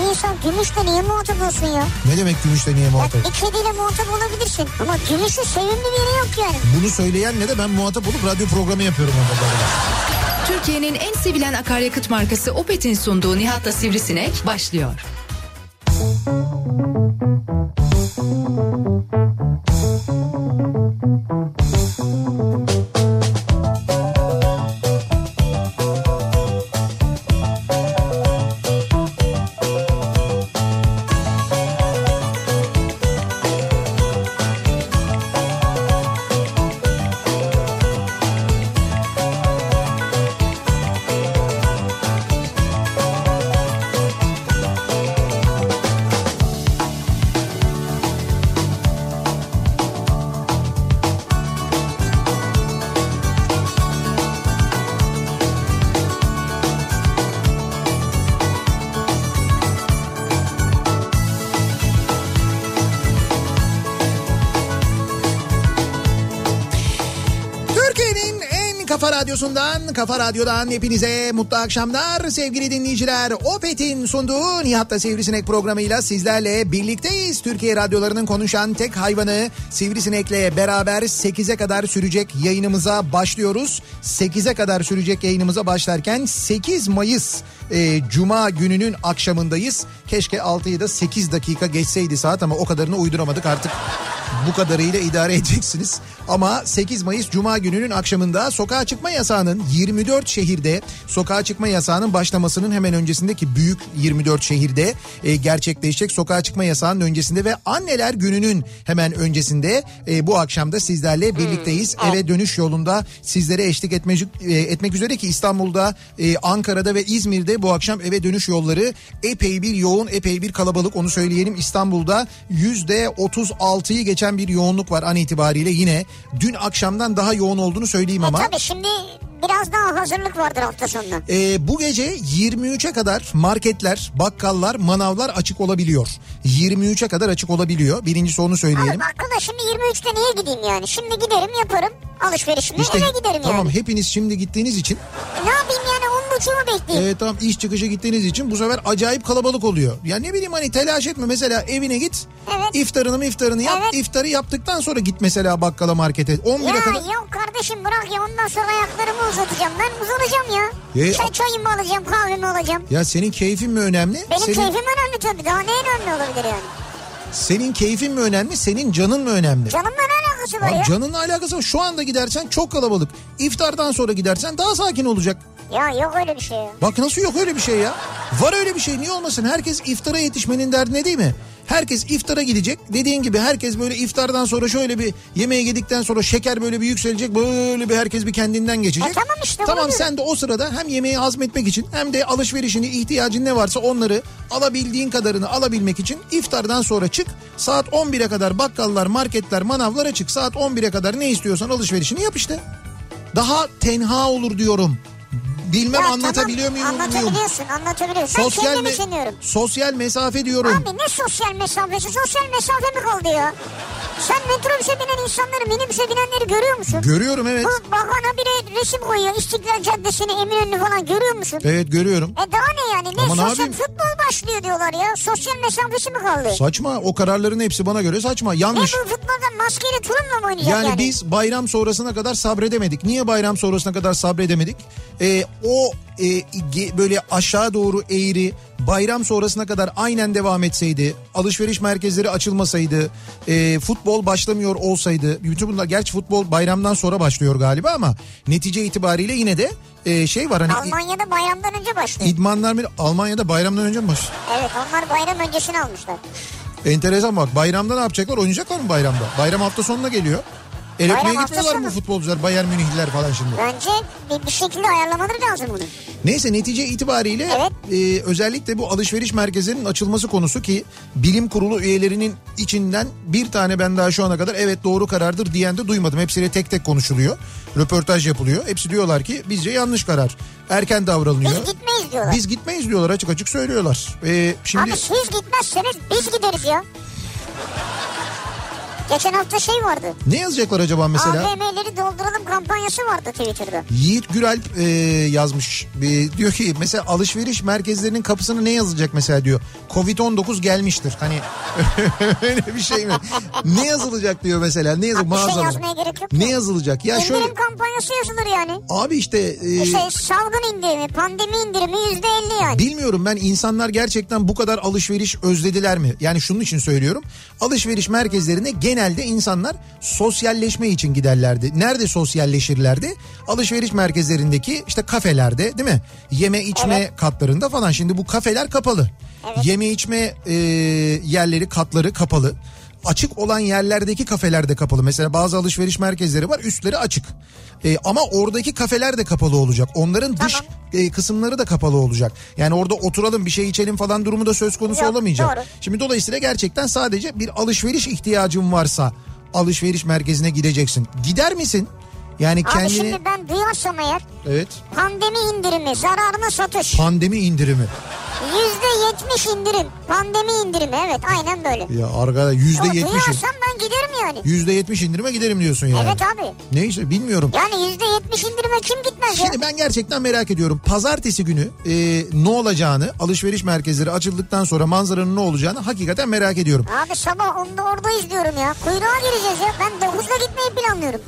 Bir insan gümüşle niye muhatap olsun ya? Ne demek gümüşle niye Ya muhatap? bir kediyle muhatap olabilirsin. Ama gümüşün sevimli bir yeri yok yani. Bunu söyleyen ne de ben muhatap olup radyo programı yapıyorum onlarla. Türkiye'nin en sevilen akaryakıt markası Opet'in sunduğu Nihat'la Sivrisinek başlıyor. Türkiye'nin radyosundan, kafa radyodan hepinize mutlu akşamlar sevgili dinleyiciler. Opet'in sunduğu Nihat'ta Sivrisinek programıyla sizlerle birlikteyiz. Türkiye radyolarının konuşan tek hayvanı Sivrisinek'le beraber 8'e kadar sürecek yayınımıza başlıyoruz. 8'e kadar sürecek yayınımıza başlarken 8 Mayıs e, Cuma gününün akşamındayız. Keşke 6'yı da 8 dakika geçseydi saat ama o kadarını uyduramadık artık. Bu kadarıyla idare edeceksiniz. Ama 8 Mayıs Cuma gününün akşamında sokağa çıkma yasağının 24 şehirde sokağa çıkma yasağının başlamasının hemen öncesindeki büyük 24 şehirde e, gerçekleşecek sokağa çıkma yasağının öncesinde ve anneler gününün hemen öncesinde e, bu akşamda sizlerle birlikteyiz. Eve dönüş yolunda sizlere eşlik etmek, e, etmek üzere ki İstanbul'da, e, Ankara'da ve İzmir'de bu akşam eve dönüş yolları epey bir yoğun, epey bir kalabalık onu söyleyelim. İstanbul'da %36'yı geçen bir yoğunluk var an itibariyle yine. Dün akşamdan daha yoğun olduğunu söyleyeyim ama. Tabii şimdi biraz daha hazırlık vardır hafta sonuna. Ee, bu gece 23'e kadar marketler, bakkallar, manavlar açık olabiliyor. 23'e kadar açık olabiliyor. Birincisi onu Abi söyleyelim. bakkala şimdi 23'te niye gideyim yani? Şimdi giderim yaparım alışverişimi İşte eve giderim tamam yani. hepiniz şimdi gittiğiniz için E, Ne yapayım yani 10.30'u bekleyeyim. e, tamam iş çıkışı gittiğiniz için bu sefer acayip kalabalık oluyor. Ya ne bileyim hani telaş etme mesela evine git. Evet. iftarını iftarını yap. Evet. İftarı yaptıktan sonra git mesela bakkala markete. 11'e Ya kadar. yok kardeşim bırak ya ondan sonra ayaklarımı uzatacağım. Ben uzanacağım ya. E, Çay çayımı alacağım kahvemi alacağım. Ya senin keyfin mi önemli? Benim senin, keyfim önemli tabii. Daha ne önemli olabilir yani? Senin keyfin mi önemli? Senin canın mı önemli? Canımla ne alakası var ya? canınla alakası var. Şu anda gidersen çok kalabalık. İftardan sonra gidersen daha sakin olacak. Ya yok öyle bir şey ya. Bak nasıl yok öyle bir şey ya. Var öyle bir şey niye olmasın? Herkes iftara yetişmenin derdine değil mi? Herkes iftara gidecek. Dediğin gibi herkes böyle iftardan sonra şöyle bir yemeğe yedikten sonra şeker böyle bir yükselecek. Böyle bir herkes bir kendinden geçecek. E tamam işte, Tamam sen de o sırada hem yemeği hazmetmek için hem de alışverişini ihtiyacın ne varsa onları alabildiğin kadarını alabilmek için iftardan sonra çık. Saat 11'e kadar bakkallar, marketler, manavlar açık. Saat 11'e kadar ne istiyorsan alışverişini yap işte. Daha tenha olur diyorum. Bilmem Ya anlatabiliyor tamam, muyum? bilmiyorum. Anlatabiliyorsun anlatabiliyorsun. Sosyal, ben me- düşünüyorum. sosyal mesafe diyorum. Abi ne sosyal mesafesi? Sosyal mesafe mi kaldı ya? Sen metrobüse binen insanları, minibüse binenleri görüyor musun? Görüyorum evet. Bu bakana biri resim koyuyor. İstiklal Caddesi'ni, Eminönü'nü falan görüyor musun? Evet görüyorum. E daha ne yani? Ne Ama ne sosyal yapayım? futbol başlıyor diyorlar ya. Sosyal mesafesi mi kaldı? Saçma o kararların hepsi bana göre saçma ne yanlış. bu futbolda maskeyle turunla mı oynayacak Yani, yani? biz bayram sonrasına kadar sabredemedik. Niye bayram sonrasına kadar sabredemedik? Ee, o e, böyle aşağı doğru eğri bayram sonrasına kadar aynen devam etseydi, alışveriş merkezleri açılmasaydı, e, futbol başlamıyor olsaydı, bütün bunlar gerçi futbol bayramdan sonra başlıyor galiba ama netice itibariyle yine de e, şey var hani Almanya'da bayramdan önce başlıyor. idmanlar mı Almanya'da bayramdan önce mi baş? Evet onlar bayram öncesini almışlar. Enteresan bak bayramda ne yapacaklar? Oynayacaklar mı bayramda? Bayram hafta sonuna geliyor. El Bayram öpmeye hafta gitmiyorlar mı futbolcular Bayern Münihliler falan şimdi? Bence bir, bir şekilde ayarlamaları lazım bunu. Neyse netice itibariyle Evet. e, özellikle bu alışveriş merkezlerinin açılması konusu ki bilim kurulu üyelerinin içinden bir tane ben daha şu ana kadar evet doğru karardır diyen de duymadım. Hepsiyle tek tek konuşuluyor. Röportaj yapılıyor. Hepsi diyorlar ki bizce yanlış karar. Erken davranılıyor. Biz gitmeyiz diyorlar. Biz gitmeyiz diyorlar açık açık söylüyorlar. E, şimdi Abi siz gitmezseniz biz gideriz ya. Geçen hafta şey vardı. ne yazacaklar acaba mesela? AVM'leri dolduralım kampanyası vardı Twitter'da. Yiğit Güralp e, yazmış. E, diyor ki mesela alışveriş merkezlerinin kapısına ne yazılacak mesela diyor. Covid-19 gelmiştir. Hani öyle bir şey mi? ne yazılacak diyor mesela. Ne yazılacak? Abi şey yazmaya gerek yok. Ne ki. yazılacak? Ya İndirim şöyle kampanyası yazılır yani. abi işte e, İşte salgın indirimi, pandemi indirimi yüzde elli yani. Bilmiyorum ben insanlar gerçekten bu kadar alışveriş özlediler mi? Yani şunun için söylüyorum. Alışveriş merkezlerine genelde insanlar sosyalleşme için giderlerdi. Nerede sosyalleşirlerdi? Alışveriş merkezlerindeki işte kafelerde değil mi? Yeme içme Evet. katlarında falan. Şimdi bu kafeler kapalı. Yeme içme e, yerleri katları kapalı. Açık olan yerlerdeki kafeler de kapalı. Mesela bazı alışveriş merkezleri var üstleri açık. E, ama oradaki kafeler de kapalı olacak. Onların dış Tamam. e, kısımları da kapalı olacak. Yani orada oturalım bir şey içelim falan durumu da söz konusu Yok, olamayacak. doğru. Şimdi dolayısıyla gerçekten sadece bir alışveriş ihtiyacın varsa alışveriş merkezine gideceksin. Gider misin? Yani Abi kendini şimdi ben duyarsam eğer evet pandemi indirimi, zararına satış, pandemi indirimi. Yüzde yetmiş indirim, pandemi indirimi evet aynen böyle. Ya arkada yüzde O yetmiş duyarsam ben giderim yani. yüzde yetmiş indirime giderim diyorsun yani. Evet abi. Neyse bilmiyorum. Yani yüzde yetmiş indirime kim gitmez ya? Şimdi ben gerçekten merak ediyorum. Pazartesi günü e, ne olacağını, alışveriş merkezleri açıldıktan sonra manzaranın ne olacağını hakikaten merak ediyorum. Abi sabah onda oradayız diyorum ya. Kuyruğa gireceğiz ya. Ben 9'da gitmeyi planlıyorum.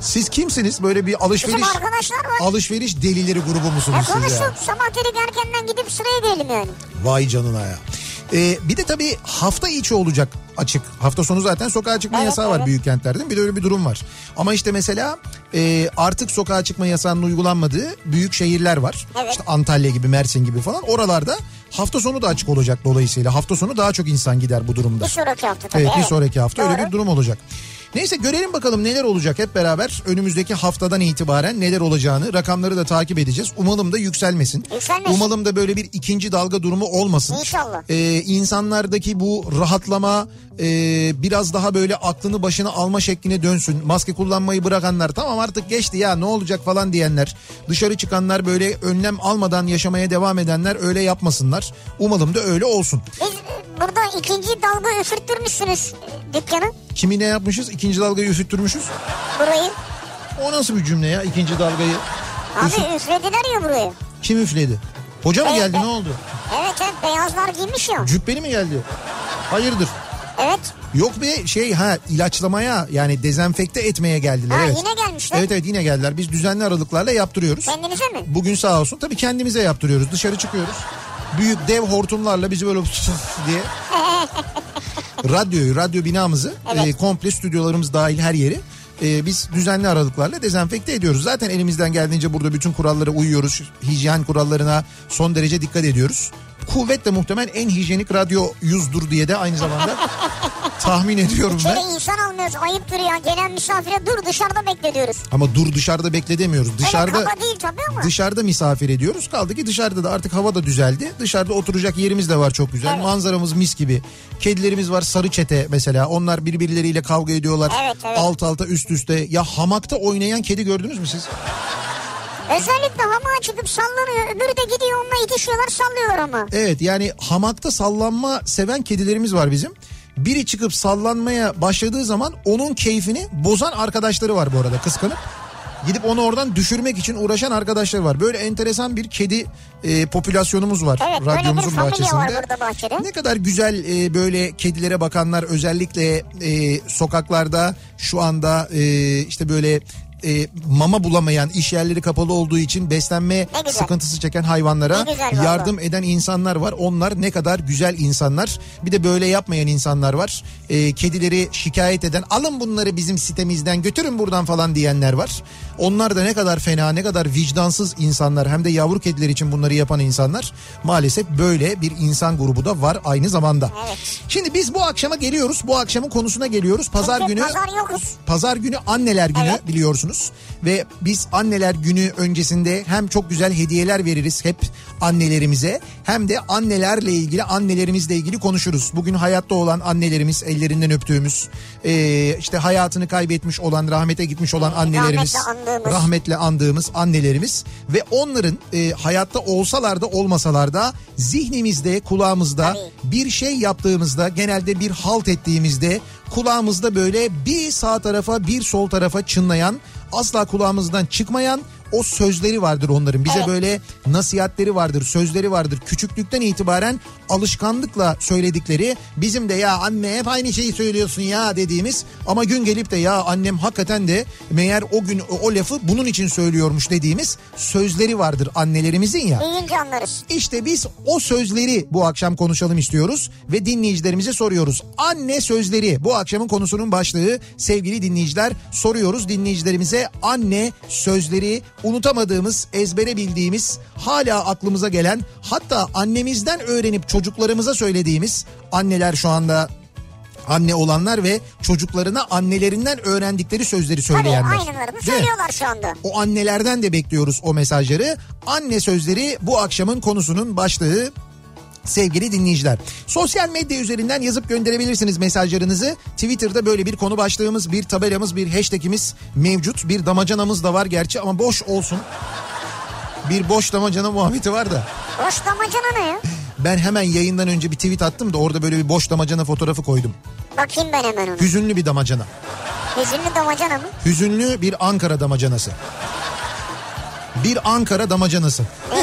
Ya. Siz kimsiniz? Böyle bir alışveriş Bizim arkadaşlar var. alışveriş delileri grubu Ya musunuz siz konuştuk. ya? Sabah dedik erkenden gidip sıraya girelim yani. Vay canına ya. Ee, bir de tabii hafta içi olacak açık. Hafta sonu zaten sokağa çıkma Evet, yasağı var evet. büyük kentlerde. Bir de öyle bir durum var. Ama işte mesela e, artık sokağa çıkma yasağının uygulanmadığı büyük şehirler var. Evet. İşte Antalya gibi, Mersin gibi falan. Oralarda hafta sonu da açık olacak dolayısıyla. Hafta sonu daha çok insan gider bu durumda. Bir sonraki hafta tabii. Evet, bir sonraki hafta öyle Doğru. bir durum olacak. Neyse görelim bakalım neler olacak hep beraber önümüzdeki haftadan itibaren neler olacağını rakamları da takip edeceğiz. Umalım da yükselmesin. Yükselmesin. Umalım da böyle bir ikinci dalga durumu olmasın. İnşallah. Ee, insanlardaki bu rahatlama e, biraz daha böyle aklını başına alma şekline dönsün. Maske kullanmayı bırakanlar tamam artık geçti ya ne olacak falan diyenler. Dışarı çıkanlar böyle önlem almadan yaşamaya devam edenler öyle yapmasınlar. Umalım da öyle olsun. Biz burada ikinci dalga üfürttürmüşsünüz dükkanı. Kimi ne yapmışız? İkinci dalgayı üfüttürmüşüz. Burayı. O nasıl bir cümle ya ikinci dalgayı? Abi üflediler ya burayı. Kim üfledi? Hoca mı geldi ne oldu? Evet evet beyazlar giymiş ya. Cübbeli mi geldi? Hayırdır? Evet. Yok be şey ha ilaçlamaya yani dezenfekte etmeye geldiler. Ha, evet. yine gelmişler. Evet evet yine geldiler. Biz düzenli aralıklarla yaptırıyoruz. Kendinize mi? Bugün sağ olsun tabii kendimize yaptırıyoruz. Dışarı çıkıyoruz. Büyük dev hortumlarla bizi böyle diye radyoyu, radyo binamızı Evet. e, komple stüdyolarımız dahil her yeri e, biz düzenli aralıklarla dezenfekte ediyoruz. Zaten elimizden geldiğince burada bütün kurallara uyuyoruz. Hijyen kurallarına son derece dikkat ediyoruz. Kuvvetle muhtemel en hijyenik radyo yüzdür diye de aynı zamanda tahmin ediyorum ben. İçeri insan almıyoruz ayıptır ya. Gelen misafire dur dışarıda bekle diyoruz. Ama dur dışarıda bekle demiyoruz. Dışarıda Evet kaba değil tabii ama. dışarıda misafir ediyoruz. Kaldı ki dışarıda da artık hava da düzeldi. Dışarıda oturacak yerimiz de var çok güzel. Evet. Manzaramız mis gibi. Kedilerimiz var sarı çete mesela. Onlar birbirleriyle kavga ediyorlar. Evet, evet. Alt alta üst üste. Ya hamakta oynayan kedi gördünüz mü siz? Özellikle hamağa çıkıp sallanıyor. Öbürü de gidiyor onunla itişiyorlar sallıyor ama. Evet yani hamakta sallanma seven kedilerimiz var bizim. Biri çıkıp sallanmaya başladığı zaman onun keyfini bozan arkadaşları var bu arada kıskanıp. Gidip onu oradan düşürmek için uğraşan arkadaşlar var. Böyle enteresan bir kedi e, popülasyonumuz var Evet radyomuzun bahçesinde. var bahçede. Ne kadar güzel e, böyle kedilere bakanlar özellikle e, sokaklarda şu anda e, işte böyle e, mama bulamayan iş yerleri kapalı olduğu için beslenme sıkıntısı çeken hayvanlara yardım eden insanlar var. Onlar ne kadar güzel insanlar. Bir de böyle yapmayan insanlar var. E, kedileri şikayet eden alın bunları bizim sitemizden götürün buradan falan diyenler var. Onlar da ne kadar fena ne kadar vicdansız insanlar hem de yavru kediler için bunları yapan insanlar. Maalesef böyle bir insan grubu da var aynı zamanda. Evet. Şimdi biz bu akşama geliyoruz. Bu akşamın konusuna geliyoruz. Pazar Çünkü günü Pazar yokuz. Pazar günü anneler günü Evet. biliyorsunuz ve biz anneler günü öncesinde hem çok güzel hediyeler veririz hep annelerimize hem de annelerle ilgili annelerimizle ilgili konuşuruz. Bugün hayatta olan annelerimiz ellerinden öptüğümüz e, işte hayatını kaybetmiş olan rahmete gitmiş olan annelerimiz Rahmetle andığımız. rahmetle andığımız annelerimiz ve onların e, hayatta olsalar da olmasalar da zihnimizde kulağımızda Tabii. bir şey yaptığımızda genelde bir halt ettiğimizde kulağımızda böyle bir sağ tarafa bir sol tarafa çınlayan asla kulağımızdan çıkmayan o sözleri vardır onların. Bize Evet. böyle nasihatleri vardır, sözleri vardır. Küçüklükten itibaren alışkanlıkla söyledikleri bizim de ya anne hep aynı şeyi söylüyorsun ya dediğimiz ama gün gelip de ya annem hakikaten de meğer o gün o, o lafı bunun için söylüyormuş dediğimiz sözleri vardır annelerimizin ya. Büyüyünce anlarız. İşte biz o sözleri bu akşam konuşalım istiyoruz ve dinleyicilerimize soruyoruz. Anne sözleri bu akşamın konusunun başlığı sevgili dinleyiciler soruyoruz dinleyicilerimize anne sözleri unutamadığımız ezbere bildiğimiz hala aklımıza gelen hatta annemizden öğrenip çocuklarımıza söylediğimiz anneler şu anda anne olanlar ve çocuklarına annelerinden öğrendikleri sözleri Tabii söyleyenler. aynılarını Değil mi? söylüyorlar şu anda. O annelerden de bekliyoruz o mesajları. Anne sözleri bu akşamın konusunun başlığı sevgili dinleyiciler. Sosyal medya üzerinden yazıp gönderebilirsiniz mesajlarınızı. Twitter'da böyle bir konu başlığımız, bir tabelamız, bir hashtagimiz mevcut. Bir damacanamız da var gerçi ama boş olsun. Bir boş damacana muhabbeti var da. Boş damacana ne ya? Ben hemen yayından önce bir tweet attım da orada böyle bir boş damacana fotoğrafı koydum. Bakayım ben hemen onu. Hüzünlü bir damacana. Hüzünlü damacana mı? Hüzünlü bir Ankara damacanası. Bir Ankara damacanası.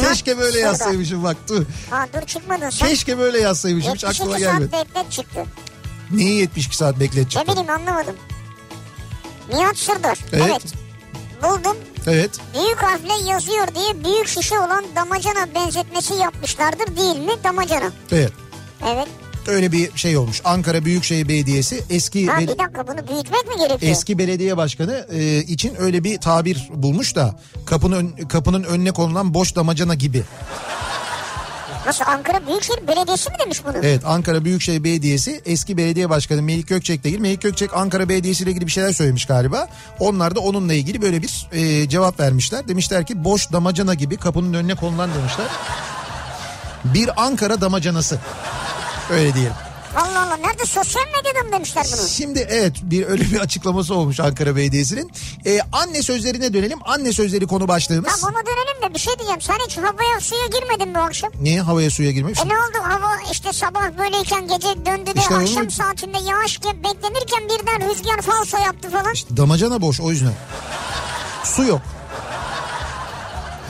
Keşke böyle yazsaymışım bak dur. Ha dur çıkmadın sen. Keşke böyle yazsaymışım hiç 72 aklıma saat gelmedi. beklet çıktı. Neyi 72 saat Ne bekletecek? bileyim anlamadım. Nihat Sırdar. Evet. Evet. Buldum. Evet. Büyük harfle yazıyor diye büyük şişe olan damacana benzetmesi yapmışlardır değil mi damacana? Evet. Evet. Öyle bir şey olmuş. Ankara Büyükşehir Belediyesi eski Ha bir dakika bunu büyütmek mi gerekiyor? eski belediye başkanı e, için öyle bir tabir bulmuş da kapının kapının önüne konulan boş damacana gibi. Nasıl Ankara Büyükşehir Belediyesi mi demiş bunu? Evet Ankara Büyükşehir Belediyesi eski belediye başkanı Melik Gökçek değil. Melik Gökçek Ankara Belediyesi ile ilgili bir şeyler söylemiş galiba. Onlar da onunla ilgili böyle bir e, cevap vermişler. Demişler ki boş damacana gibi kapının önüne konulan demişler. Bir Ankara damacanası. Öyle diyelim. Allah Allah nerede sosyal medyada mı demişler bunu? Şimdi evet bir öyle bir açıklaması olmuş Ankara Belediyesi'nin. Ee, anne sözlerine dönelim. Anne sözleri konu başlığımız. Tamam ona dönelim de bir şey diyeceğim. Sen hiç havaya suya girmedin bu akşam? Niye havaya suya girmemiş? E ne oldu hava işte sabah böyleyken gece döndü de İşte akşam onu- saatinde yağış beklenirken birden rüzgar falso yaptı falan. Damacana boş o yüzden. Su yok.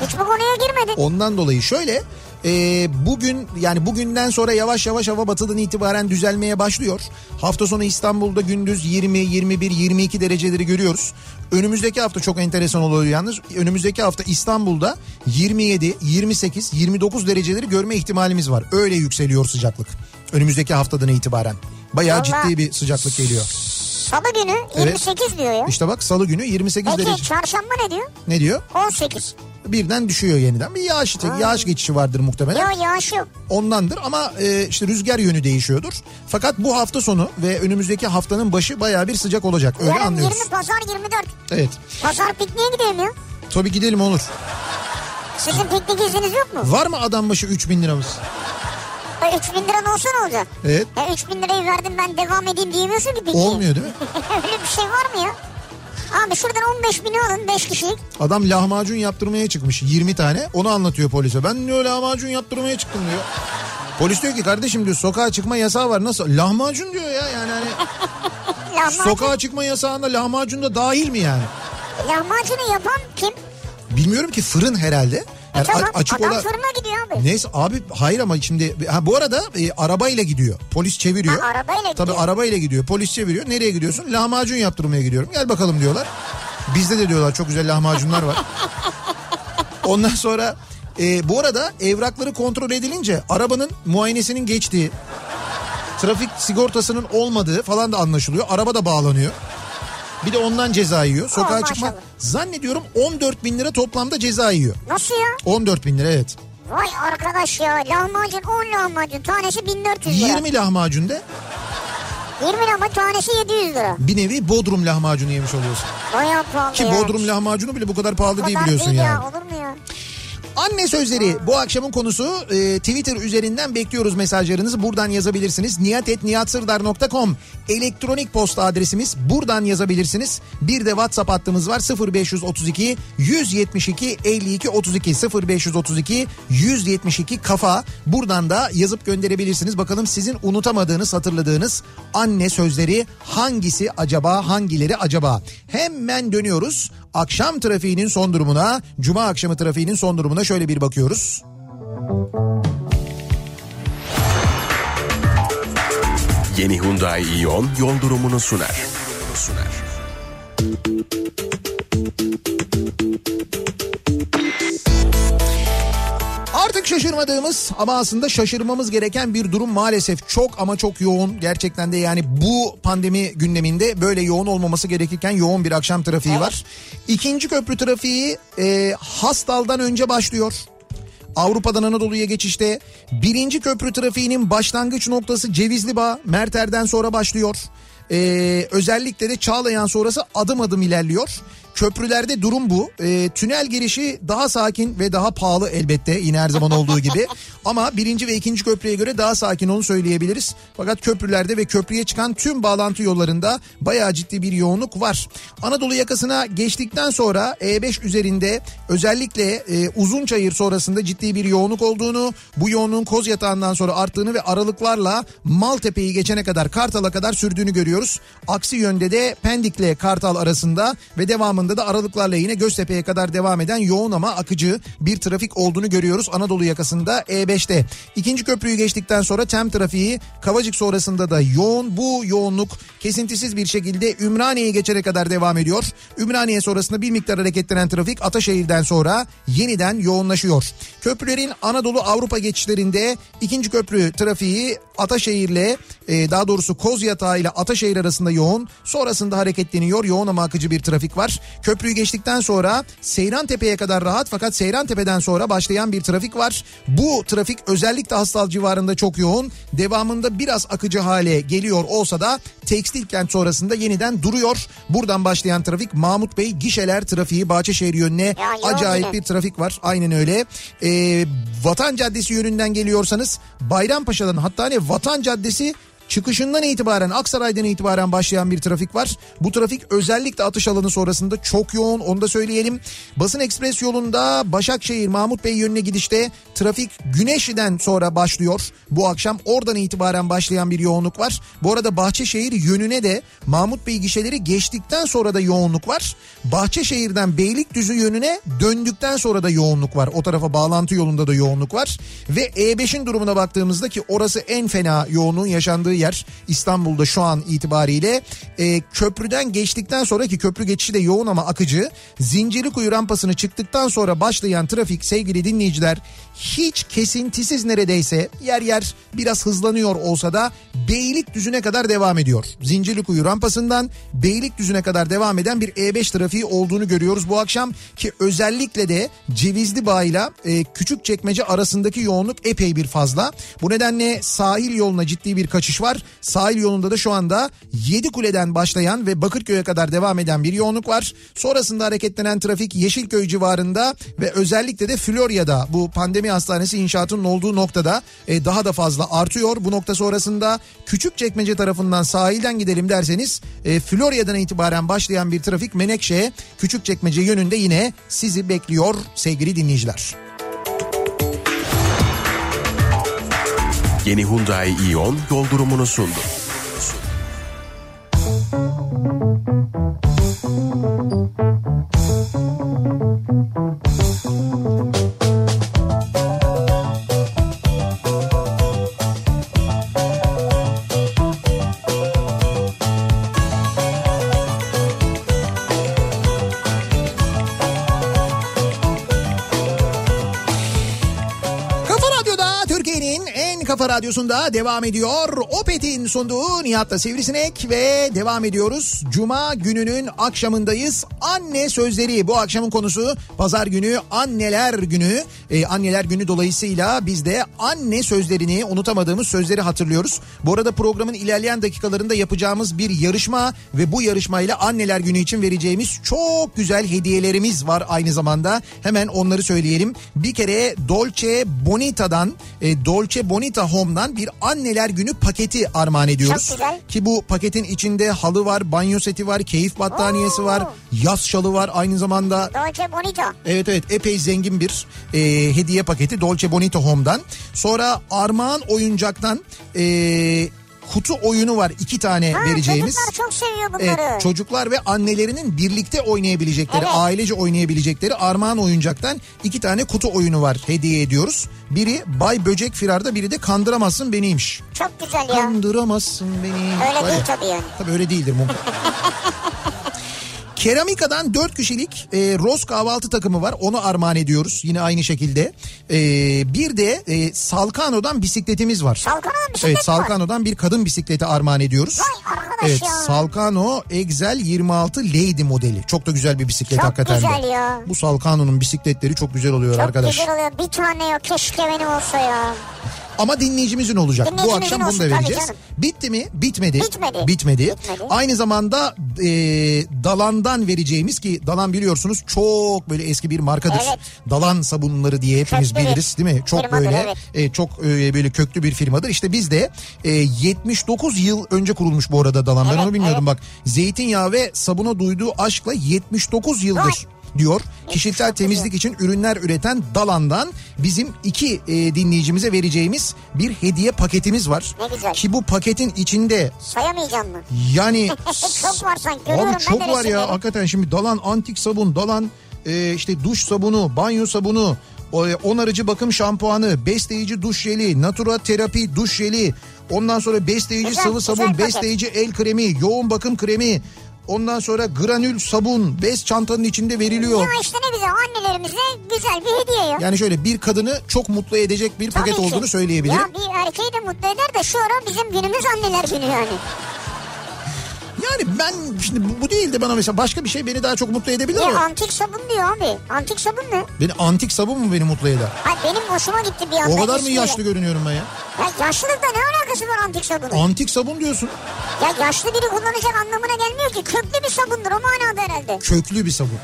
Hiç bu konuya girmedin. Ondan dolayı şöyle e, bugün yani bugünden sonra yavaş yavaş hava batıdan itibaren düzelmeye başlıyor. Hafta sonu İstanbul'da gündüz 20, 21, 22 dereceleri görüyoruz. Önümüzdeki hafta çok enteresan oluyor yalnız. Önümüzdeki hafta İstanbul'da 27, 28, 29 dereceleri görme ihtimalimiz var. Öyle yükseliyor sıcaklık. Önümüzdeki haftadan itibaren. Bayağı Vallahi- ciddi bir sıcaklık geliyor. Salı günü 28 diyor ya. İşte bak salı günü 28 Peki derece. çarşamba ne diyor? Ne diyor? 18. Birden düşüyor yeniden. Bir yağış, yağış geçişi vardır muhtemelen. Yok yağış yok. ondandır ama e, işte rüzgar yönü değişiyordur. Fakat bu hafta sonu ve önümüzdeki haftanın başı bayağı bir sıcak olacak. Öyle Yarın anlıyoruz. 20 pazar 24. Evet. Pazar pikniğe gidelim ya. Tabii gidelim olur. Sizin piknik izniniz yok mu? Var mı adam başı 3000 liramız? E, 3 bin liran olsa ne olacak? Evet. E, 3 bin lirayı verdim ben devam edeyim diyemiyorsun ki pikniğe. Olmuyor değil mi? Öyle bir şey var mı ya? Abi şuradan 15 bini alın 5 kişilik. Adam lahmacun yaptırmaya çıkmış 20 tane. Onu anlatıyor polise. Ben diyor lahmacun yaptırmaya çıktım diyor. Polis diyor ki kardeşim diyor sokağa çıkma yasağı var. Nasıl? Lahmacun diyor ya yani hani sokağa çıkma yasağında lahmacun da dahil mi yani? lahmacunu yapan kim? Bilmiyorum ki fırın herhalde. Yani tamam a- açık adam ola- fırına gidiyor abi. Neyse abi hayır ama şimdi ha, bu arada e, arabayla gidiyor. Polis çeviriyor. Ha, arabayla Tabii gidiyor. arabayla gidiyor. Polis çeviriyor. Nereye gidiyorsun? Lahmacun yaptırmaya gidiyorum. Gel bakalım diyorlar. Bizde de diyorlar çok güzel lahmacunlar var. Ondan sonra e, bu arada evrakları kontrol edilince arabanın muayenesinin geçtiği, trafik sigortasının olmadığı falan da anlaşılıyor. Araba da bağlanıyor. Bir de ondan ceza yiyor. Sokağa Oh, çıkma. maşallah. Zannediyorum 14 bin lira toplamda ceza yiyor. Nasıl ya? 14 bin lira evet. Vay arkadaş ya lahmacun 10 lahmacun tanesi 1400 lira. 20 lahmacun de 20 lahmacun tanesi 700 lira. bir nevi Bodrum lahmacunu yemiş oluyorsun. Bayağı pahalı Ki ya. Bodrum lahmacunu bile bu kadar pahalı O değil kadar biliyorsun değil yani. ya olur mu ya? Anne sözleri bu akşamın konusu e, Twitter üzerinden bekliyoruz mesajlarınızı buradan yazabilirsiniz. niyatetniyatsırdar.com elektronik posta adresimiz buradan yazabilirsiniz. Bir de WhatsApp hattımız var 0532 172 52 32 0532 172 kafa buradan da yazıp gönderebilirsiniz. Bakalım sizin unutamadığınız hatırladığınız anne sözleri hangisi acaba hangileri acaba? Hemen dönüyoruz. Akşam trafiğinin son durumuna, cuma akşamı trafiğinin son durumuna şöyle bir bakıyoruz. Yeni Hyundai Ion yol durumunu sunar. sunar. Şaşırmadığımız ama aslında şaşırmamız gereken bir durum maalesef çok ama çok yoğun. Gerçekten de yani bu pandemi gündeminde böyle yoğun olmaması gerekirken yoğun bir akşam trafiği var. İkinci köprü trafiği e, Hastal'dan önce başlıyor. Avrupa'dan Anadolu'ya geçişte birinci köprü trafiğinin başlangıç noktası Cevizli Bağ Merter'den sonra başlıyor. Ee, özellikle de Çağlayan sonrası adım adım ilerliyor. Köprülerde durum bu. Ee, tünel girişi daha sakin ve daha pahalı elbette yine her zaman olduğu gibi. Ama birinci ve ikinci köprüye göre daha sakin onu söyleyebiliriz. Fakat köprülerde ve köprüye çıkan tüm bağlantı yollarında bayağı ciddi bir yoğunluk var. Anadolu yakasına geçtikten sonra E5 üzerinde özellikle e, Uzunçayır sonrasında ciddi bir yoğunluk olduğunu, bu yoğunluğun koz yatağından sonra arttığını ve aralıklarla Maltepe'yi geçene kadar Kartal'a kadar sürdüğünü görüyoruz. Aksi yönde de Pendik'le Kartal arasında ve devamında da aralıklarla yine Göztepe'ye kadar devam eden yoğun ama akıcı bir trafik olduğunu görüyoruz Anadolu yakasında E5'te. İkinci köprüyü geçtikten sonra tem trafiği Kavacık sonrasında da yoğun. Bu yoğunluk kesintisiz bir şekilde Ümraniye'ye geçene kadar devam ediyor. Ümraniye sonrasında bir miktar hareketlenen trafik Ataşehir'den sonra yeniden yoğunlaşıyor. Köprülerin Anadolu Avrupa geçişlerinde ikinci köprü trafiği Ataşehir'le e, daha doğrusu Kozyatağı ile Ataşehir arasında yoğun. Sonrasında hareketleniyor. Yoğun ama akıcı bir trafik var. Köprüyü geçtikten sonra Seyrantepe'ye kadar rahat fakat Seyrantepe'den sonra başlayan bir trafik var. Bu trafik özellikle Hastal civarında çok yoğun. Devamında biraz akıcı hale geliyor olsa da tekstil kent sonrasında yeniden duruyor. Buradan başlayan trafik Mahmut Bey gişeler trafiği Bahçeşehir yönüne acayip bir trafik var. Aynen öyle. Ee, Vatan Caddesi yönünden geliyorsanız Bayrampaşa'dan hatta hani Vatan Caddesi çıkışından itibaren Aksaray'dan itibaren başlayan bir trafik var. Bu trafik özellikle atış alanı sonrasında çok yoğun onu da söyleyelim. Basın Ekspres yolunda Başakşehir Mahmut Bey yönüne gidişte trafik Güneşli'den sonra başlıyor. Bu akşam oradan itibaren başlayan bir yoğunluk var. Bu arada Bahçeşehir yönüne de Mahmut Bey gişeleri geçtikten sonra da yoğunluk var. Bahçeşehir'den Beylikdüzü yönüne döndükten sonra da yoğunluk var. O tarafa bağlantı yolunda da yoğunluk var. Ve E5'in durumuna baktığımızda ki orası en fena yoğunluğun yaşandığı yer İstanbul'da şu an itibariyle e, köprüden geçtikten sonraki köprü geçişi de yoğun ama akıcı. Zincirlikuyu rampasını çıktıktan sonra başlayan trafik sevgili dinleyiciler hiç kesintisiz neredeyse yer yer biraz hızlanıyor olsa da Beylikdüzü'ne kadar devam ediyor. Zincirlikuyu rampasından Beylikdüzü'ne kadar devam eden bir E5 trafiği olduğunu görüyoruz bu akşam ki özellikle de Cevizli Bağ ile e, Küçükçekmece arasındaki yoğunluk epey bir fazla. Bu nedenle sahil yoluna ciddi bir kaçış var. Sahil yolunda da şu anda Yedikule'den başlayan ve Bakırköy'e kadar devam eden bir yoğunluk var. Sonrasında hareketlenen trafik Yeşilköy civarında ve özellikle de Florya'da bu pandemi hastanesi inşaatının olduğu noktada e, daha da fazla artıyor. Bu nokta sonrasında Küçükçekmece tarafından sahilden gidelim derseniz e, Florya'dan itibaren başlayan bir trafik Menekşe Küçükçekmece yönünde yine sizi bekliyor sevgili dinleyiciler. Yeni Hyundai Ion yol durumunu sundu. Devam ediyor. Opet'in sunduğu Nihat'la Sivrisinek ve devam ediyoruz. Cuma gününün akşamındayız. Anne sözleri bu akşamın konusu. Pazar günü anneler günü. Ee, anneler günü dolayısıyla biz de anne sözlerini unutamadığımız sözleri hatırlıyoruz. Bu arada programın ilerleyen dakikalarında yapacağımız bir yarışma ve bu yarışmayla anneler günü için vereceğimiz çok güzel hediyelerimiz var aynı zamanda. Hemen onları söyleyelim. Bir kere Dolce Bonita'dan e, Dolce Bonita Home'dan bir anneler günü paketi armağan ediyoruz. Ki bu paketin içinde halı var, banyo seti var, keyif battaniyesi Oo. var, yaz şalı var aynı zamanda. Dolce Bonito. Evet evet epey zengin bir e, hediye paketi Dolce Bonito Home'dan. Sonra Armağan Oyuncak'tan e, kutu oyunu var iki tane Ha, vereceğimiz. Çocuklar çok seviyor bunları. Evet, çocuklar ve annelerinin birlikte oynayabilecekleri, Evet. ailece oynayabilecekleri Armağan Oyuncak'tan iki tane kutu oyunu var hediye ediyoruz. Biri Bay Böcek Firar'da biri de Kandıramazsın Beni'ymiş. Çok güzel ya. Kandıramazsın beni. Öyle Var değil tabii yani. Tabii öyle değildir. Keramika'dan 4 kişilik e, roz kahvaltı takımı var. Onu armağan ediyoruz yine aynı şekilde. E, bir de e, Salkano'dan bisikletimiz var. Salkano'dan bisiklet Evet mi var? Salkano'dan bir kadın bisikleti armağan ediyoruz. Vay arkadaş evet ya. Salkano Excel 26 Lady modeli. Çok da güzel bir bisiklet Çok hakikaten de. güzel ya. Bu Salkano'nun bisikletleri çok güzel oluyor Çok arkadaş. güzel oluyor. Bir tane yok. Keşke benim olsa ya. Ama dinleyicimizin olacak. Bu akşam bunu da vereceğiz. canım. Bitti mi? Bitmedi. Bitmedi. Bitmedi. Bitmedi. Aynı zamanda e, Dalan'dan vereceğimiz ki Dalan biliyorsunuz çok böyle eski bir markadır. Evet. Dalan sabunları diye hepimiz Köklü biliriz değil mi? Çok firmadır, böyle evet. e, çok e, böyle köklü bir firmadır. İşte biz de e, 79 yıl önce kurulmuş bu arada Dalan. ben Evet, onu bilmiyordum evet. bak. Zeytinyağı ve sabuna duyduğu aşkla 79 yıldır Vay. Diyor. Kişisel temizlik için ürünler üreten Dalan'dan bizim iki e, dinleyicimize vereceğimiz bir hediye paketimiz var. Ne güzel. Ki bu paketin içinde Sayamayacağım mı? yani çok var sanki. Görüyorum Abi çok var ya hakikaten şimdi Dalan antik sabun, Dalan e, işte duş sabunu, banyo sabunu, e, onarıcı bakım şampuanı, besleyici duş jeli, natura terapi duş jeli, ondan sonra besleyici Güzel, sıvı güzel sabun, paket. besleyici el kremi, yoğun bakım kremi, ondan sonra granül sabun, bez çantanın içinde veriliyor. Ya işte ne güzel annelerimize güzel bir hediye ya. Yani şöyle bir kadını çok mutlu edecek bir paket Tabii ki. olduğunu söyleyebilirim. Ya bir erkeği de mutlu eder de şu ara bizim günümüz anneler günü yani. Yani ben şimdi bu, değil de bana mesela başka bir şey beni daha çok mutlu edebilir Ya ama antik sabun diyor abi. Antik sabun ne? beni antik sabun mu beni mutlu eder? Hayır benim hoşuma gitti bir anda. O kadar mı yaşlı görünüyorum ben ya? Ya yaşlılıkla ne alakası var antik sabunun? Antik sabun diyorsun. Ya yaşlı biri kullanacak anlamına gelmiyor ki. Köklü bir sabundur o manada herhalde. Köklü bir sabun.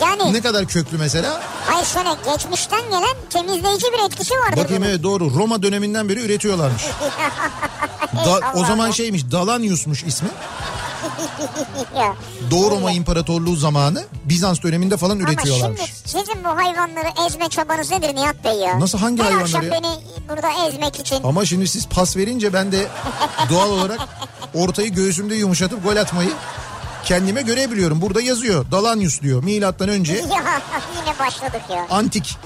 Yani Ne kadar köklü mesela? hayır şöyle geçmişten gelen temizleyici bir etkisi vardır. Bakayım bunun. evet doğru. Roma döneminden beri üretiyorlarmış. Da, o zaman şeymiş Dalanius'muş ismi. Doğu Roma İmparatorluğu zamanı Bizans döneminde falan Ama üretiyorlarmış. şimdi sizin bu hayvanları ezme çabanız nedir Nihat Bey ya? Nasıl, hangi Her hayvanları akşam ya? beni burada ezmek için. Ama şimdi siz pas verince ben de doğal olarak ortayı göğsümde yumuşatıp gol atmayı kendime görebiliyorum. Burada yazıyor. Dalanius diyor. Milattan önce Ya yine başladık ya. antik.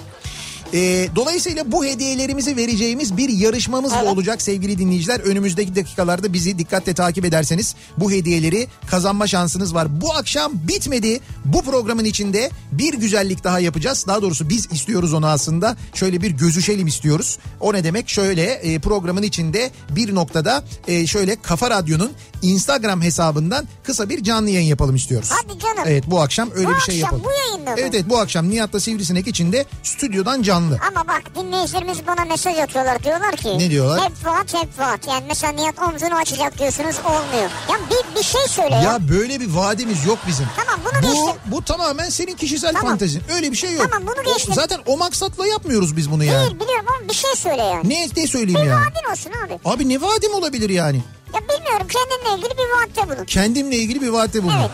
Ee, dolayısıyla bu hediyelerimizi vereceğimiz bir yarışmamız da Evet. olacak sevgili dinleyiciler. Önümüzdeki dakikalarda bizi dikkatle takip ederseniz bu hediyeleri kazanma şansınız var. Bu akşam bitmedi. Bu programın içinde bir güzellik daha yapacağız. Daha doğrusu biz istiyoruz onu aslında. Şöyle bir gözüşelim istiyoruz. O ne demek? Şöyle e, programın içinde bir noktada e, şöyle Kafa Radyo'nun Instagram hesabından kısa bir canlı yayın yapalım istiyoruz. Hadi canım. Evet bu akşam öyle Bu bir şey akşam yapalım. bu yayında mı? Evet evet bu akşam Nihat'la Sivrisinek içinde stüdyodan canlı. Ama bak dinleyicilerimiz bana mesaj atıyorlar. Diyorlar ki. Ne diyorlar? Hep Fuat hep Fuat. Yani mesela Nihat omzunu açacak diyorsunuz olmuyor. Ya bir, bir şey söyle ya. Ya böyle bir vaadimiz yok bizim. Tamam, bunu bu, geçtim. Bu tamamen senin kişisel Tamam. fantezin. Öyle bir şey yok. Tamam, bunu O- geçtim. zaten o maksatla yapmıyoruz biz bunu yani. Değil biliyorum ama bir şey söyle yani. Ne, ne söyleyeyim Bir yani? vaadin olsun abi. Abi ne vaadim olabilir yani? Ya bilmiyorum kendinle ilgili bir vaatte bulun. Kendimle ilgili bir vaatte bulun. Evet.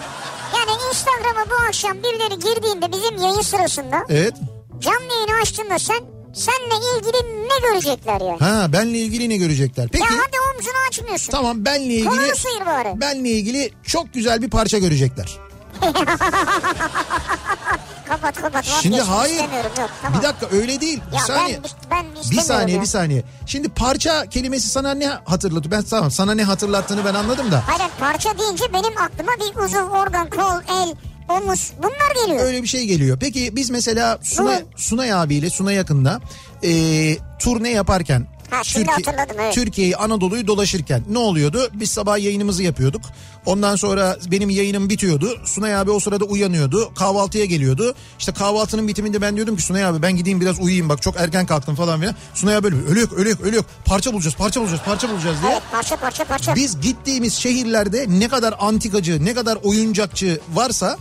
Yani Instagram'a bu akşam birileri girdiğinde bizim yayın sırasında Evet. Canlı yayını açtığında sen senle ilgili ne görecekler yani? Ha benle ilgili ne görecekler? Peki Ya hadi omzunu açmıyorsun. tamam benle ilgili Kolunu sıyır bari. benle ilgili çok güzel bir parça görecekler. Kapat kapat. Şimdi hayır. Yok, tamam. Bir dakika öyle değil. Bir Ya saniye. ben, ben Bir saniye ya. bir saniye. Şimdi parça kelimesi sana ne hatırlatıyor? Ben tamam sana ne hatırlattığını ben anladım da. Hayır parça deyince benim aklıma bir uzuv, organ, kol, el, omuz bunlar geliyor. Öyle bir şey geliyor. Peki biz mesela Sunay, Sunay abiyle Sunay yakında e, turne yaparken Ha, hatırladım, evet. Türkiye'yi Anadolu'yu dolaşırken ne oluyordu? Biz sabah yayınımızı yapıyorduk. Ondan sonra benim yayınım bitiyordu. Sunay abi o sırada uyanıyordu. Kahvaltıya geliyordu. İşte kahvaltının bitiminde ben diyordum ki Sunay abi ben gideyim biraz uyuyayım bak çok erken kalktım falan filan. Sunay abi böyle ölüyor ölüyor ölüyor parça bulacağız parça bulacağız parça bulacağız diye. Evet parça parça parça. Biz gittiğimiz şehirlerde ne kadar antikacı, ne kadar oyuncakçı varsa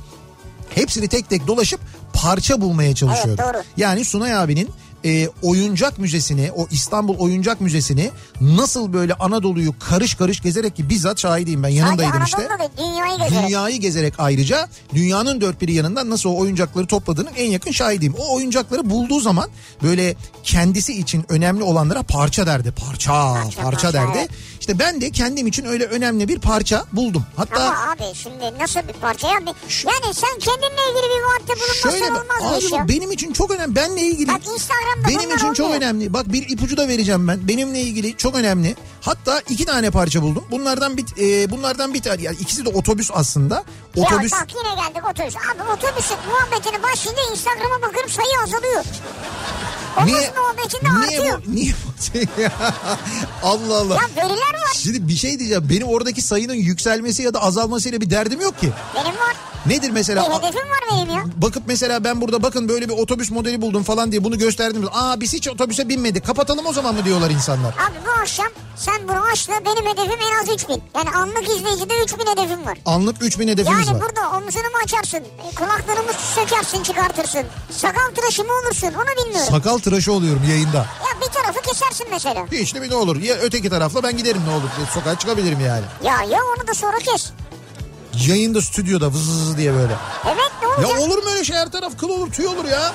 hepsini tek tek dolaşıp parça bulmaya çalışıyorduk. Evet, doğru. Yani Sunay abinin e, oyuncak müzesini, o İstanbul Oyuncak Müzesi'ni nasıl böyle Anadolu'yu karış karış gezerek ki bizzat şahidiyim ben yanındaydım Sadece işte. Anadolu'da dünyayı gezerek. Dünyayı gezerek ayrıca dünyanın dört bir yanından nasıl o oyuncakları topladığının en yakın şahidiyim. O oyuncakları bulduğu zaman böyle kendisi için önemli olanlara parça derdi. Parça, parça, parça, derdi. evet. İşte ben de kendim için öyle önemli bir parça buldum. Hatta Ama abi şimdi nasıl bir parça ya? Yani sen kendinle ilgili bir vaatte bulunmazsan şöyle olmaz bu abi iş bak ya. benim için çok önemli. Benle ilgili Bak Instagram'da benim için çok olmuyor. önemli. Bak bir ipucu da vereceğim ben. Benimle ilgili çok önemli. Hatta iki tane parça buldum. Bunlardan bir e, bunlardan bir tane yani ikisi de otobüs aslında. Otobüs Ya bak yine geldik otobüs. Abi otobüsün muhabbetini başlayınca Instagram'a bakıyorum sayı azalıyor. Otobüs muhabbetinde niye artıyor. bu niye bu Allah Allah. Ya veriler var. Şimdi bir şey diyeceğim. Benim oradaki sayının yükselmesi ya da azalmasıyla bir derdim yok ki. Benim var. Nedir Bir mesela? hedefim var benim ya. Bakıp mesela ben burada bakın böyle bir otobüs modeli buldum falan diye bunu gösterdim. Aa biz hiç otobüse binmedik. Kapatalım o zaman mı diyorlar insanlar. Abi bu akşam sen bunu aç da benim hedefim en az 3000. Yani anlık izleyicide 3000 hedefim var. Anlık 3000 hedefimiz Yani var. burada omzunu mu açarsın? e, Kulaklarımı sökersin çıkartırsın. Sakal tıraşı mı olursun onu bilmiyorum. Sakal tıraşı oluyorum yayında. ya bir tarafı kesersin mesela. Hiç de bir ne olur. Ya öteki tarafla ben giderim ne olur. Sokağa çıkabilirim yani. Ya ya onu da sonra kes. Yayında stüdyoda vız diye böyle. Evet ne olacak? Ya olur mu öyle şey her taraf kıl olur tüy olur ya.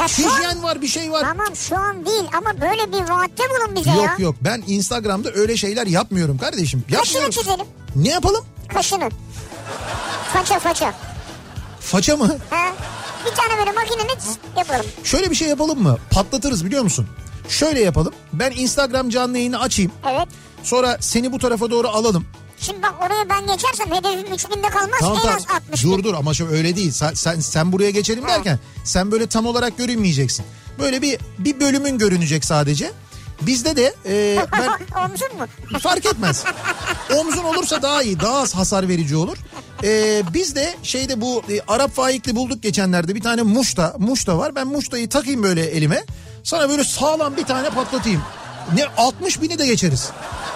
Ya şu an- Hijyen var bir şey var. Tamam şu an değil ama böyle bir vaatte bulun bize ya. Yok yok ben Instagram'da öyle şeyler yapmıyorum kardeşim. Kaşını çizelim. Ne yapalım? Kaşını. Faça faça. Faça mı? Ha? Bir tane böyle makineyle tıs yapalım. Şöyle bir şey yapalım mı? Patlatırız biliyor musun? Şöyle yapalım. Ben Instagram canlı yayını açayım. Evet. Sonra seni bu tarafa doğru alalım. Şimdi bak oraya ben geçersem hedefim 3000'de kalmaz Tamam en tamam. az 60 Dur dur ama şu öyle değil. Sen, sen, sen buraya geçelim derken sen böyle tam olarak görünmeyeceksin. Böyle bir bir bölümün görünecek sadece. Bizde de e, ben Omzun mu? fark etmez. Omzun olursa daha iyi, daha az hasar verici olur. E, biz de şeyde bu e, Arap faikli bulduk geçenlerde bir tane muşta, muşta var. Ben muştayı takayım böyle elime. Sana böyle sağlam bir tane patlatayım. Ne 60 bini de geçeriz.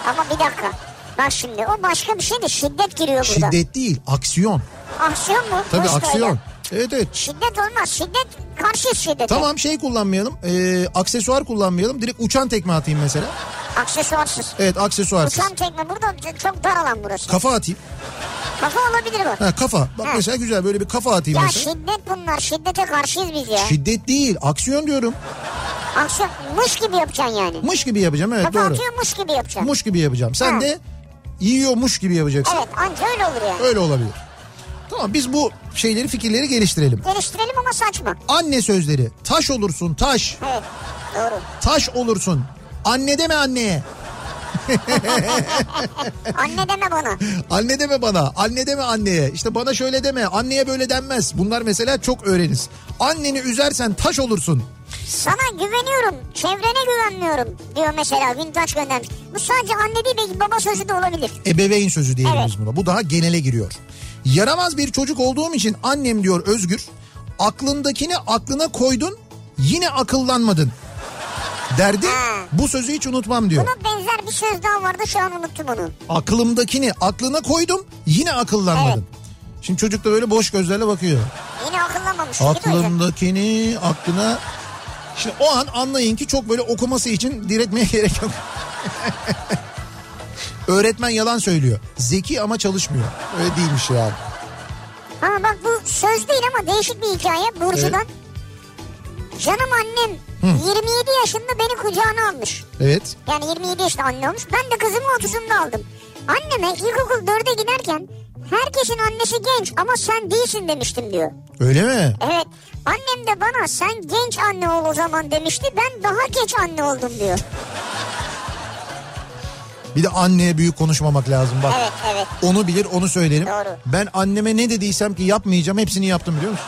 Ama bir dakika. Bak şimdi o başka bir şey de şiddet giriyor burada. Şiddet değil, aksiyon. Aksiyon mu? Tabii Muştayla. aksiyon. Evet evet. Şiddet olmaz. Şiddet karşı şiddete. Tamam şey kullanmayalım. E, aksesuar kullanmayalım. Direkt uçan tekme atayım mesela. Aksesuarsız. Evet aksesuarsız. Uçan tekme burada çok dar alan burası. Kafa atayım. Kafa olabilir bu. Ha kafa. Bak Ha. mesela güzel böyle bir kafa atayım Ya mesela. şiddet bunlar. Şiddete karşıyız biz ya. Şiddet değil, aksiyon diyorum. Aksiyon muş gibi yapacaksın yani. Muş gibi yapacağım evet Kafa doğru. atıyor muş gibi yapacaksın. Muş gibi yapacağım. Sen Ha. de yiyormuş gibi yapacaksın. Evet anca öyle olur yani. Öyle olabilir. Tamam biz bu şeyleri fikirleri geliştirelim. Geliştirelim ama saçma. Anne sözleri. Taş olursun taş. Evet doğru. Taş olursun. Anne deme anneye. Anne deme bana. Anne deme bana. Anne deme anneye. İşte bana şöyle deme. Anneye böyle denmez. Bunlar mesela çok öğreniz. Anneni üzersen taş olursun. Sana güveniyorum. Çevrene güvenmiyorum diyor mesela Vintaç göndermiş. Bu sadece anne değil belki baba sözü de olabilir. Ebeveyn sözü diyelim Evet. buna. Bu daha genele giriyor. Yaramaz bir çocuk olduğum için annem diyor Özgür. Aklındakini aklına koydun yine akıllanmadın. Derdi Ha. bu sözü hiç unutmam diyor. Buna benzer bir söz daha vardı şu an unuttum onu. Aklımdakini aklına koydum yine akıllanmadın. Şimdi çocuk da böyle boş gözlerle bakıyor. Yine akıllanmamış. Aklımdakini aklına... Şimdi o an anlayın ki çok böyle okuması için diretmeye gerek yok. Öğretmen yalan söylüyor. Zeki ama çalışmıyor. Öyle değilmiş yani. Ama bak bu söz değil ama değişik bir hikaye Burcu'dan. Canım annem 27 yaşında beni kucağına almış. Evet. Yani 27 yaşında anne olmuş. Ben de kızımı 30'unda aldım. Anneme ilkokul 4'e giderken herkesin annesi genç ama sen değilsin demiştim diyor. Öyle mi? Evet annem de bana sen genç anne ol o zaman demişti. Ben daha geç anne oldum diyor. Bir de anneye büyük konuşmamak lazım bak. Evet evet. Onu bilir onu söylerim. Doğru. Ben anneme ne dediysem ki yapmayacağım hepsini yaptım biliyor musun?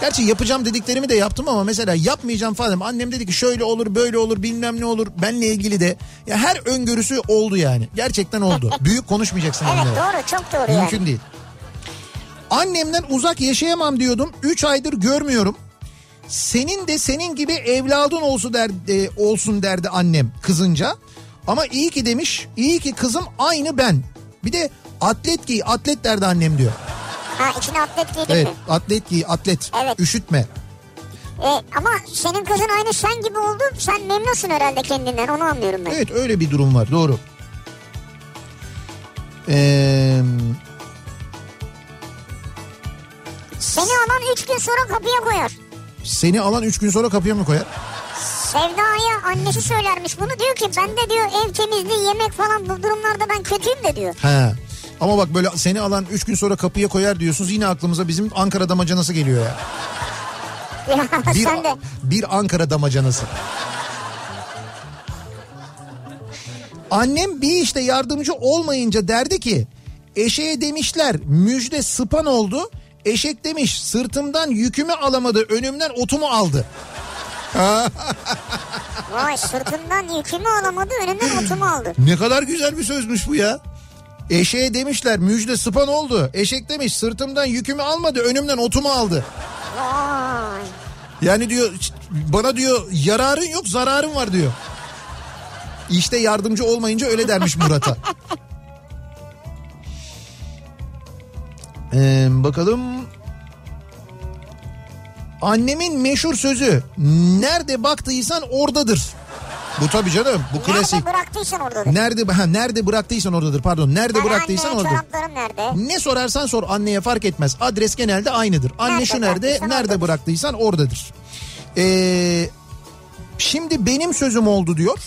Gerçi yapacağım dediklerimi de yaptım ama mesela yapmayacağım falan. Annem dedi ki şöyle olur böyle olur bilmem ne olur. Benle ilgili de ya her öngörüsü oldu yani. Gerçekten oldu. Büyük konuşmayacaksın Evet onlara. doğru çok doğru yani. Mümkün değil. Annemden uzak yaşayamam diyordum. 3 aydır görmüyorum. Senin de senin gibi evladın olsun derdi, olsun derdi annem kızınca. Ama iyi ki demiş. iyi ki kızım aynı ben. Bir de atlet giy atlet derdi annem diyor. Ha içine atlet giydin Evet mi? atlet giy atlet. Evet. Üşütme. E, ama senin kızın aynı sen gibi oldu. Sen memnunsun herhalde kendinden onu anlıyorum ben. Evet öyle bir durum var doğru. Ee, Seni alan 3 gün sonra kapıya koyar. seni alan 3 gün sonra kapıya mı koyar? Sevda'ya annesi söylermiş bunu. Diyor ki ben de diyor ev temizliği yemek falan bu durumlarda ben kötüyüm de diyor. He. Ama bak böyle seni alan 3 gün sonra kapıya koyar diyorsunuz yine aklımıza bizim Ankara damacanası geliyor ya. Ya Bir, sen de. bir Ankara damacanası. Annem bir işte yardımcı olmayınca derdi ki eşeğe demişler müjde sıpan oldu. Eşek demiş sırtımdan yükümü alamadı önümden otumu aldı. Vay sırtından yükümü alamadı önümden otumu aldı. Ne kadar güzel bir sözmüş bu ya. Eşeğe demişler müjde sıpan oldu. Eşek demiş sırtımdan yükümü almadı önümden otumu aldı. Vay. Yani diyor bana diyor yararın yok zararın var diyor. İşte yardımcı olmayınca öyle dermiş Murat'a. Ee, bakalım. Annemin meşhur sözü nerede baktıysan oradadır. Bu tabii canım bu klasik. Nerede bıraktıysan oradadır. Nerede ha, nerede bıraktıysan oradadır pardon. Nerede Yani bıraktıysan anne, oradadır. nerede? Ne sorarsan sor anneye fark etmez. Adres genelde aynıdır. Anne Nerede şu nerede, nerede oradadır. bıraktıysan oradadır. Ee, şimdi benim sözüm oldu diyor.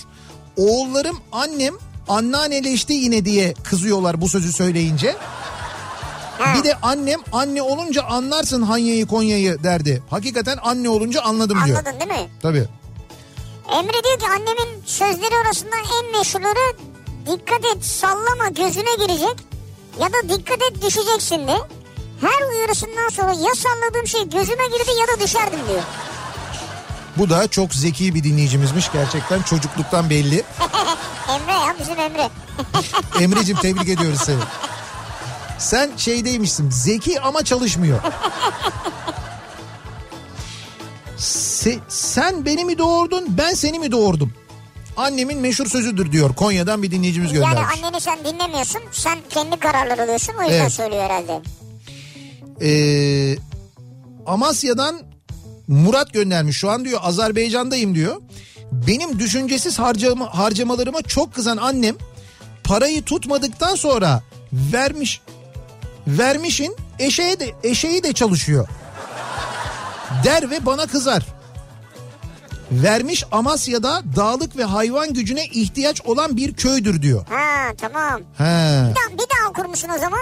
Oğullarım annem anneanneleşti yine diye kızıyorlar bu sözü söyleyince. Ha. Bir de annem anne olunca anlarsın Hanya'yı Konya'yı derdi. Hakikaten anne olunca anladım diyor. Anladın değil mi? Tabii. Emre diyor ki annemin sözleri arasında en meşhurları dikkat et sallama gözüne girecek ya da dikkat et düşeceksin de. Her uyarısından sonra ya salladığım şey gözüme girdi ya da düşerdim diyor. Bu da çok zeki bir dinleyicimizmiş gerçekten çocukluktan belli. Emre ya bizim Emre. Emre'cim tebrik ediyoruz seni. Sen şeydeymişsin zeki ama çalışmıyor. Se- sen beni mi doğurdun ben seni mi doğurdum? Annemin meşhur sözüdür diyor Konya'dan bir dinleyicimiz Yani göndermiş. anneni sen dinlemiyorsun sen kendi kararlar alıyorsun o yüzden Evet. söylüyor herhalde. Ee, Amasya'dan Murat göndermiş şu an diyor Azerbaycan'dayım diyor. Benim düşüncesiz harcama, harcamalarıma çok kızan annem parayı tutmadıktan sonra vermiş vermişin eşeğe de eşeği de çalışıyor. Der ve bana kızar. Vermiş Amasya'da dağlık ve hayvan gücüne ihtiyaç olan bir köydür diyor. Ha tamam. He. Bir daha, bir daha okur musun o zaman?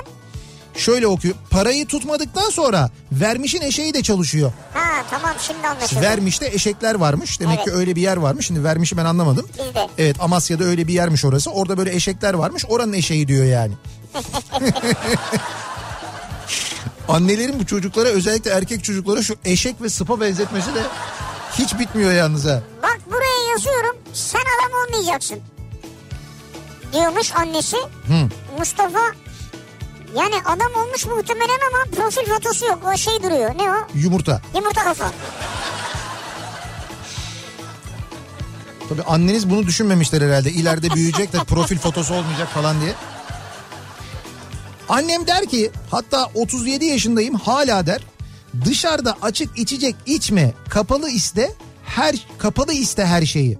Şöyle okuyor. Parayı tutmadıktan sonra vermişin eşeği de çalışıyor. Ha tamam şimdi anlaşıldı. Vermişte eşekler varmış. Demek Evet. ki öyle bir yer varmış. Şimdi vermişi ben anlamadım. Biz de. Evet Amasya'da öyle bir yermiş orası. Orada böyle eşekler varmış. Oranın eşeği diyor yani. Annelerin bu çocuklara özellikle erkek çocuklara şu eşek ve sıpa benzetmesi de hiç bitmiyor yalnız ha. Bak buraya yazıyorum sen adam olmayacaksın. Diyormuş annesi. Mustafa yani adam olmuş muhtemelen ama profil fotosu yok. O şey duruyor. Ne o? Yumurta. Yumurta kafa. Tabii anneniz bunu düşünmemişler herhalde. İleride büyüyecek de profil fotosu olmayacak falan diye. Annem der ki hatta 37 yaşındayım hala der. Dışarıda açık içecek içme kapalı iste her kapalı iste her şeyi.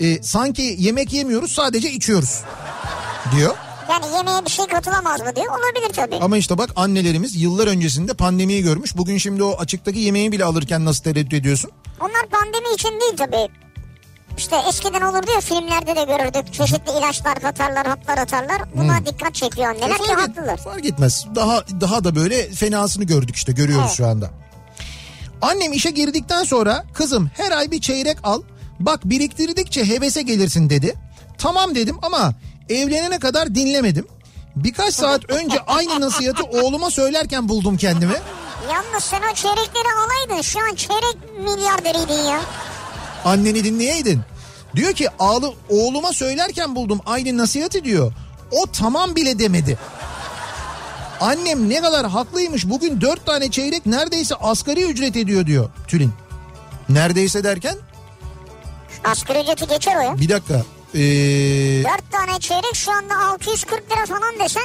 Ee, sanki yemek yemiyoruz sadece içiyoruz diyor. Yani yemeğe bir şey katılamaz mı diyor. Olabilir tabii. Ama işte bak annelerimiz yıllar öncesinde pandemiyi görmüş. Bugün şimdi o açıktaki yemeği bile alırken nasıl tereddüt ediyorsun? Onlar pandemi için değil tabii. İşte eskiden olurdu ya filmlerde de görürdük. Çeşitli ilaçlar katarlar, haplar atarlar. Buna dikkat çekiyor anneler ki Hmm. fark, et- haklılar. fark etmez. Daha daha da böyle fenasını gördük işte görüyoruz Evet. şu anda. Annem işe girdikten sonra kızım her ay bir çeyrek al. Bak biriktirdikçe hevese gelirsin dedi. Tamam dedim ama evlenene kadar dinlemedim. Birkaç saat önce aynı nasihatı oğluma söylerken buldum kendimi. Yalnız sen o çeyrekleri alaydın şu an çeyrek milyarderiydin ya. Anneni dinleyeydin. Diyor ki ağlı, oğluma söylerken buldum aynı nasihati diyor. O tamam bile demedi. Annem ne kadar haklıymış bugün dört tane çeyrek neredeyse asgari ücret ediyor diyor Tülin. Neredeyse derken Asgari ücreti geçer o ya. bir dakika. Ee, 4 tane çeyrek şu anda 640 lira falan desen.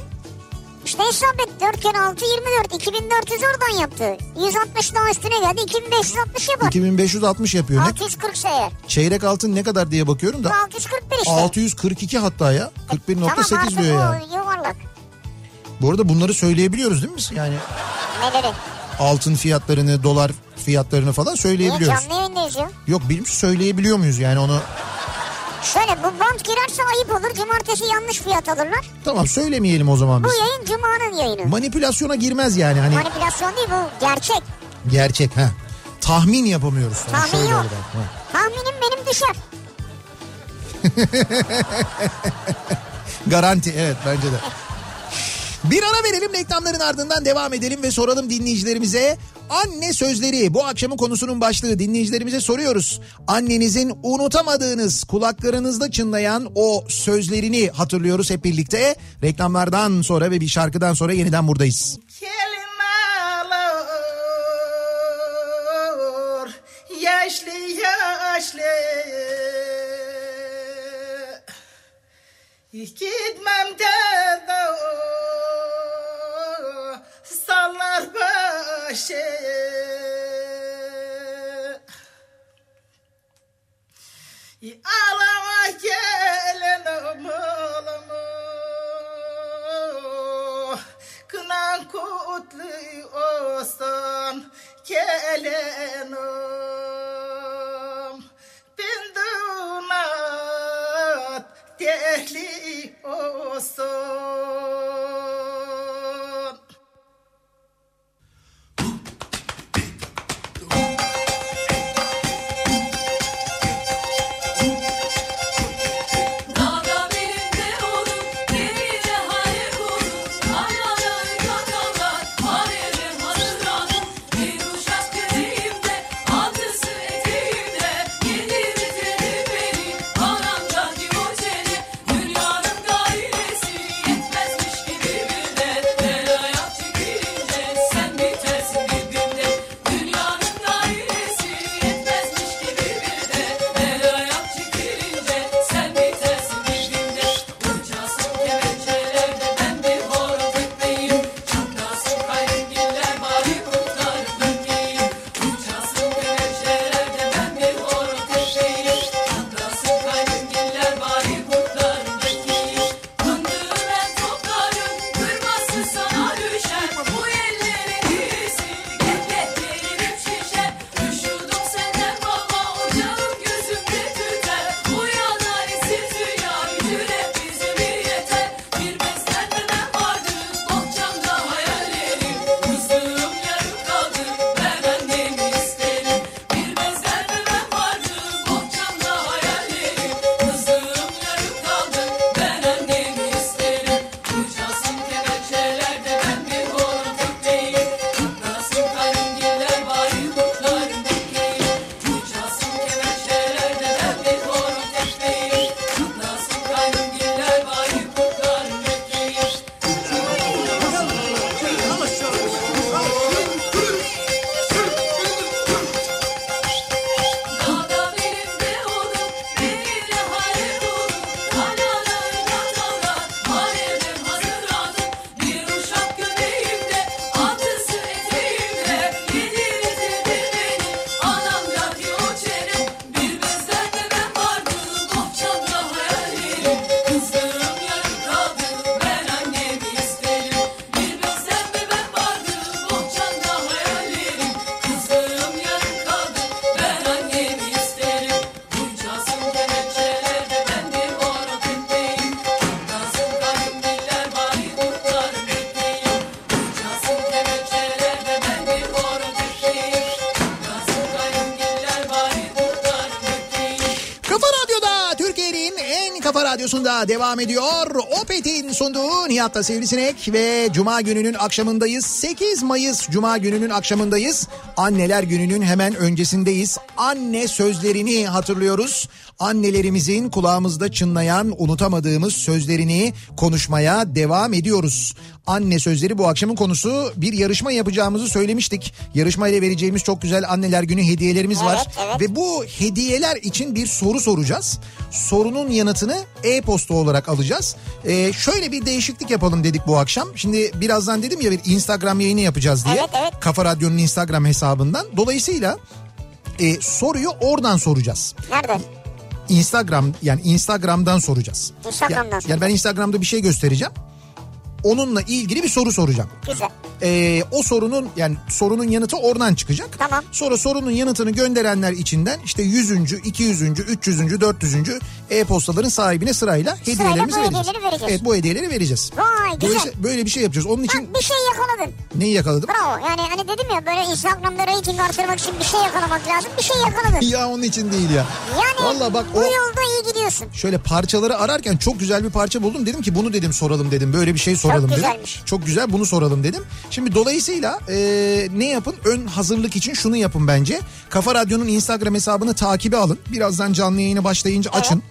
İşte hesap et 4 kere 6 24 2400 oradan yaptı. 160 daha üstüne geldi 2560 yapar. 2560 yapıyor. Ne, 640 ise eğer. çeyrek altın ne kadar diye bakıyorum da 641 işte. 642 hatta ya. 41.8 tamam artık diyor yani. o yuvarlak. Bu arada bunları söyleyebiliyoruz değil mi? Yani Neleri? altın fiyatlarını, dolar fiyatlarını falan Niye söyleyebiliyoruz. canlı yayındayız ya? Yok bilmiyorum söyleyebiliyor muyuz yani onu? Şöyle bu bant girerse ayıp olur. Cumartesi yanlış fiyat alırlar. Tamam söylemeyelim o zaman Bu biz. yayın Cuma'nın yayını. Manipülasyona girmez yani hani Manipülasyon değil bu gerçek. gerçek ha. Tahmin yapamıyoruz. Tahmin şöyle yok. Tahminim benim düşer. Garanti evet bence de. Bir ara verelim reklamların ardından devam edelim ve soralım dinleyicilerimize. Anne sözleri bu akşamın konusunun başlığı dinleyicilerimize soruyoruz. Annenizin unutamadığınız kulaklarınızda çınlayan o sözlerini hatırlıyoruz hep birlikte. Reklamlardan sonra ve bir şarkıdan sonra yeniden buradayız. Kelimeler yaşlı yaşlı Gitmem de başı Ağlama gelin oğlumu Kınan kutlu olsun gelinim Bindunat dehli olsun Devam ediyor. Opet'in sunduğu Nihat'ta Sivrisinek ve Cuma gününün akşamındayız. 8 Mayıs Cuma gününün akşamındayız. Anneler gününün hemen öncesindeyiz. Anne sözlerini hatırlıyoruz. Annelerimizin kulağımızda çınlayan unutamadığımız sözlerini konuşmaya devam ediyoruz. Anne sözleri bu akşamın konusu. Bir yarışma yapacağımızı söylemiştik. Yarışmayla vereceğimiz çok güzel anneler günü hediyelerimiz var. Evet, evet. Ve bu hediyeler için bir soru soracağız. Sorunun yanıtını e-posta olarak alacağız. Ee, şöyle bir değişiklik yapalım dedik bu akşam. Şimdi birazdan dedim ya bir Instagram yayını yapacağız diye. Evet, evet. Kafa Radyo'nun Instagram hesabından. Dolayısıyla e, soruyu oradan soracağız. Nerede? Instagram yani Instagram'dan soracağız. Instagram'dan Ya- yani, soracağız. ben Instagram'da bir şey göstereceğim. Onunla ilgili bir soru soracağım. Güzel. Ee, o sorunun yani sorunun yanıtı oradan çıkacak. Tamam. Sonra sorunun yanıtını gönderenler içinden işte 100. 200. 300. 400. e-postaların sahibine sırayla hediyelerimizi bu vereceğiz. hediyeleri vereceğiz. Evet bu hediyeleri vereceğiz. Vay güzel. Dolayısıyla böyle bir şey yapacağız. Onun için Bak bir şey yakaladın. neyi yakaladım? Bravo. Yani hani dedim ya böyle Instagram'da reyting artırmak için bir şey yakalamak lazım. Bir şey yakaladın. Ya onun için değil ya. Yani Vallahi bak bu o yolda iyi gidiyorsun. şöyle parçaları ararken çok güzel bir parça buldum. Dedim ki bunu dedim soralım dedim. Böyle bir şey soralım dedim. güzelmiş. Çok güzel bunu soralım dedim. Şimdi dolayısıyla e, ne yapın? Ön hazırlık için şunu yapın bence. Kafa Radyo'nun Instagram hesabını takibe alın. Birazdan canlı yayını başlayınca açın.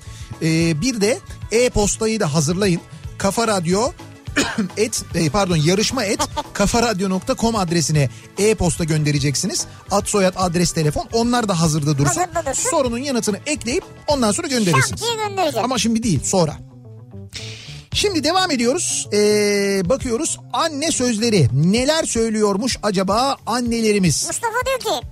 E, bir de e-postayı da hazırlayın. Kafa Radyo et e, pardon yarışma et kafaradyo.com adresine e-posta göndereceksiniz. Ad soyad adres telefon onlar da hazırda dursun. Hazırda dursun. Sorunun yanıtını ekleyip ondan sonra gönderirsiniz. Ama şimdi değil sonra. Şimdi devam ediyoruz. Ee, bakıyoruz anne sözleri. Neler söylüyormuş acaba annelerimiz? Mustafa diyor ki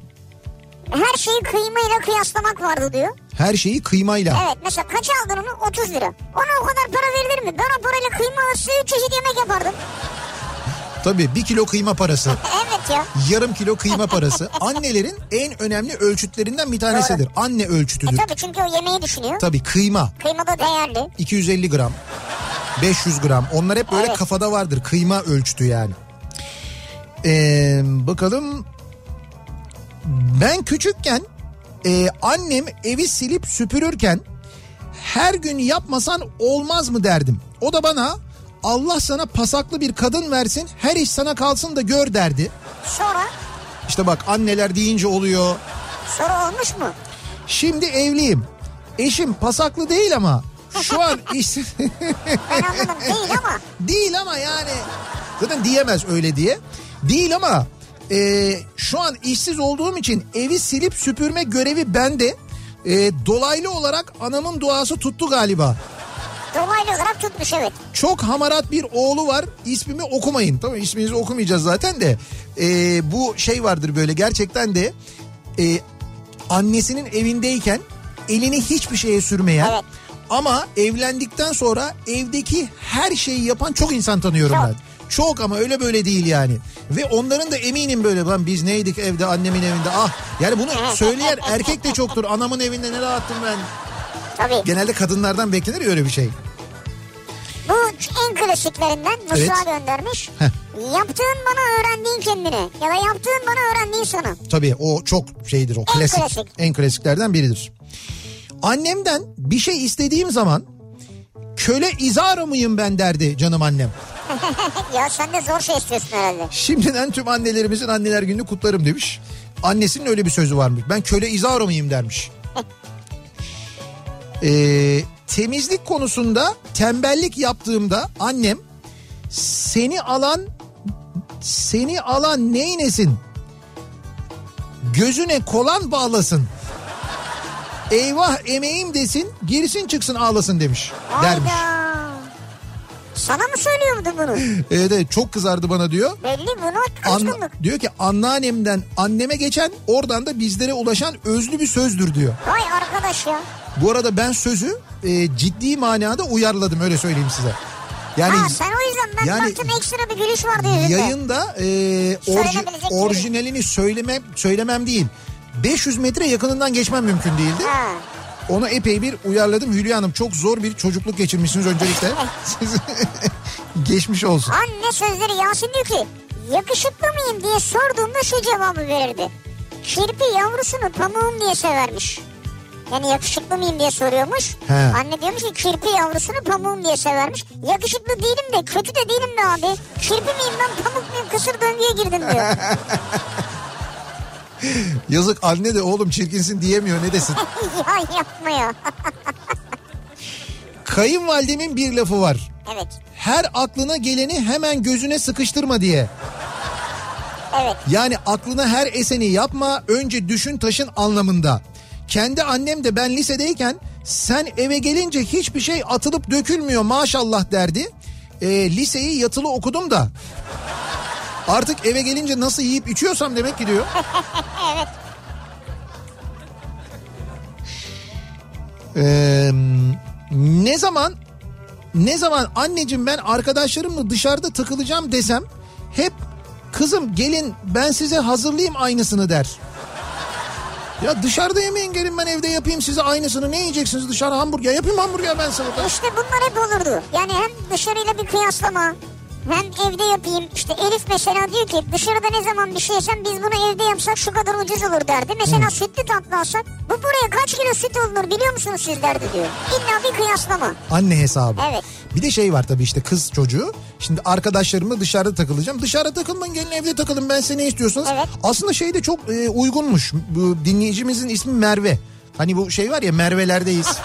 her şeyi kıymayla kıyaslamak vardı diyor. Her şeyi kıymayla. Evet mesela kaç aldın onu? 30 lira. Ona o kadar para verilir mi? Ben o parayla kıyma 3 çeşit yemek yapardım. Tabii bir kilo kıyma parası. Evet ya. Yarım kilo kıyma parası. Annelerin en önemli ölçütlerinden bir tanesidir. Anne E ölçütüdür. tabii çünkü o yemeği düşünüyor. Tabii kıyma Kıyma da değerli. 250 gram 500 gram onlar hep böyle Evet. kafada vardır kıyma ölçütü yani. Ee, bakalım ben küçükken e, annem evi silip süpürürken her gün yapmasan olmaz mı derdim. O da bana Allah sana pasaklı bir kadın versin her iş sana kalsın da gör derdi. Sonra İşte bak anneler deyince oluyor. sonra olmuş mu? Şimdi evliyim. Eşim pasaklı değil ama şu an iş... Ben anladım değil ama. Değil ama yani zaten diyemez öyle diye. Değil ama e, şu an işsiz olduğum için evi silip süpürme görevi bende. E, dolaylı olarak anamın duası tuttu galiba. Dolaylı olarak tutmuş evet. Çok hamarat bir oğlu var ismimi okumayın. Tamam isminizi okumayacağız zaten de. E, bu şey vardır böyle gerçekten de e, annesinin evindeyken elini hiçbir şeye sürmeyen... Evet. Ama evlendikten sonra evdeki her şeyi yapan çok insan tanıyorum Çok. ben. Çok ama öyle böyle değil yani. Ve onların da eminim böyle lan biz neydik evde annemin evinde ah. Yani bunu söyleyen erkek de çoktur. Anamın evinde ne rahattım ben. Tabii. Genelde kadınlardan beklenir ya öyle bir şey. Bu en klasiklerinden Musa Evet. göndermiş. Heh. Yaptığın bana öğrendiğin kendine ya da yaptığın bana öğrendiğin sana. Tabii o çok şeydir o En klasik. klasik. En klasiklerden biridir. Annemden bir şey istediğim zaman köle izara mıyım ben derdi canım annem. ya sen de zor şey istiyorsun herhalde. Şimdiden tüm annelerimizin anneler gününü kutlarım demiş. Annesinin öyle bir sözü varmış. Ben köle izaro muyum dermiş. Ee, temizlik konusunda tembellik yaptığımda annem seni alan seni alan neynesin gözüne kolan bağlasın eyvah emeğim desin girsin çıksın ağlasın demiş dermiş. Hayda. Sana mı söylüyordu bunu? Evet, evet çok kızardı bana diyor. Belli bunu An- diyor ki anneannemden anneme geçen oradan da bizlere ulaşan özlü bir sözdür diyor. Vay arkadaş ya. Bu arada ben sözü e, ciddi manada uyarladım öyle söyleyeyim size. Yani ha sen o yüzden ben yani- baktım ekstra bir gülüş vardı yüzünde. yayında e, orji- gibi. orijinalini söylemem söylemem değil. 500 metre yakınından geçmem mümkün değildi. Ha. Onu epey bir uyarladım. Hülya Hanım çok zor bir çocukluk geçirmişsiniz öncelikle. Siz geçmiş olsun. Anne sözleri Yasin diyor ki yakışıklı mıyım diye sorduğumda şu cevabı verirdi. Kirpi yavrusunu pamuğum diye severmiş. Yani yakışıklı mıyım diye soruyormuş. He. Anne diyormuş ki kirpi yavrusunu pamuğum diye severmiş. Yakışıklı değilim de kötü de değilim de abi. Kirpi miyim ben pamuk muyum kısır döngüye girdim diyor. Yazık anne de oğlum çirkinsin diyemiyor ne desin. ya yapma ya. Kayınvalidemin bir lafı var. evet. Her aklına geleni hemen gözüne sıkıştırma diye. Evet. Yani aklına her eseni yapma önce düşün taşın anlamında. Kendi annem de ben lisedeyken sen eve gelince hiçbir şey atılıp dökülmüyor maşallah derdi. Ee, liseyi yatılı okudum da artık eve gelince nasıl yiyip içiyorsam demek ki diyor. Evet. Ee, ne zaman ne zaman anneciğim ben arkadaşlarımla dışarıda takılacağım desem hep kızım gelin ben size hazırlayayım aynısını der. Ya dışarıda yemeyin gelin ben evde yapayım size aynısını ne yiyeceksiniz dışarı hamburger yapayım hamburger ben sana. da. İşte bunlar hep olurdu. Yani hem dışarıyla bir kıyaslama hem evde yapayım. İşte Elif mesela diyor ki dışarıda ne zaman bir şey yesem biz bunu evde yapsak şu kadar ucuz olur derdi. Mesela sütlü tatlı alsak bu buraya kaç kilo süt olunur biliyor musunuz siz derdi diyor. İlla bir kıyaslama. Anne hesabı. Evet. Bir de şey var tabii işte kız çocuğu. Şimdi arkadaşlarımla dışarıda takılacağım. Dışarıda takılmayın gelin evde takılın ben size ne istiyorsunuz. Evet. Aslında şey de çok e, uygunmuş. Bu dinleyicimizin ismi Merve. Hani bu şey var ya Merve'lerdeyiz.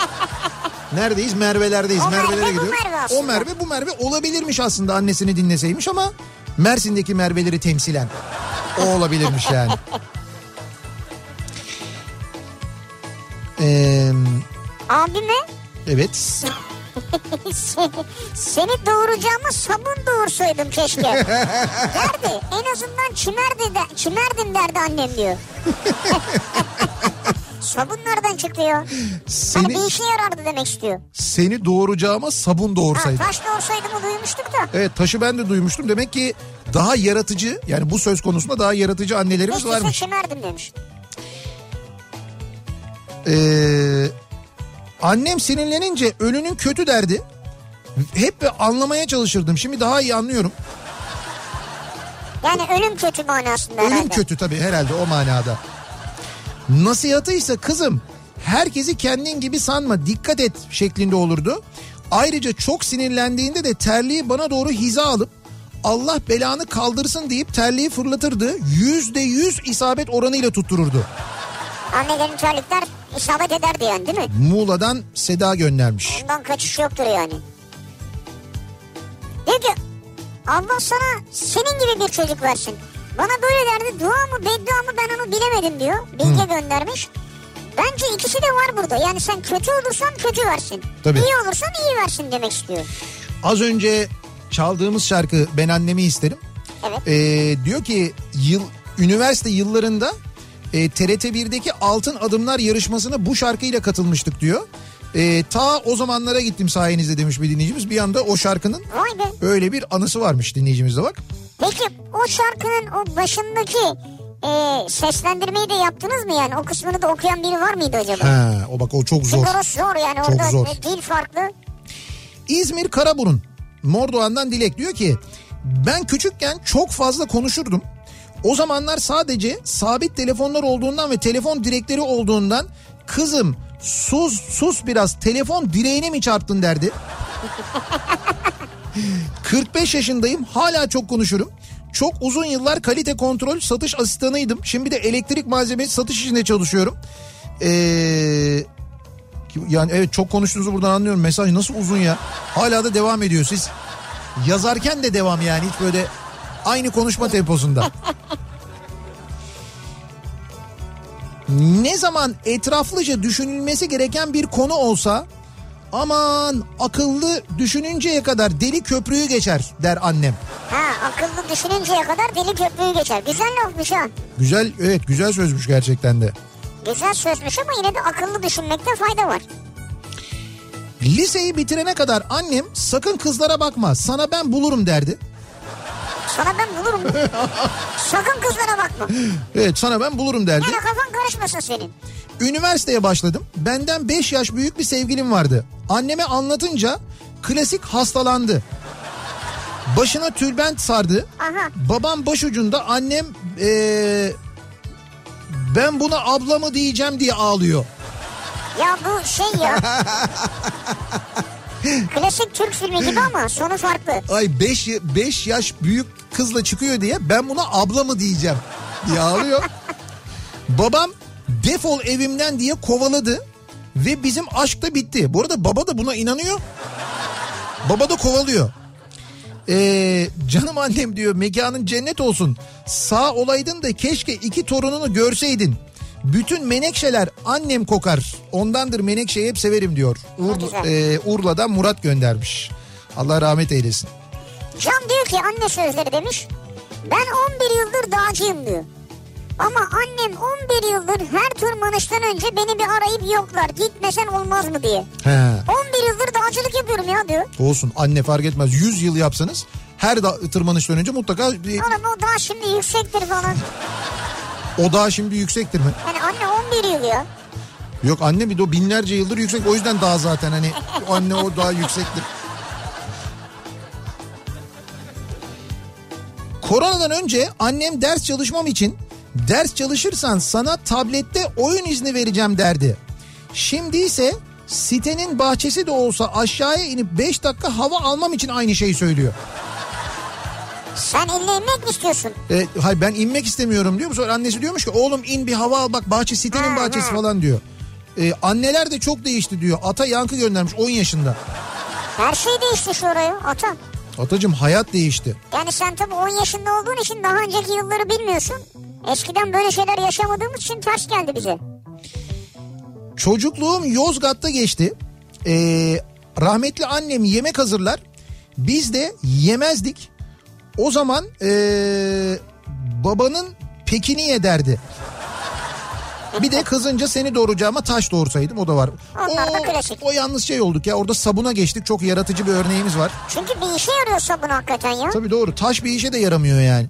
Neredeyiz? Merve'lerdeyiz. O Merve, Merve'lere bu gidiyor. Merve. O Merve bu Merve olabilirmiş aslında annesini dinleseymiş ama Mersin'deki Merve'leri temsilen. O olabilirmiş yani. Ee, Abime evet. seni doğuracağıma sabun doğursaydım keşke. derdi. En azından çimerdi de, çimerdim derdi annem diyor. sabun nereden çıktı ya? Hani Seni, bir işe yarardı demek istiyor. seni doğuracağıma sabun Ha, doğursaydım. taş doğursaydı mı duymuştuk da. Evet taşı ben de duymuştum. Demek ki daha yaratıcı yani bu söz konusunda daha yaratıcı annelerimiz Hiç varmış. çimerdim demiş. Ee, annem sinirlenince ölünün kötü derdi. Hep anlamaya çalışırdım. Şimdi daha iyi anlıyorum. Yani ölüm kötü manasında Ölüm herhalde. kötü tabii herhalde o manada. Nasihatı ise kızım herkesi kendin gibi sanma dikkat et şeklinde olurdu. Ayrıca çok sinirlendiğinde de terliği bana doğru hiza alıp Allah belanı kaldırsın deyip terliği fırlatırdı. Yüzde yüz isabet oranıyla tuttururdu. Annelerin terlikler isabet ederdi yani değil mi? Muğla'dan Seda göndermiş. Bundan kaçış yoktur yani. Diyor ki Allah sana senin gibi bir çocuk versin. Bana böyle derdi dua mı beddua mı ben onu bilemedim diyor. Bilge göndermiş. Bence ikisi de var burada. Yani sen kötü olursan kötü versin. Tabii. İyi olursan iyi versin demek istiyor. Az önce çaldığımız şarkı Ben Annemi İsterim. Evet. Ee, diyor ki yıl üniversite yıllarında e, TRT 1'deki Altın Adımlar yarışmasına bu şarkıyla katılmıştık diyor. Ee, ta o zamanlara gittim sayenizde demiş bir dinleyicimiz. Bir anda o şarkının öyle bir anısı varmış dinleyicimizde bak. Peki o şarkının o başındaki e, seslendirmeyi de yaptınız mı yani? O kısmını da okuyan biri var mıydı acaba? Ha, o bak o çok zor. Çünkü orası zor yani Çok orada zor. dil farklı. İzmir Karaburun Mordoğan'dan Dilek diyor ki ben küçükken çok fazla konuşurdum. O zamanlar sadece sabit telefonlar olduğundan ve telefon direkleri olduğundan kızım sus sus biraz telefon direğine mi çarptın derdi. 45 yaşındayım hala çok konuşurum. Çok uzun yıllar kalite kontrol satış asistanıydım. Şimdi de elektrik malzemesi satış işinde çalışıyorum. Ee, yani evet çok konuştuğunuzu buradan anlıyorum. Mesaj nasıl uzun ya. Hala da devam ediyor siz. Yazarken de devam yani hiç böyle aynı konuşma temposunda. ne zaman etraflıca düşünülmesi gereken bir konu olsa aman akıllı düşününceye kadar deli köprüyü geçer der annem. Ha akıllı düşününceye kadar deli köprüyü geçer. Güzel lafmış ha. Güzel evet güzel sözmüş gerçekten de. Güzel sözmüş ama yine de akıllı düşünmekte fayda var. Liseyi bitirene kadar annem sakın kızlara bakma sana ben bulurum derdi. Sana ben bulurum. Sakın kızlara bakma. Evet sana ben bulurum derdi. Yani kafan karışmasın senin. Üniversiteye başladım. Benden 5 yaş büyük bir sevgilim vardı. Anneme anlatınca klasik hastalandı. Başına tülbent sardı. Aha. Babam başucunda annem eee, ben buna ablamı diyeceğim diye ağlıyor. Ya bu şey ya. Klasik Türk filmi gibi ama sonu farklı. Ay 5 5 yaş büyük kızla çıkıyor diye ben buna abla mı diyeceğim diye ağlıyor. Babam defol evimden diye kovaladı ve bizim aşk da bitti. Bu arada baba da buna inanıyor. Baba da kovalıyor. Ee, canım annem diyor mekanın cennet olsun. Sağ olaydın da keşke iki torununu görseydin. Bütün menekşeler annem kokar. Ondandır menekşeyi hep severim diyor. Ur, güzel. e, Urla'dan Murat göndermiş. Allah rahmet eylesin. Can diyor ki anne sözleri demiş. Ben 11 yıldır dağcıyım diyor. Ama annem 11 yıldır her tırmanıştan önce beni bir arayıp yoklar. Gitmesen olmaz mı diye. He. 11 yıldır dağcılık yapıyorum ya diyor. Olsun anne fark etmez 100 yıl yapsanız her da, tırmanıştan önce mutlaka bir- Oğlum o dağ şimdi yüksektir falan. o dağ şimdi yüksektir mi? Yani anne 11 yıl ya. Yok anne bir de o binlerce yıldır yüksek o yüzden dağ zaten hani anne o dağ yüksektir. Koronadan önce annem ders çalışmam için ders çalışırsan sana tablette oyun izni vereceğim derdi. Şimdi ise sitenin bahçesi de olsa aşağıya inip 5 dakika hava almam için aynı şeyi söylüyor. Sen inmek mi istiyorsun? E, hayır ben inmek istemiyorum diyor. Sonra annesi diyormuş ki oğlum in bir hava al bak bahçe sitenin Ha, bahçesi ha. falan diyor. E, anneler de çok değişti diyor. Ata yankı göndermiş 10 yaşında. Her şey değişti şu oraya ata. Atacım hayat değişti. Yani sen tabii 10 yaşında olduğun için daha önceki yılları bilmiyorsun. Eskiden böyle şeyler yaşamadığımız için ters geldi bize. Çocukluğum Yozgat'ta geçti. Ee, rahmetli annem yemek hazırlar. Biz de yemezdik. O zaman ee, babanın pekini ye derdi. Bir de kızınca seni doğuracağıma taş doğursaydım o da var. Onlar da o, klasik. o yalnız şey olduk ya orada sabuna geçtik çok yaratıcı bir örneğimiz var. Çünkü bir işe yarıyor sabun hakikaten ya. Tabii doğru taş bir işe de yaramıyor yani.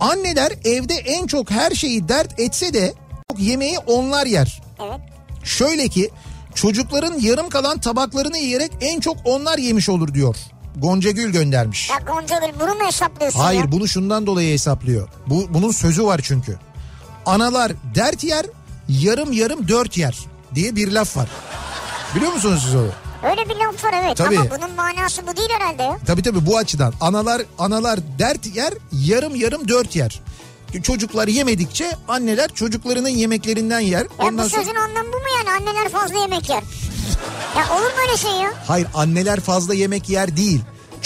Anneler evde en çok her şeyi dert etse de çok yemeği onlar yer. Evet. Şöyle ki çocukların yarım kalan tabaklarını yiyerek en çok onlar yemiş olur diyor. Gonca Gül göndermiş. Ya Gonca Gül bunu mu hesaplıyorsun Hayır ya? bunu şundan dolayı hesaplıyor. Bu bunun sözü var çünkü. Analar dert yer, yarım yarım dört yer diye bir laf var. Biliyor musunuz siz onu? Öyle bir laf var evet Tabii. ama bunun manası bu değil herhalde ya. Tabii tabii bu açıdan. Analar analar dert yer, yarım yarım dört yer. Çocuklar yemedikçe anneler çocuklarının yemeklerinden yer. Ya Ondan bu sonra sözün anlamı bu mu yani anneler fazla yemek yer? Ya olur mu öyle şey ya? hayır anneler fazla yemek yer değil.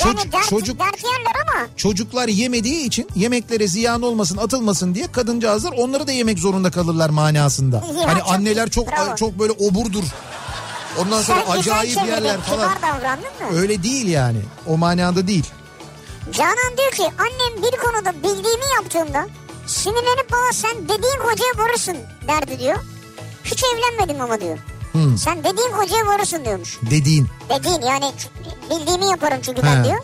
Yani Çocuk, dert, çocuk dert yerler ama çocuklar yemediği için yemeklere ziyan olmasın, atılmasın diye kadıncağızlar onları da yemek zorunda kalırlar manasında. Ya hani çok- anneler çok bravo. çok böyle oburdur. Ondan sonra sen acayip çevirdin, yerler falan. Öyle değil yani. O manada değil. Canan diyor ki annem bir konuda bildiğimi yaptığımda sinirlenip bana sen dediğin kocaya varırsın derdi diyor. Hiç evlenmedim ama diyor. Hmm. Sen dediğin kocaya varırsın diyormuş. Dediğin. Dediğin yani bildiğimi yaparım çünkü ben He. diyor.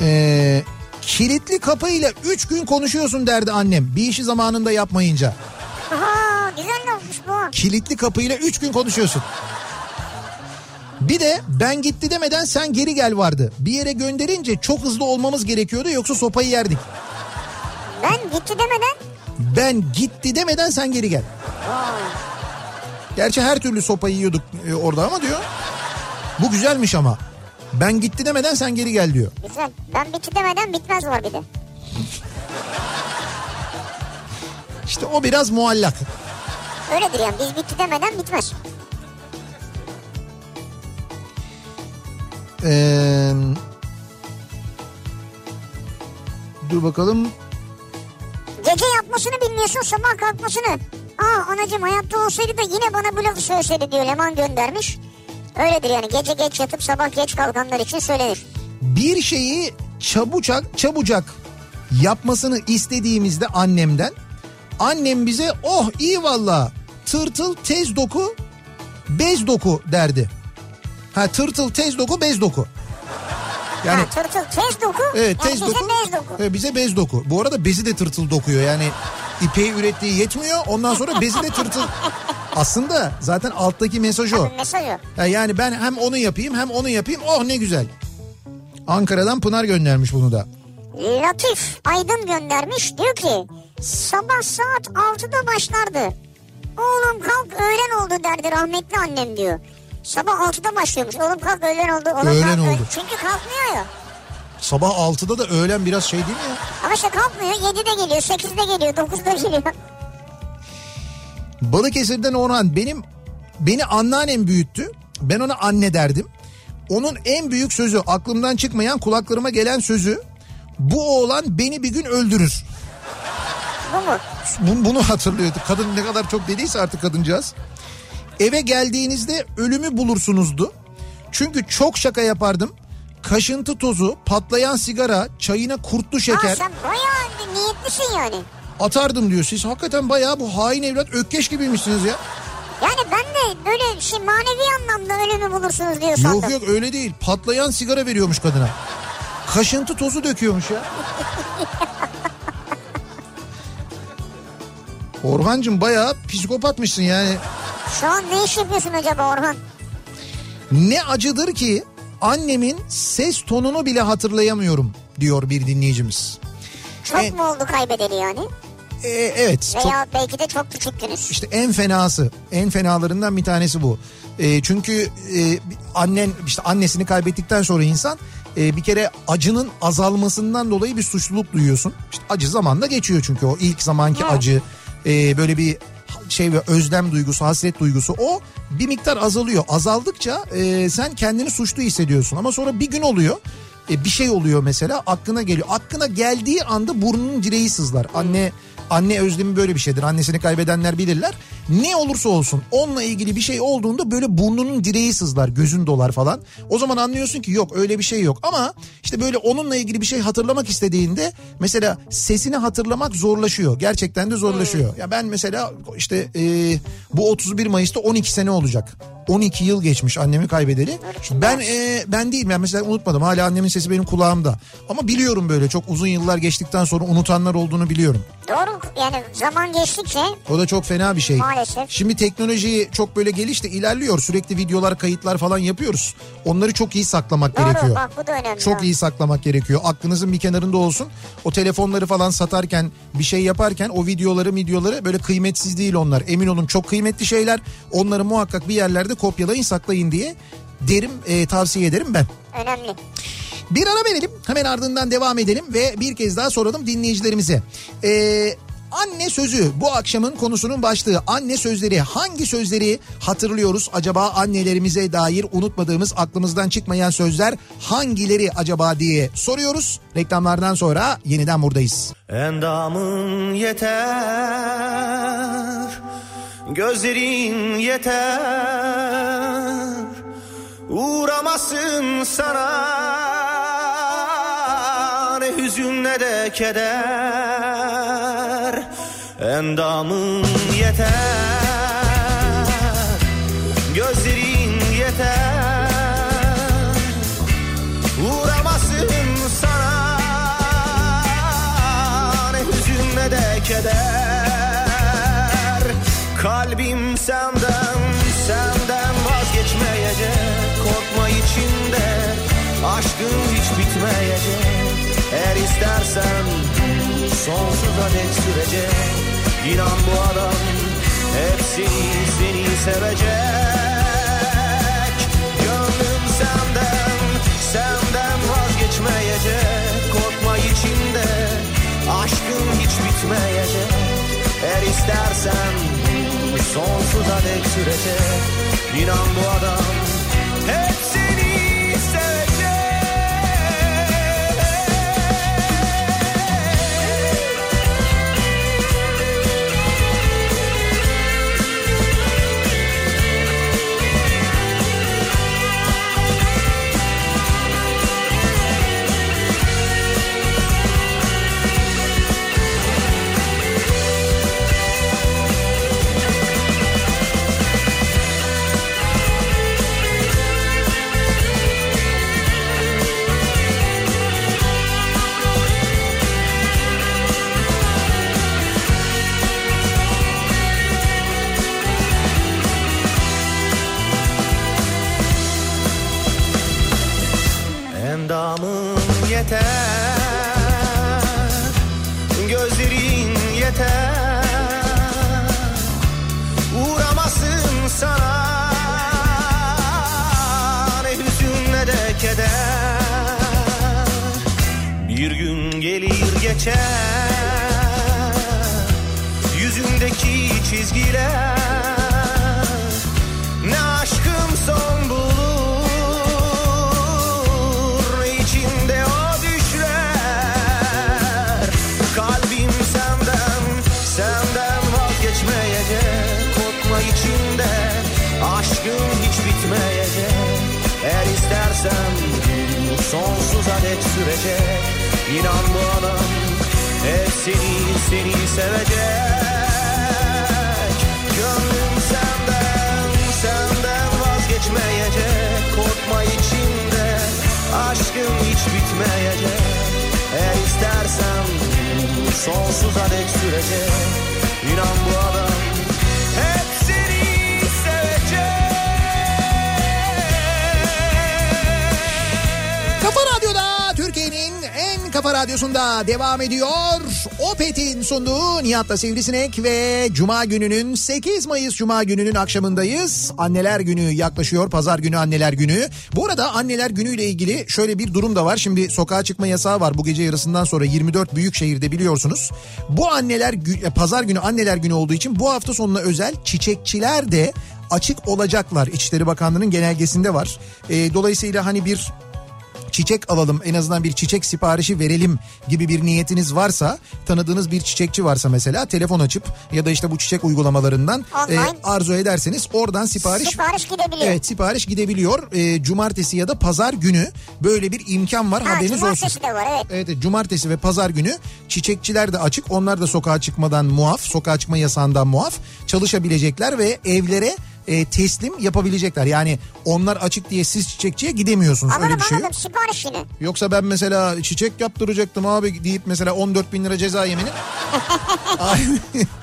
Ee, kilitli kapıyla 3 gün konuşuyorsun derdi annem. Bir işi zamanında yapmayınca. Aha güzel olmuş bu. Kilitli kapıyla 3 gün konuşuyorsun. Bir de ben gitti demeden sen geri gel vardı. Bir yere gönderince çok hızlı olmamız gerekiyordu yoksa sopayı yerdik. Ben gitti demeden Ben gitti demeden sen geri gel. Gerçi her türlü sopayı yiyorduk e, orada ama diyor. Bu güzelmiş ama. Ben gitti demeden sen geri gel diyor. güzel. Ben bitti demeden bitmez var bir de. İşte o biraz muallak. Öyledir yani biz bitti demeden bitmez. Ee, dur bakalım. Gece yapmasını bilmiyorsun sabah kalkmasını. Aa anacım hayatta olsaydı da yine bana bu lafı söyleseydi diyor Leman göndermiş. Öyledir yani gece geç yatıp sabah geç kalkanlar için söylenir. Bir şeyi çabucak çabucak yapmasını istediğimizde annemden annem bize oh iyi valla tırtıl tez doku bez doku derdi. Ha tırtıl tez doku bez doku. Yani ha, tırtıl tez doku. evet yani tez bize doku. bez doku. Evet, bize bez doku. Bu arada bezi de tırtıl dokuyor. Yani ipeği ürettiği yetmiyor. Ondan sonra bezi de tırtıl. Aslında zaten alttaki mesaj o. Tabii mesaj o. Ya Yani ben hem onu yapayım hem onu yapayım. Oh ne güzel. Ankara'dan Pınar göndermiş bunu da. Latif Aydın göndermiş diyor ki sabah saat 6'da başlardı. Oğlum kalk öğlen oldu derdi rahmetli annem diyor. Sabah 6'da başlıyormuş. Oğlum kalk öğlen oldu. Oğlum Öğlen kalk, oldu. Çünkü kalkmıyor ya. Sabah 6'da da öğlen biraz şey değil mi ya? Ama işte kalkmıyor. 7'de geliyor, 8'de geliyor, 9'da geliyor. Balıkesir'den Orhan benim beni anneannem büyüttü. Ben ona anne derdim. Onun en büyük sözü aklımdan çıkmayan kulaklarıma gelen sözü bu oğlan beni bir gün öldürür. Bu mu? Bu- Bunu hatırlıyordu. Kadın ne kadar çok dediyse artık kadıncağız. Eve geldiğinizde ölümü bulursunuzdu. Çünkü çok şaka yapardım. Kaşıntı tozu, patlayan sigara, çayına kurtlu Aa, şeker sen bayağı niyetlisin yani. atardım diyor. Siz hakikaten bayağı bu hain evlat ökkeş gibiymişsiniz ya. Yani ben de böyle şey manevi anlamda ölümü bulursunuz diyor sandım. Yok yok öyle değil. Patlayan sigara veriyormuş kadına. Kaşıntı tozu döküyormuş ya. Orhancığım bayağı psikopatmışsın yani. Şu an ne iş yapıyorsun acaba Orhan? Ne acıdır ki annemin ses tonunu bile hatırlayamıyorum diyor bir dinleyicimiz. Çok E- mu oldu kaybedeli yani? E, evet. çok- Veya belki de çok küçüktünüz. İşte en fenası, en fenalarından bir tanesi bu. E, çünkü e, annen işte annesini kaybettikten sonra insan e, bir kere acının azalmasından dolayı bir suçluluk duyuyorsun. İşte acı zamanla geçiyor çünkü o ilk zamanki Evet. acı e, böyle bir şey ve özlem duygusu, hasret duygusu o bir miktar azalıyor. Azaldıkça e, sen kendini suçlu hissediyorsun ama sonra bir gün oluyor. E, bir şey oluyor mesela aklına geliyor. Aklına geldiği anda burnunun direği sızlar. Anne anne özlemi böyle bir şeydir. Annesini kaybedenler bilirler. Ne olursa olsun onunla ilgili bir şey olduğunda böyle burnunun direği sızlar, gözün dolar falan. O zaman anlıyorsun ki yok öyle bir şey yok. Ama işte böyle onunla ilgili bir şey hatırlamak istediğinde mesela sesini hatırlamak zorlaşıyor. Gerçekten de zorlaşıyor. Ya ben mesela işte e, bu 31 Mayıs'ta 12 sene olacak. 12 yıl geçmiş annemi kaybedeli. Ben e, ben değil ben mesela unutmadım. Hala annemin sesi benim kulağımda. Ama biliyorum böyle çok uzun yıllar geçtikten sonra unutanlar olduğunu biliyorum. Doğru yani zaman geçtikçe O da çok fena bir şey. Maalesef. Şimdi teknoloji çok böyle gelişti ilerliyor. Sürekli videolar kayıtlar falan yapıyoruz. Onları çok iyi saklamak doğru gerekiyor. bak bu da önemli. Çok iyi saklamak gerekiyor. Aklınızın bir kenarında olsun. O telefonları falan satarken bir şey yaparken o videoları videoları böyle kıymetsiz değil onlar. Emin olun çok kıymetli şeyler. Onları muhakkak bir yerlerde kopyalayın saklayın diye derim e, tavsiye ederim ben. Önemli. Bir ara verelim hemen ardından devam edelim ve bir kez daha soralım dinleyicilerimize. Ee, anne sözü bu akşamın konusunun başlığı anne sözleri hangi sözleri hatırlıyoruz acaba annelerimize dair unutmadığımız aklımızdan çıkmayan sözler hangileri acaba diye soruyoruz. Reklamlardan sonra yeniden buradayız. Endamın yeter Gözlerin yeter Uğramasın sana Ne hüzün ne de keder Endamın yeter Gözlerin yeter. Uğramasın sana Ne hüzün ne de keder. Kalbim senden, senden vazgeçmeyecek. Korkma içinde, aşkın hiç bitmeyecek. Eğer istersen sonsuza dek sürecek. İnan bu adam hep seni, sevecek. Gönlüm senden, senden vazgeçmeyecek. Korkma içinde, aşkın hiç bitmeyecek. Eğer istersen sonsuza dek sürecek. İnan bu adam hep çizgiler. Ne aşkım son bulur Ne içimde o düşler. Kalbim senden Senden vazgeçmeyecek Korkma içinde Aşkım hiç bitmeyecek Eğer istersen Sonsuza dek sürecek. İnan bu adam Hep seni seni sevecek bitmeyecek Eğer istersen bu Sonsuza dek sürecek İnan bu adam kafa radyosunda devam ediyor. Opet'in sunduğu Nihat'la Sivrisinek ve Cuma gününün 8 Mayıs Cuma gününün akşamındayız. Anneler günü yaklaşıyor. Pazar günü anneler günü. Bu arada anneler günüyle ilgili şöyle bir durum da var. Şimdi sokağa çıkma yasağı var bu gece yarısından sonra 24 büyük şehirde biliyorsunuz. Bu anneler e, pazar günü anneler günü olduğu için bu hafta sonuna özel çiçekçiler de açık olacaklar. İçişleri Bakanlığı'nın genelgesinde var. E, dolayısıyla hani bir çiçek alalım en azından bir çiçek siparişi verelim gibi bir niyetiniz varsa tanıdığınız bir çiçekçi varsa mesela telefon açıp ya da işte bu çiçek uygulamalarından Online. e, arzu ederseniz oradan sipariş Sipariş gidebiliyor. Evet sipariş gidebiliyor. E, cumartesi ya da pazar günü böyle bir imkan var Ha, haberiniz olsun. cumartesi de var evet. Evet evet, cumartesi ve pazar günü çiçekçiler de açık. Onlar da sokağa çıkmadan muaf, sokağa çıkma yasağından muaf çalışabilecekler ve evlere e, teslim yapabilecekler. Yani onlar açık diye siz çiçekçiye gidemiyorsunuz. Öyle Anladım bir şey yok. sipariş yine. Yoksa ben mesela çiçek yaptıracaktım abi deyip mesela 14 bin lira ceza yemini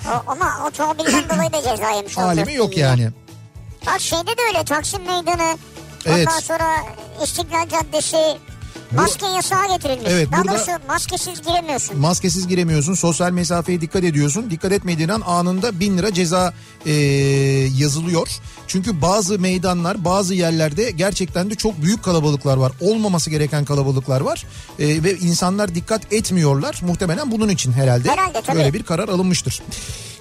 O, ama otomobilden dolayı da ceza yemiş alemi yok yani. Bak şeyde de öyle Taksim Meydanı. Evet. Ondan sonra İstiklal Caddesi. Maske yasağı getirilmiş. Evet, Daha burada- doğrusu maskesiz giremiyorsun. Maskesiz giremiyorsun, sosyal mesafeye dikkat ediyorsun. Dikkat etmediğin an anında bin lira ceza e, yazılıyor. Çünkü bazı meydanlar, bazı yerlerde gerçekten de çok büyük kalabalıklar var. Olmaması gereken kalabalıklar var. E, ve insanlar dikkat etmiyorlar. Muhtemelen bunun için herhalde, Herhalde, tabii. böyle bir karar alınmıştır.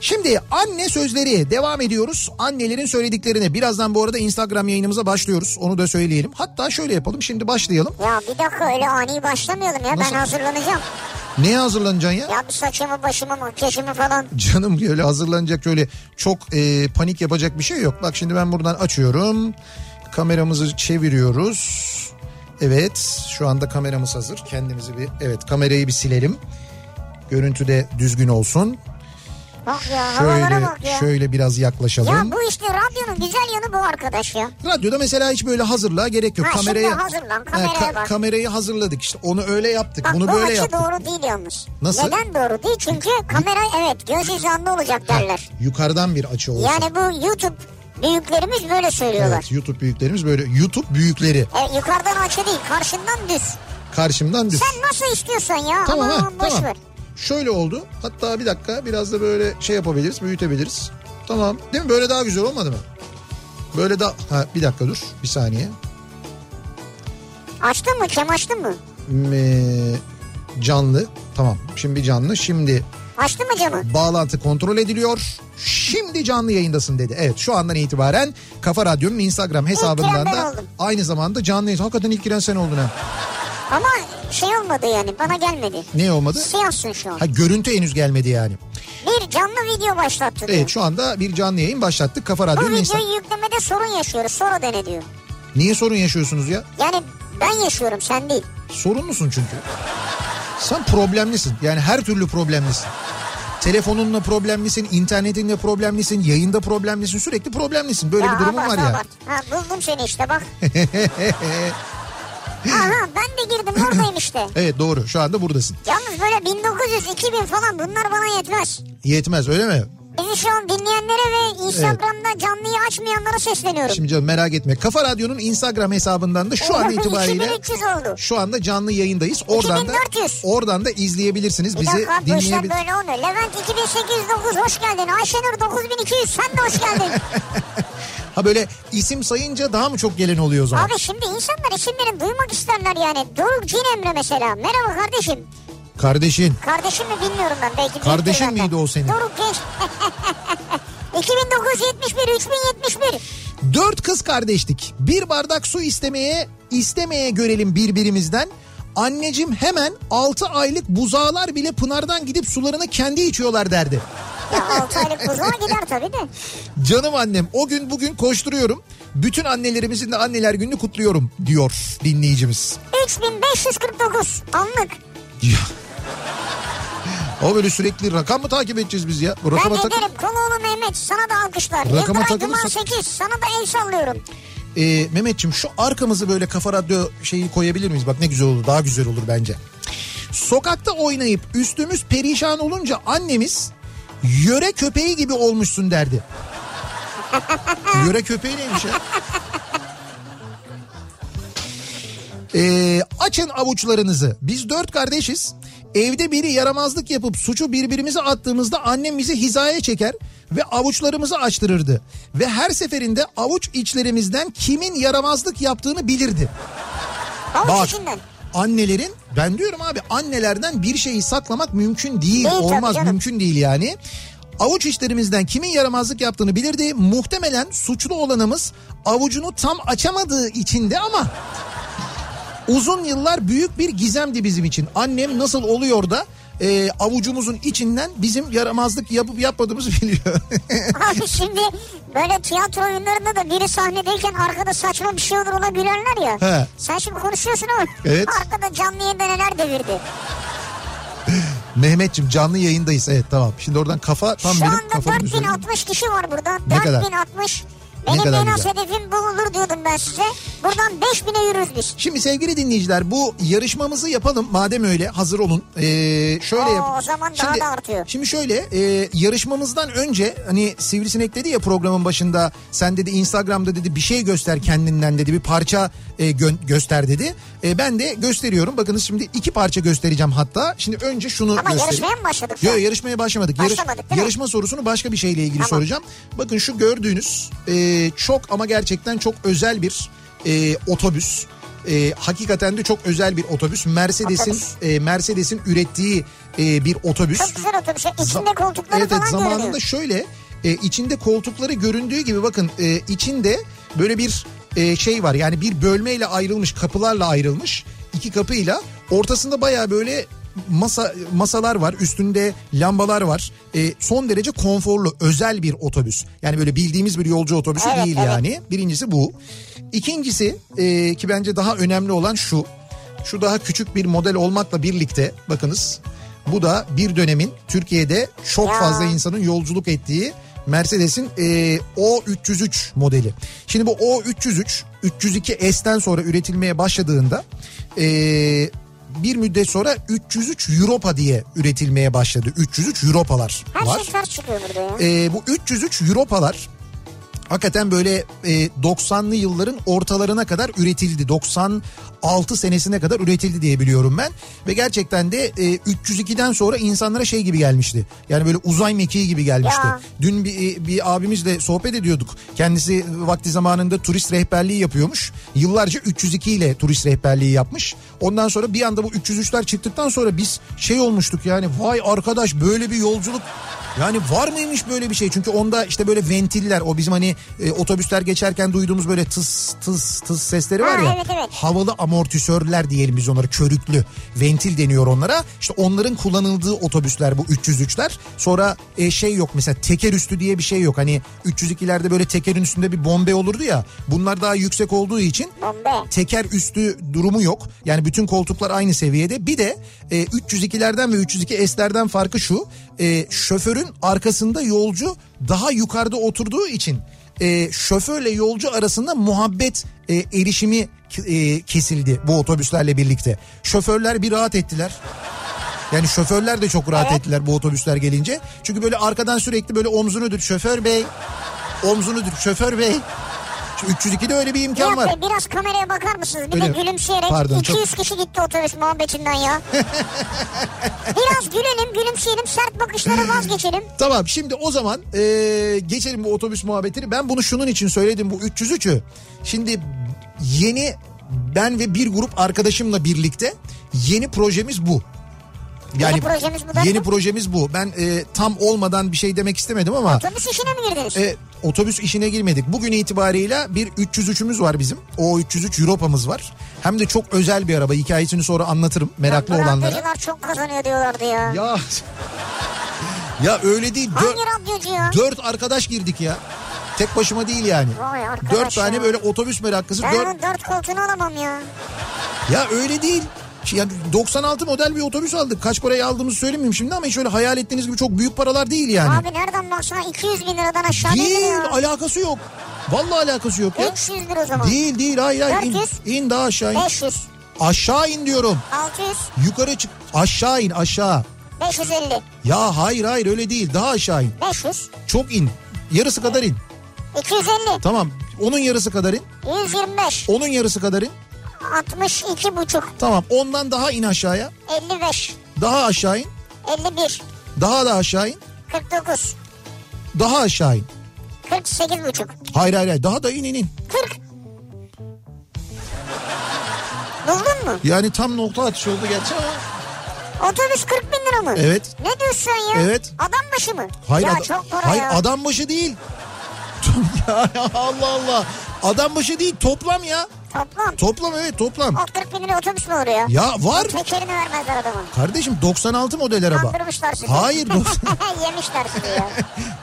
Şimdi anne sözleri devam ediyoruz. Annelerin söylediklerine birazdan bu arada Instagram yayınımıza başlıyoruz. Onu da söyleyelim. Hatta şöyle yapalım. Şimdi başlayalım. Ya bir dakika öyle ani başlamayalım ya Nasıl? ben hazırlanacağım. Neye hazırlanacaksın ya? Ya bir saçımı başımı makyajımı falan. Canım öyle hazırlanacak öyle çok e, panik yapacak bir şey yok. Bak şimdi ben buradan açıyorum. Kameramızı çeviriyoruz. Evet şu anda kameramız hazır. Kendimizi bir evet kamerayı bir silelim. Görüntü de düzgün olsun. Bak ya Şöyle bak ya. şöyle biraz yaklaşalım. Ya bu işte radyonun güzel yanı bu arkadaş ya. Radyoda mesela hiç böyle hazırlığa gerek yok. Ha, kamerayı hazırlan, kameraya bak. kamerayı hazırladık işte. Onu öyle yaptık. Bak Bunu bu böyle açı yaptık. doğru değil yalnız. Nasıl? Neden doğru değil? Çünkü kamera evet göz hizanlı olacak derler. Yukarıdan bir açı olsun. Yani bu YouTube büyüklerimiz böyle söylüyorlar. Evet YouTube büyüklerimiz böyle YouTube büyükleri E, yukarıdan açı değil karşından düz. karşımdan düz. Sen nasıl istiyorsan ya Tamam Aman ha tamam. ver. Şöyle oldu. Hatta bir dakika biraz da böyle şey yapabiliriz, büyütebiliriz. Tamam. Değil mi? Böyle daha güzel olmadı mı? Böyle daha... Ha, bir dakika dur. Bir saniye. Açtın mı kem açtın mı? Ee, canlı. Tamam. Şimdi canlı. Şimdi Açtın mı camı? bağlantı kontrol ediliyor. Şimdi canlı yayındasın dedi. Evet şu andan itibaren Kafa Radyo'nun Instagram hesabından da oldum. aynı zamanda canlı yayın. Hakikaten ilk giren sen oldun ha. Ama olmadı yani bana gelmedi. Ne olmadı? Siyahsın şu an. Ha görüntü henüz gelmedi yani. Bir canlı video başlattı diyor. Evet şu anda bir canlı yayın başlattık Kafa Bu Radyo'nun Instagram. videoyu yüklemede sorun yaşıyoruz. Sonra dene diyor. Niye sorun yaşıyorsunuz ya? Yani ben yaşıyorum sen değil. Sorunlusun çünkü. Sen problemlisin. Yani her türlü problemlisin. Telefonunla problemlisin, internetinle problemlisin, yayında problemlisin, sürekli problemlisin. Böyle bir durumun var ya. Ha, buldum seni işte bak. Aha ben de girdim oradayım işte. Evet doğru şu anda buradasın. Yalnız böyle 1900, 2000 falan bunlar bana yetmez. Yetmez öyle mi? Bizi şu an dinleyenlere ve Instagram'da canlıyı açmayanlara sesleniyorum. Şimdi canım merak etme. Kafa Radyo'nun Instagram hesabından da şu an itibariyle 2300 oldu. şu anda canlı yayındayız. Oradan da 2400. oradan da izleyebilirsiniz. Bir Bizi dakika dinleyebilirsiniz. böyle olmuyor. Levent 2809 hoş geldin. Ayşenur 9200 sen de hoş geldin. Ha böyle isim sayınca daha mı çok gelen oluyor o zaman? Abi şimdi insanlar isimlerini duymak isterler yani. Doruk Cin Emre mesela. Merhaba kardeşim. Kardeşin. Kardeşim mi bilmiyorum ben. Belki Kardeşin miydi o senin? Doruk Genç. 2971, 3071. Dört kız kardeştik. Bir bardak su istemeye istemeye görelim birbirimizden. Anneciğim hemen 6 aylık buzağlar bile Pınar'dan gidip sularını kendi içiyorlar derdi. Ya 6 aylık buzağa gider tabii de. Canım annem o gün bugün koşturuyorum. Bütün annelerimizin de anneler gününü kutluyorum diyor dinleyicimiz. 3549 anlık. Ya. O böyle sürekli rakam mı takip edeceğiz biz ya? Bu Ben tak- ederim Koloğlu Mehmet sana da alkışlar. Rakama Duman takılırsak- 8 sana da el sallıyorum. Ee, Mehmetçim şu arkamızı böyle kafa radyo şeyi koyabilir miyiz? Bak ne güzel olur daha güzel olur bence. Sokakta oynayıp üstümüz perişan olunca annemiz yöre köpeği gibi olmuşsun derdi. yöre köpeği neymiş ya? Ee, açın avuçlarınızı. Biz dört kardeşiz. Evde biri yaramazlık yapıp suçu birbirimize attığımızda annem bizi hizaya çeker ve avuçlarımızı açtırırdı. Ve her seferinde avuç içlerimizden kimin yaramazlık yaptığını bilirdi. Avuç Bak içinden. Annelerin ben diyorum abi annelerden bir şeyi saklamak mümkün değil. Değil Olmaz mümkün değil yani. Avuç içlerimizden kimin yaramazlık yaptığını bilirdi. Muhtemelen suçlu olanımız avucunu tam açamadığı içindi ama uzun yıllar büyük bir gizemdi bizim için. Annem nasıl oluyor da e, avucumuzun içinden bizim yaramazlık yapıp yapmadığımızı biliyor. Abi şimdi böyle tiyatro oyunlarında da biri sahnedeyken arkada saçma bir şey olur ona gülerler ya. He. Sen şimdi konuşuyorsun ama Evet. arkada canlı yayında neler devirdi. Mehmetçim canlı yayındayız evet tamam. Şimdi oradan kafa tam Şu benim anda kafamın üzerinde. 4060 kişi var burada. Ne kadar? 4060. Benim kadar en az hedefim bu olur diyordum ben size. Buradan 5000'e yürürüz biz. Şimdi sevgili dinleyiciler bu yarışmamızı yapalım madem öyle hazır olun. Ee, şöyle Oo, yap. o zaman daha da artıyor. Şimdi şöyle e, yarışmamızdan önce hani Sivrisinek dedi ya programın başında sen dedi Instagram'da dedi bir şey göster kendinden dedi bir parça e, gö- göster dedi. E, ben de gösteriyorum bakınız şimdi iki parça göstereceğim hatta. Şimdi önce şunu Ama göstereyim. yarışmaya mı başladık? Yok yarışmaya başlamadık. Yarış- Başlamadık, mi? yarışma sorusunu başka bir şeyle ilgili Tamam. soracağım. Bakın şu gördüğünüz e, çok ama gerçekten çok özel bir e, otobüs. E, hakikaten de çok özel bir otobüs. Mercedes'in Otobüs. e, Mercedes'in ürettiği e, bir otobüs. Çok güzel otobüs. İçinde koltukları evet, evet, falan zamanında görünüyor. şöyle e, içinde koltukları göründüğü gibi bakın e, içinde böyle bir e, şey var yani bir bölmeyle ayrılmış kapılarla ayrılmış iki kapıyla ortasında baya böyle masa masalar var üstünde lambalar var E, son derece konforlu özel bir otobüs yani böyle bildiğimiz bir yolcu otobüsü Evet, değil evet. yani birincisi bu ikincisi e, ki bence daha önemli olan şu şu daha küçük bir model olmakla birlikte bakınız bu da bir dönemin Türkiye'de çok Ya. fazla insanın yolculuk ettiği Mercedes'in e, O303 modeli. Şimdi bu O303 302 S'ten sonra üretilmeye başladığında e, bir müddet sonra 303 Europa diye üretilmeye başladı. 303 Europalar Her var. şey ters çıkıyor burada ya. E, bu 303 Europalar hakikaten böyle e, 90'lı yılların ortalarına kadar üretildi. 96 senesine kadar üretildi diye biliyorum ben. Ve gerçekten de e, 302'den sonra insanlara şey gibi gelmişti. Yani böyle uzay mekiği gibi gelmişti. Ya. Dün bir, bir abimizle sohbet ediyorduk. Kendisi vakti zamanında turist rehberliği yapıyormuş. Yıllarca 302 ile turist rehberliği yapmış. Ondan sonra bir anda bu 303'ler çıktıktan sonra biz şey olmuştuk yani vay arkadaş böyle bir yolculuk yani var mıymış böyle bir şey? Çünkü onda işte böyle ventiller o bizim hani e, otobüsler geçerken duyduğumuz böyle tıs tıs tıs sesleri var Ha, ya. evet, evet. Havalı amortisörler diyelim biz onlara körüklü ventil deniyor onlara. İşte onların kullanıldığı otobüsler bu 303'ler. Sonra e, şey yok mesela teker üstü diye bir şey yok. Hani 302'lerde böyle tekerin üstünde bir bombe olurdu ya. Bunlar daha yüksek olduğu için Bombe. teker üstü durumu yok. Bütün koltuklar aynı seviyede. Bir de e, 302'lerden ve 302 S'lerden farkı şu. E, şoförün arkasında yolcu daha yukarıda oturduğu için e, şoförle yolcu arasında muhabbet e, erişimi e, kesildi bu otobüslerle birlikte. Şoförler bir rahat ettiler. Yani şoförler de çok rahat Evet. ettiler bu otobüsler gelince. Çünkü böyle arkadan sürekli böyle omzunu dür şoför bey. Omzunu dür şoför bey. 302'de öyle bir imkan var. dakika biraz kameraya bakar mısınız? Bir Öyle de gülümseyerek Pardon, 200 çok- kişi gitti otobüs muhabbetinden ya. biraz gülelim gülümseyelim sert bakışları vazgeçelim. Tamam şimdi o zaman e, geçelim bu otobüs muhabbetini. Ben bunu şunun için söyledim bu 303'ü. Şimdi yeni ben ve bir grup arkadaşımla birlikte yeni projemiz bu. Yeni projemiz bu? Yeni projemiz bu. Ben e, tam olmadan bir şey demek istemedim ama Otobüs işine mi girdiniz? e, otobüs işine girmedik. Bugün itibarıyla bir 303'ümüz var bizim. O 303 Europa'mız var. Hem de çok özel bir araba. Hikayesini sonra anlatırım meraklı Bu olanlara. çok kazanıyor diyorlardı ya. Ya ya öyle değil. Hangi radyocu ya? Dört arkadaş girdik ya. Tek başıma değil yani. Vay arkadaş Dört tane ya. böyle otobüs meraklısı. Ben Dört... dört koltuğunu alamam ya. Ya öyle değil. Yani 96 model bir otobüs aldık. Kaç paraya aldığımızı söylemeyeyim şimdi ama hiç öyle hayal ettiğiniz gibi çok büyük paralar değil yani. Abi nereden baksana 200 bin liradan aşağı değil, değil, alakası yok. Vallahi alakası yok ya. 500 lira o zaman. Değil değil hayır hayır. İn, 400. in daha aşağı in. 500, Aşağı in diyorum. 600, Yukarı çık. Aşağı in aşağı. 550, Ya hayır hayır öyle değil. Daha aşağı in. 500, Çok in. Yarısı kadar in. 250, Tamam. Onun yarısı kadar in. 125, Onun yarısı kadar in. 62 buçuk, Tamam. Ondan daha in aşağıya. 55, Daha aşağı in. 51, Daha da aşağı in. 49, Daha aşağı in. 48 buçuk, Hayır hayır hayır. Daha da in in in. 40. Buldun mu? Yani tam nokta atışı oldu gerçi ama. Otobüs 40 bin lira mı? Evet. Ne diyorsun ya? Evet. Adam başı mı? Hayır, ya ada- çok para hayır ya. adam başı değil. ya Allah Allah. Adam başı değil toplam ya. Toplam. Toplam evet toplam. O 40 bin lira otobüs mü olur ya? Ya var. Tekerini vermezler adamın. Kardeşim 96 model araba. Kandırmışlar sizi. Hayır. Yemişler sizi ya.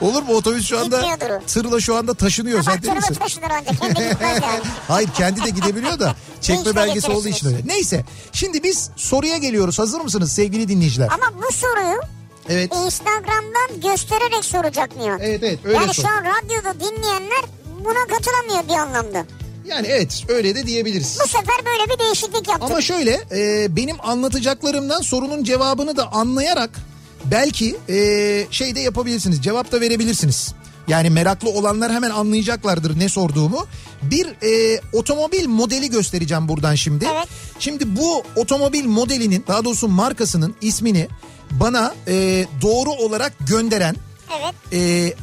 Olur mu otobüs şu anda tırla şu anda taşınıyor sen Bak değil misin? taşınır ancak. Kendi gitmez yani. Hayır kendi de gidebiliyor da çekme belgesi olduğu için öyle. Neyse şimdi biz soruya geliyoruz. Hazır mısınız sevgili dinleyiciler? Ama bu soruyu Evet. Instagram'dan göstererek soracak Nihat. Evet evet öyle yani sor. şu an radyoda dinleyenler buna katılamıyor bir anlamda. Yani evet öyle de diyebiliriz. Bu sefer böyle bir değişiklik yaptık. Ama şöyle e, benim anlatacaklarımdan sorunun cevabını da anlayarak belki e, şey de yapabilirsiniz. Cevap da verebilirsiniz. Yani meraklı olanlar hemen anlayacaklardır ne sorduğumu. Bir e, otomobil modeli göstereceğim buradan şimdi. Evet. Şimdi bu otomobil modelinin daha doğrusu markasının ismini bana e, doğru olarak gönderen Evet. e,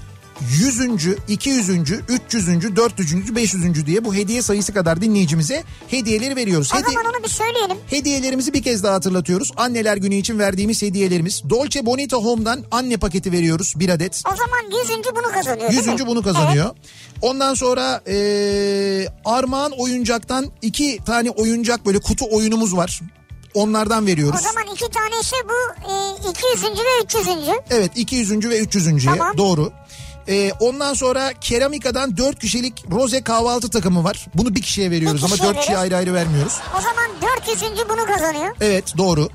100. 200. 300. 400. 500. diye bu hediye sayısı kadar dinleyicimize hediyeleri veriyoruz. O Hedi- zaman onu bir söyleyelim. Hediyelerimizi bir kez daha hatırlatıyoruz. Anneler günü için verdiğimiz hediyelerimiz. Dolce Bonita Home'dan anne paketi veriyoruz bir adet. O zaman yüzüncü bunu kazanıyor değil mi? Bunu kazanıyor. Ondan sonra eee Armağan Oyuncak'tan iki tane oyuncak böyle kutu oyunumuz var. Onlardan veriyoruz. O zaman iki tanesi bu e, 200. ve 300. Evet 200. ve 300. Tamam. doğru. Ee, ondan sonra Keramika'dan 4 kişilik roze kahvaltı takımı var. Bunu bir kişiye veriyoruz Bir ama kişiye 4 kişiye ayrı ayrı vermiyoruz. O zaman 400. bunu kazanıyor. Evet doğru.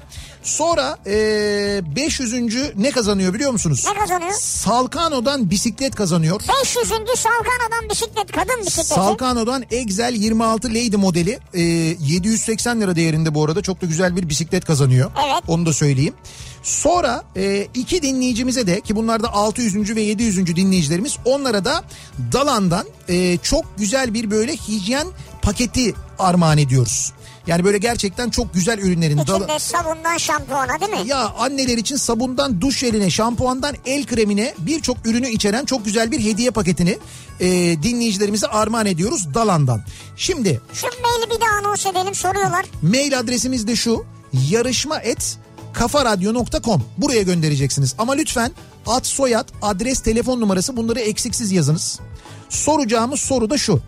Sonra ee, 500. ne kazanıyor biliyor musunuz? Ne kazanıyor? Salkano'dan bisiklet kazanıyor. 500. Salkana'dan bisiklet, kadın bisikleti. Salkano'dan Excel 26 Lady modeli ee, 780 lira değerinde bu arada çok da güzel bir bisiklet kazanıyor. Evet. Onu da söyleyeyim. Sonra ee, iki dinleyicimize de ki bunlar da 600. ve 700. dinleyicilerimiz onlara da Dalan'dan ee, çok güzel bir böyle hijyen paketi armağan ediyoruz. Yani böyle gerçekten çok güzel ürünlerin. İçinde sabundan şampuana değil mi? ya anneler için sabundan duş jeline, şampuandan el kremine birçok ürünü içeren çok güzel bir hediye paketini e, dinleyicilerimize armağan ediyoruz Dalan'dan. Şimdi Şu maili bir daha anons edelim soruyorlar. mail adresimiz de şu yarışma et kafaradyo.com buraya göndereceksiniz. Ama lütfen ad soyad adres telefon numarası bunları eksiksiz yazınız. Soracağımız soru da şu.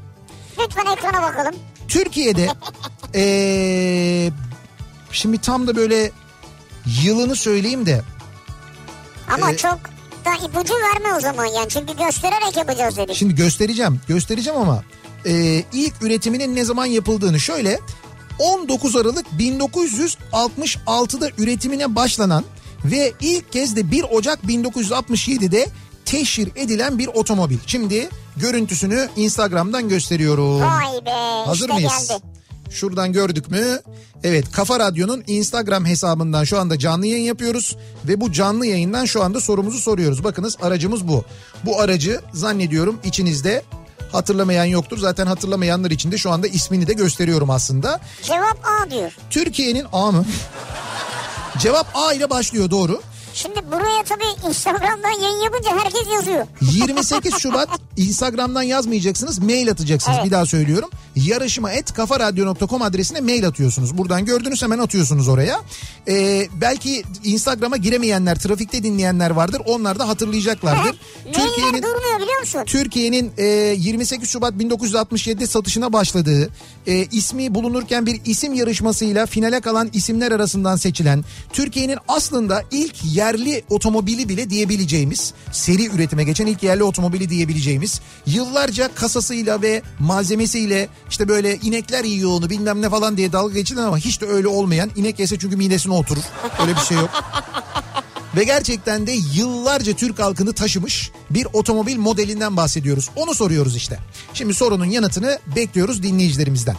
Lütfen ekrana bakalım. Türkiye'de eee, şimdi tam da böyle yılını söyleyeyim de Ama Ee, çok da ipucu verme o zaman yani. Çünkü göstererek yapacağız dedik. Şimdi göstereceğim, göstereceğim ama e, ilk üretiminin ne zaman yapıldığını şöyle 19 Aralık 1966'da üretimine başlanan ve ilk kez de 1 Ocak 1967'de teşhir edilen bir otomobil. Şimdi görüntüsünü Instagram'dan gösteriyorum. Vay be Hazır işte mıyız? geldi. Şuradan gördük mü? Evet Kafa Radyo'nun Instagram hesabından şu anda canlı yayın yapıyoruz. Ve bu canlı yayından şu anda sorumuzu soruyoruz. Bakınız aracımız bu. Bu aracı zannediyorum içinizde Hatırlamayan yoktur. Zaten hatırlamayanlar için de şu anda ismini de gösteriyorum aslında. Cevap A diyor. Türkiye'nin A mı? Cevap A ile başlıyor doğru. Şimdi buraya tabii Instagram'dan yayın yapınca herkes yazıyor. 28 Şubat Instagram'dan yazmayacaksınız mail atacaksınız Evet. bir daha söylüyorum. Yarışma et kafaradyo.com adresine mail atıyorsunuz. Buradan gördünüz hemen atıyorsunuz oraya. Ee, belki Instagram'a giremeyenler trafikte dinleyenler vardır onlar da hatırlayacaklardır. Mailler durmuyor biliyor musun? Türkiye'nin e, 28 Şubat 1967'de satışına başladığı e, ismi bulunurken bir isim yarışmasıyla finale kalan isimler arasından seçilen Türkiye'nin aslında ilk yerli otomobili bile diyebileceğimiz seri üretime geçen ilk yerli otomobili diyebileceğimiz yıllarca kasasıyla ve malzemesiyle işte böyle inekler yiyor onu bilmem ne falan diye dalga geçilen ama hiç de öyle olmayan inek yese çünkü midesine oturur öyle bir şey yok. Ve gerçekten de yıllarca Türk halkını taşımış bir otomobil modelinden bahsediyoruz. Onu soruyoruz işte. Şimdi sorunun yanıtını bekliyoruz dinleyicilerimizden.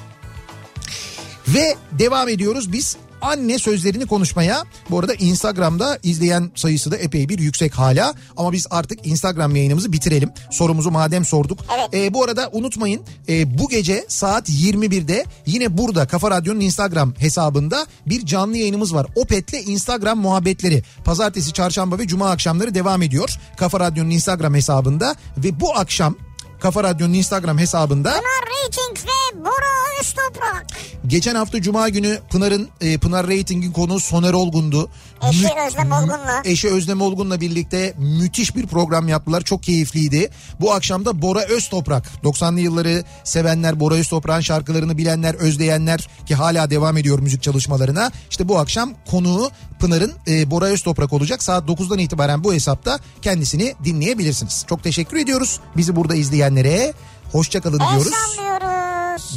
Ve devam ediyoruz biz anne sözlerini konuşmaya. Bu arada Instagram'da izleyen sayısı da epey bir yüksek hala. Ama biz artık Instagram yayınımızı bitirelim. Sorumuzu madem sorduk. Evet. Ee, bu arada unutmayın e, bu gece saat 21'de yine burada Kafa Radyo'nun Instagram hesabında bir canlı yayınımız var. Opet'le Instagram muhabbetleri. Pazartesi, çarşamba ve cuma akşamları devam ediyor. Kafa Radyo'nun Instagram hesabında ve bu akşam Kafa Radyo'nun Instagram hesabında Pınar Rating ve Bora Öztoprak. Geçen hafta Cuma günü Pınar'ın e, Pınar Rating'in konuğu Soner Olgun'du. Eşi Mü- Özlem Olgun'la. Eşi Özlem Olgun'la birlikte müthiş bir program yaptılar. Çok keyifliydi. Bu akşam da Bora Öztoprak. 90'lı yılları sevenler, Bora Öztoprak'ın şarkılarını bilenler, özleyenler ki hala devam ediyor müzik çalışmalarına. İşte bu akşam konuğu Pınar'ın e, Bora Öztoprak olacak. Saat 9'dan itibaren bu hesapta kendisini dinleyebilirsiniz. Çok teşekkür ediyoruz. Bizi burada izleyenlere hoşçakalın diyoruz.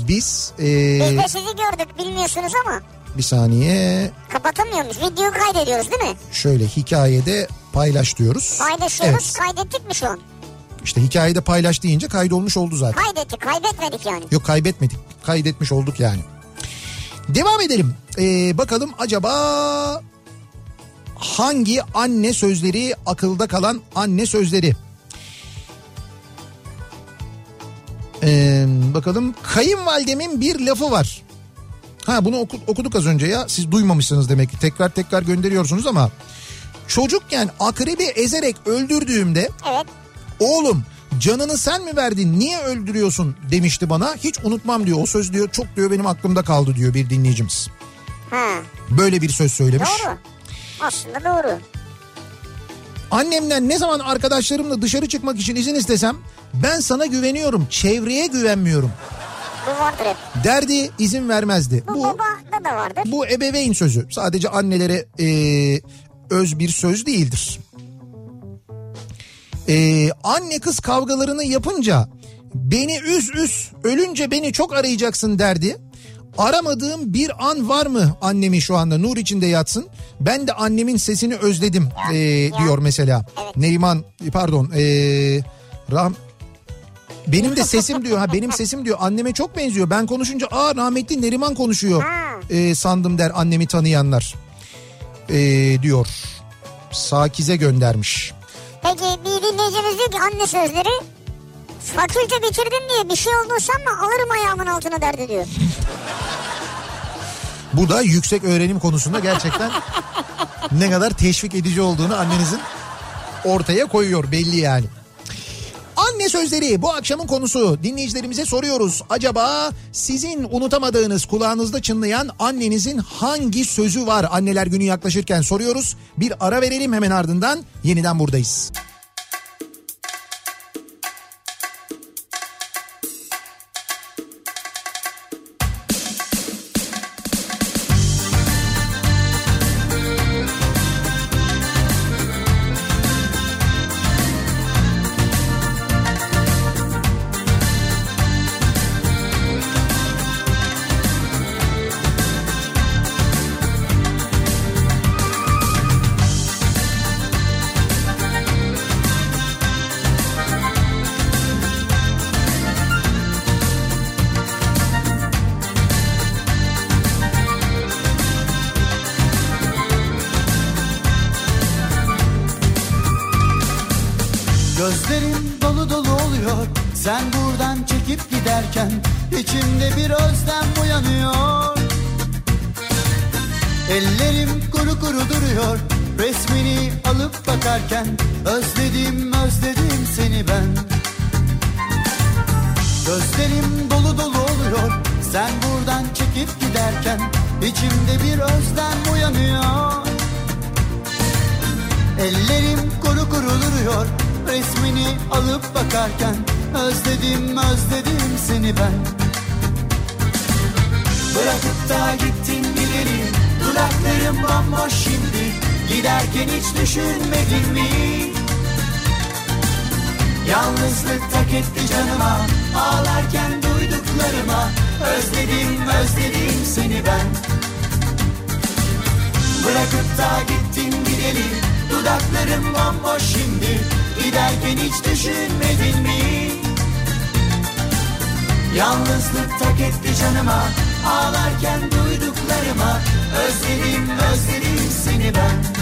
Biz e, Biz de sizi gördük bilmiyorsunuz ama bir saniye kapatamıyormuş. Videoyu kaydediyoruz değil mi? şöyle hikayede paylaş diyoruz. Paylaşıyoruz. Evet. Kaydettik mi şu an? İşte hikayede paylaş deyince kaydolmuş oldu zaten. Kaydettik. Kaybetmedik yani. Yok kaybetmedik. Kaydetmiş olduk yani. Devam edelim. Ee, bakalım acaba hangi anne sözleri akılda kalan anne sözleri? Ee, bakalım kayınvalidemin bir lafı var. Ha bunu oku- okuduk az önce ya. Siz duymamışsınız demek ki. Tekrar tekrar gönderiyorsunuz ama çocukken akrebi ezerek öldürdüğümde Evet. Oğlum canını sen mi verdin niye öldürüyorsun demişti bana. Hiç unutmam diyor o söz diyor çok diyor benim aklımda kaldı diyor bir dinleyicimiz. Ha. Böyle bir söz söylemiş. Doğru. Aslında doğru. Annemden ne zaman arkadaşlarımla dışarı çıkmak için izin istesem ben sana güveniyorum çevreye güvenmiyorum Bu vardır hep. derdi izin vermezdi. Bu, Bu babada da vardır. bu ebeveyn sözü sadece annelere e, öz bir söz değildir. E, anne kız kavgalarını yapınca beni üz üz ölünce beni çok arayacaksın derdi. Aramadığım bir an var mı annemi şu anda nur içinde yatsın. Ben de annemin sesini özledim e, diyor mesela. Neyman pardon e, Ram benim de sesim diyor ha benim sesim diyor anneme çok benziyor. Ben konuşunca aa rahmetli Neriman konuşuyor e, sandım der annemi tanıyanlar e, diyor. Sakize göndermiş. Peki bir dinleyicimiz diyor ki anne sözleri fakülte bitirdim diye bir şey oldu sanma alırım ayağımın altına derdi diyor. Bu da yüksek öğrenim konusunda gerçekten ne kadar teşvik edici olduğunu annenizin ortaya koyuyor belli yani. Anne sözleri bu akşamın konusu. Dinleyicilerimize soruyoruz. Acaba sizin unutamadığınız kulağınızda çınlayan annenizin hangi sözü var? Anneler günü yaklaşırken soruyoruz. Bir ara verelim hemen ardından yeniden buradayız. Ellerim kuru kuru duruyor. Resmini alıp bakarken Özledim özledim seni ben. Gözlerim dolu dolu oluyor. Sen buradan çekip giderken içimde bir özlem uyanıyor. Ellerim kuru kuru duruyor. Resmini alıp bakarken Özledim özledim seni ben. Bırakıp da gittin gideri Dudaklarım bomboş şimdi. Giderken hiç düşünmedin mi? Yalnızlık tak etti canıma. Ağlarken duyduklarıma. Özledim özledim seni ben. Bırakıp da gittin gideli. Dudaklarım bomboş şimdi. Giderken hiç düşünmedin mi? Yalnızlık tak etti canıma. Ağlarken duyduklarıma Özledim özledim seni ben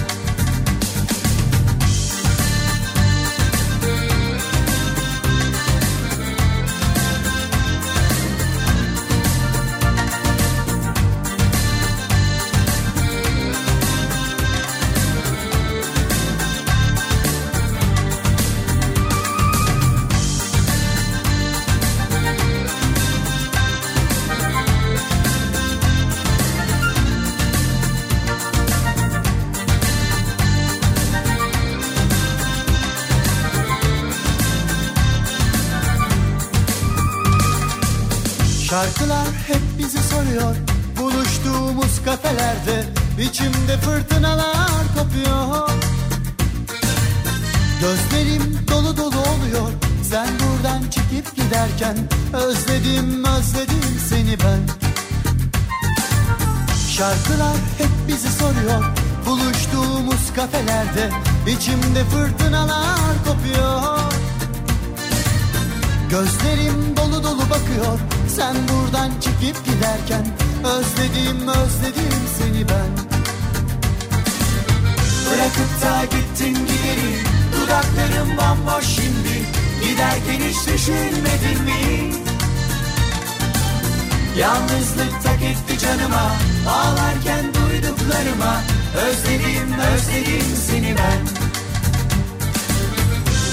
Şarkılar hep bizi soruyor. Buluştuğumuz kafelerde içimde fırtınalar kopuyor. Gözlerim dolu dolu oluyor. Sen buradan çekip giderken Özledim özledim seni ben. Şarkılar hep bizi soruyor. Buluştuğumuz kafelerde içimde fırtınalar kopuyor. Gözlerim dolu dolu bakıyor Sen buradan çekip giderken Özledim özledim seni ben. Bırakıp da gittin gideri Dudaklarım bomboş şimdi. Giderken hiç düşünmedin mi? Yalnızlık tak etti canıma Ağlarken duyduklarıma. Özledim özledim seni ben.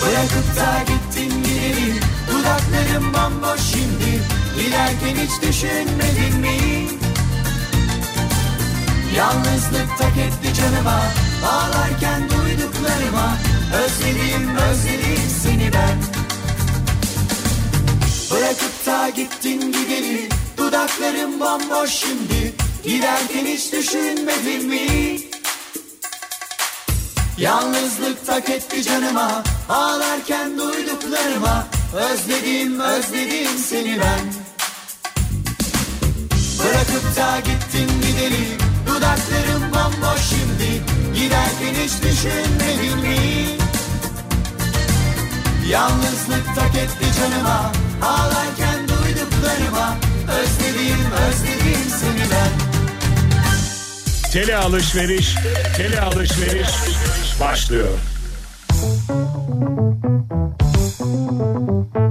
Bırakıp da gittin gideri Dudaklarım bomboş şimdi Giderken hiç düşünmedin mi? Yalnızlık tak etti canıma. Ağlarken duyduklarıma. Özledim özledim seni ben. Bırakıp da gittin gideri Dudaklarım bomboş şimdi. Giderken hiç düşünmedin mi? Yalnızlık tak etti canıma. Ağlarken duyduklarıma Özledim özledim seni ben. Bırakıp da gittin gideri Dudaklarım bomboş şimdi. Giderken hiç düşünmedin mi? Yalnızlık tak etti canıma. Ağlarken duyduklarıma. Özledim özledim seni ben. Tele alışveriş, tele alışveriş başlıyor. Kafa